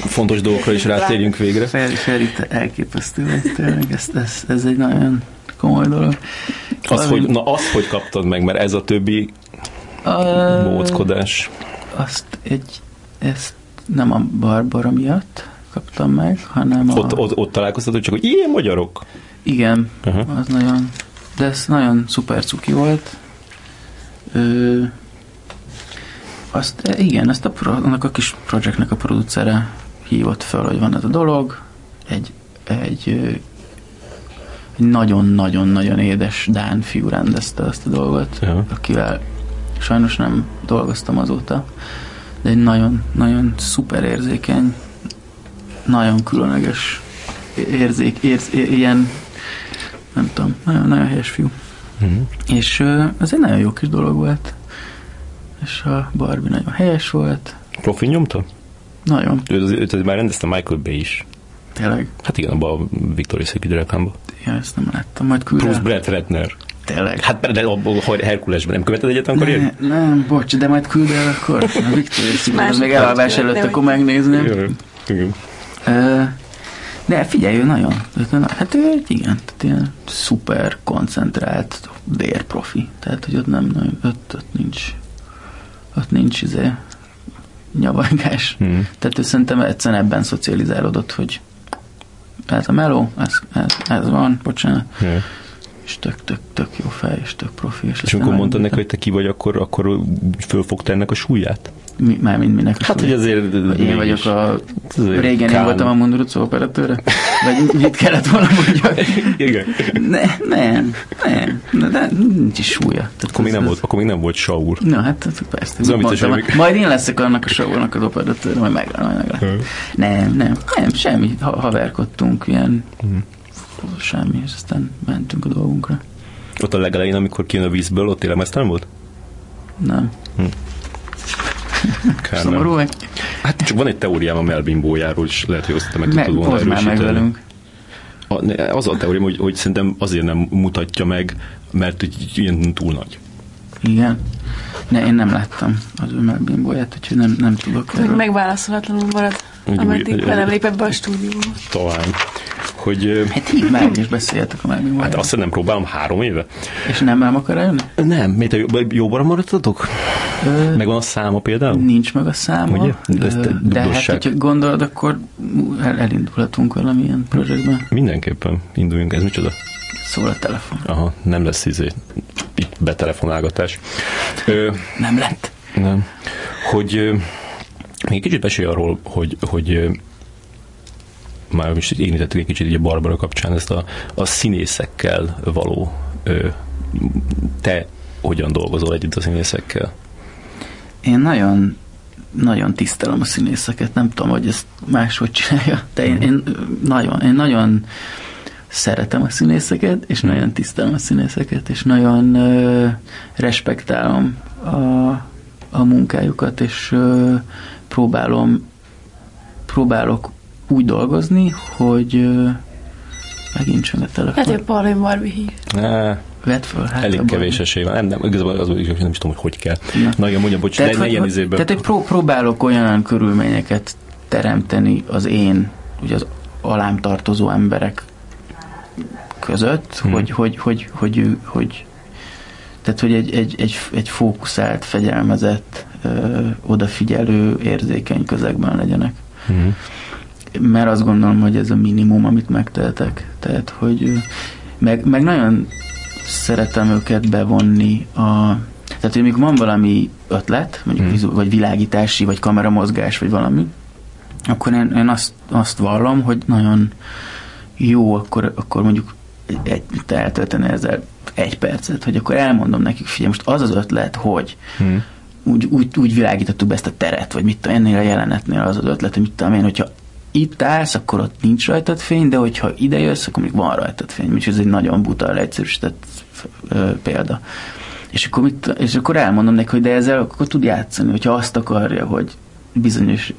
fontos dolgokra is rátérjünk végre. Feri, Feri, te elképesztő tényleg, ez, ez, ez egy nagyon komoly dolog. Az, hogy, na azt, hogy kaptad meg, mert ez a többi A- móckodás. Azt egy, ezt nem a Barbara miatt kaptam meg, hanem a... Ott, ott, hogy csak, hogy ilyen magyarok. Igen, Aha. az nagyon, de ez nagyon szuper cuki volt. Ö, azt, e, igen, ezt a, pro, annak a kis projektnek a producere hívott fel, hogy van ez a dolog, egy, egy nagyon-nagyon-nagyon édes Dán fiú rendezte ezt a dolgot, Aha. akivel sajnos nem dolgoztam azóta, de egy nagyon-nagyon szuper érzékeny, nagyon különleges érzék, érz, ilyen nem tudom, nagyon, nagyon helyes fiú. Uh-huh. És ö, ez egy nagyon jó kis dolog volt. És a Barbie nagyon helyes volt. Profi nyomta? Nagyon, Őt, őt, őt már rendezte Michael Bay is. tényleg. Hát igen, abban a Victoria's Secret reklámba. Ja, ezt nem láttam, majd küld Bruce el. Brett Ratner. Tényleg. Hát de a Herkulesben nem követed egyet, akkor ilyen? ne, nem, bocs, de majd küld el akkor. A Másik az még elalvás előtt, akkor hogy- megnézném. Igen. Igen. Ö, De figyelj, ő nagyon, hát ő egy igen, tehát ilyen szuper koncentrált vérprofi. Tehát, hogy ott nem nagyon, ott, ott nincs, ott nincs izé nyavajgás. Mhm. Tehát ő szerintem egyszerűen ebben szocializálódott, hogy ez a meló, ez, ez, ez van, bocsánat, Ja. és tök, tök, tök jó fej, és tök profi. És, És amikor mondtad neki, hogy te ki vagy, akkor, akkor fölfogta ennek a súlyát? Mi, mármint minek a Hát, hogy azért... Hogy én vagyok a... Régen én Kán. voltam a Mundurucó operatőre? Vagy mit kellett volna mondjak? Igen. Ne, nem, nem, de, de nincs is súlya. Tehát Akkor még, ez- nem ez- volt, akkor még nem volt Saul. Na hát ez persze. Ez mondtam, hogy- majd én leszek annak a sorolnak az operatőr, majd meg, majd meg Hm. Nem, nem, nem, semmi. Ha, haverkodtunk, ilyen Mhm. semmi, és aztán mentünk a dolgunkra. Ott a legelején, amikor kijön a vízből, ott élelmeztelen volt? Nem. Kár Szomorú vagy? Hát csak van egy teóriám a Melvin bójáról, és lehet, hogy azt te meg Meg, tudod volna már meg erősíteni. velünk. A, az a teóriám, hogy, hogy szerintem azért nem mutatja meg, mert hogy ilyen túl nagy. Igen. Ne, én nem láttam az ő megbimbóját, úgyhogy nem, nem tudok erről. megválaszolatlanul marad, ameddig velem úgy. lépett be a stúdióba. Talán. Hogy Hát hívd meg, és beszéljetek a megbimbóját. hát azt nem próbálom három éve. És nem nem akar eljönni? Nem, miért te jó- jóban maradtatok? Ö, Megvan a száma például? Nincs meg a száma. Ugye? De ezt te de hát, hogyha gondolod, akkor el, elindulhatunk valamilyen projektben. Mindenképpen induljunk, ez micsoda? Szól a telefon. Aha, nem lesz izé, itt betelefonálgatás. Ö, Nem lett. nem. Hogy ö, Még kicsit beszélj arról, hogy, hogy már is érintettük egy kicsit így a Barbara kapcsán ezt a, a színészekkel való ö, te hogyan dolgozol együtt a színészekkel? Én nagyon nagyon tisztelem a színészeket, nem tudom, hogy ezt máshogy csinálja, de én, én nagyon, én nagyon szeretem a színészeket, és nagyon tisztelem a színészeket, és nagyon ö, respektálom a, a munkájukat, és ö, próbálom próbálok úgy dolgozni, hogy ö, megint csak a telefon. Hát, hogy Paulin Barbie hív. Vedd föl, hát elég kevés esély van. Nem, nem, igazából az, nem is tudom, hogy hogy kell. Na. Na igen, mondjam, bocs, Tehát, ne, hogy- ilyen hogy- izében. tehát hogy pró- próbálok olyan körülményeket teremteni az én, ugye az alám tartozó emberek között, Hmm. hogy, hogy, hogy, hogy, ő, hogy tehát, hogy egy, egy, egy, egy fókuszált, fegyelmezett, ö, odafigyelő, érzékeny közegben legyenek. Mhm. Mert azt gondolom, hogy ez a minimum, amit megtehetek. Tehát, hogy meg, meg nagyon szeretem őket bevonni a tehát, hogy amikor van valami ötlet, mondjuk Hmm. vizu- vagy világítási, vagy kameramozgás, vagy valami, akkor én, én azt, azt vallom, hogy nagyon jó, akkor, akkor mondjuk egy, eltölteni ezzel egy percet, hogy akkor elmondom nekik, figyelj, most az az ötlet, hogy Mhm. úgy, úgy, úgy világítottuk be ezt a teret, vagy mit tudom, ennél a jelenetnél az az ötlet, hogy mit tudom én, hogyha itt állsz, akkor ott nincs rajtad fény, de hogyha ide jössz, akkor még van rajtad fény, úgyhogy ez egy nagyon buta, leegyszerűsített ö, példa. És akkor, mit, és akkor elmondom neki, hogy de ezzel akkor tud játszani, hogyha azt akarja, hogy bizonyos,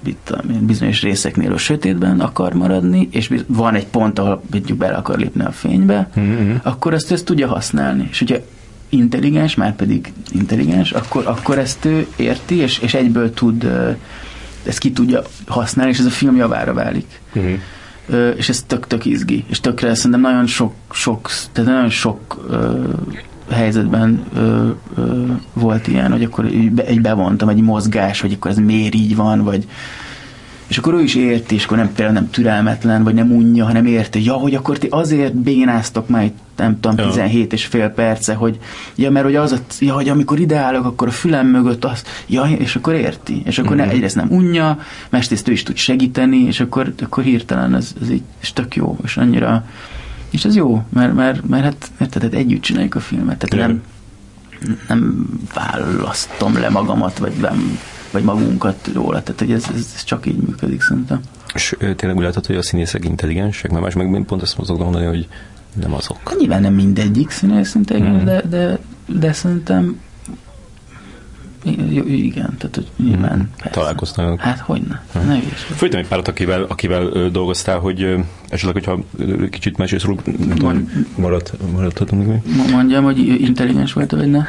bizonyos részeknél a sötétben akar maradni, és van egy pont, ahol mondjuk bele akar lépni a fénybe, Mhm. akkor ezt, ezt tudja használni. És hogyha intelligens, már pedig intelligens, akkor, akkor ezt ő érti, és, és egyből tud, ezt ki tudja használni, és ez a film javára válik. Mhm. Ö, és ez tök, tök izgi. És tökre szerintem nagyon sok, sok tehát nagyon sok helyzetben ö, ö, volt ilyen, hogy akkor egy bevontam egy mozgás, vagy akkor ez miért így van, vagy és akkor ő is érti, és akkor nem, például nem türelmetlen, vagy nem unja, hanem érti, ja, hogy akkor ti azért bénáztok már itt, nem tudom, Ja. 17 és fél perce, hogy ja, mert hogy az, a, ja, hogy amikor ideállok, akkor a fülem mögött az, ja, és akkor érti, és akkor Mhm. ne, egyrészt nem unja, másrészt ő is tud segíteni, és akkor, akkor hirtelen ez, ez így, és tök jó, és annyira, és ez jó, mert, mert, mert hát, érted, hát együtt csináljuk a filmet, tehát nem, nem választom le magamat, vagy nem, vagy magunkat róla, tehát hogy ez, ez, ez csak így működik szerintem. És tényleg úgy látod, hogy a színészek intelligensek, mert más meg pont ezt szoktam mondani, hogy nem azok. Hát nyilván nem mindegyik színész intelligens, Mhm. de, de, de szerintem igen, tehát hogy nyilván Mhm. persze. Találkoztál. Hát hogyne, Mhm. ne. Föltem egy párat, akivel, akivel dolgoztál, hogy esetleg, hogyha kicsit mesélsz róluk, nem tudom, marad, maradhatunk? Mo- Mondjam, hogy intelligens volt, vagy ne?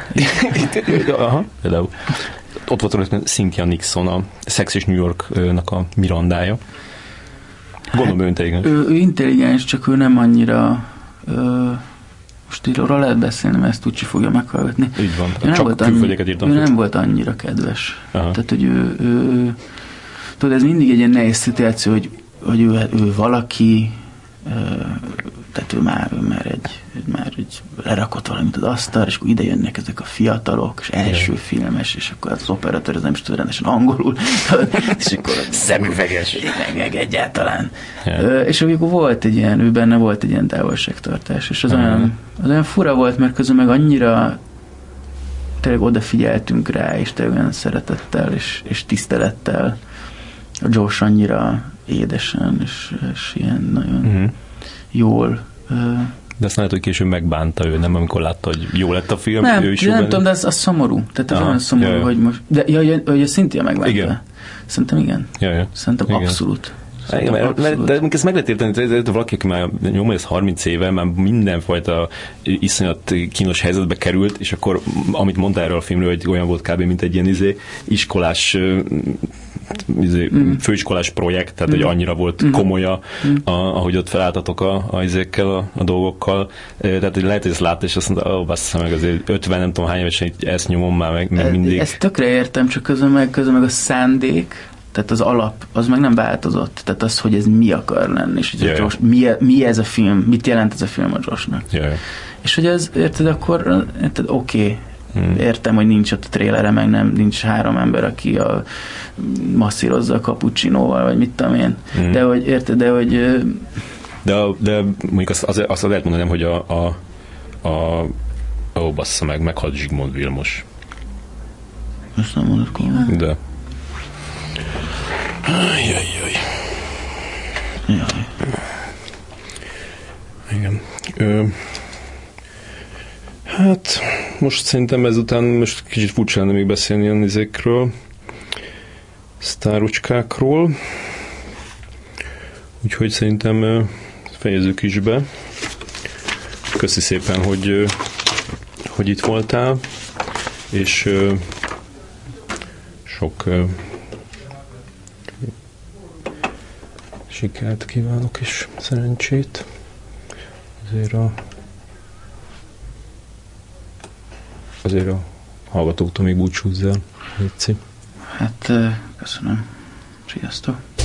Aha, például. Ott volt rajta Cynthia Nixon, a Sex és New York-nak a Mirandája. Gondolom ő intelligens. Ő, ő intelligens, csak ő nem annyira ö, most így róla lehet beszélni, mert ezt Tucsi fogja meghallgatni. Így van. Ő nem, Csak volt annyi, írtam. ő nem volt annyira kedves. Aha. Tehát, hogy ő, ő, tudod, ez mindig egy ilyen nehéz szituáció, hogy, hogy ő, ő valaki, tehát ő már, ő már egy, már egy lerakott valamit az asztalra, és akkor ide jönnek ezek a fiatalok, és első Igen. filmes, és akkor az operatőr az nem is tud rendesen angolul, és akkor Szemüveges. meg, egyáltalán. Ö, és akkor volt egy ilyen, ő benne volt egy ilyen távolságtartás, és az, Aha. olyan, az olyan fura volt, mert közben meg annyira tényleg odafigyeltünk rá, és tényleg olyan szeretettel és, és tisztelettel. A Josh annyira édesen, és, és ilyen nagyon Mhm. Jól. De azt lehet, hogy később megbánta ő, nem amikor látta, hogy jó lett a film. nem, ő is nem tudom, de az, az szomorú. Tehát ez Aha, olyan szomorú, ja, ja. hogy most... De, ja, ja, ja, Cynthia megválta. Igen. Szerintem igen. Ja, ja. Szerintem Igen. abszolút. Igen, Szerintem mert, mert, de ezt meg lehet érteni, de, valaki, aki már nyomja ez 30 éve, már mindenfajta iszonyat kínos helyzetbe került, és akkor amit mondta erről a filmről, hogy olyan volt kb. mint egy ilyen izé, iskolás izé, Mm. főiskolás projekt, tehát hogy annyira volt Mm. komolya, Mm. a, ahogy ott felálltatok a, a izékkel, a, a dolgokkal. Tehát hogy lehet, hogy ezt látta, és azt mondta, ó, bassza meg azért 50, nem tudom hány évesen ezt nyomom már meg, meg mindig. Ezt tökre értem, csak közben meg, közben meg a szándék, tehát az alap, az meg nem változott. Tehát az, hogy ez mi akar lenni, és hogy yeah. Josh, mi, mi ez a film, mit jelent ez a film a Joshnak. Ja. És hogy ez, érted, akkor, érted, oké, okay, Hmm. Értem, hogy nincs ott a trélere, meg nem, nincs három ember, aki a, masszírozza a cappuccinóval, vagy mit tudom én. Hmm. De hogy, érted, de hogy... De, de mondjuk azt, azt, azt lehet mondani, hogy a, a, a ó, bassza meg, meghalt Zsigmond Vilmos. Most nem mondod komolyan? De. Jaj, jaj. Jaj. Igen. Ö, hát most szerintem ezután most kicsit furcsa lenne még beszélni ilyen izékről, sztárucskákról. Úgyhogy szerintem fejezzük is be. Köszi szépen, hogy, hogy itt voltál, és sok sikert kívánok és szerencsét azért a azért a hallgatóktól még búcsúzzál, Léci. Hát köszönöm. Sziasztok!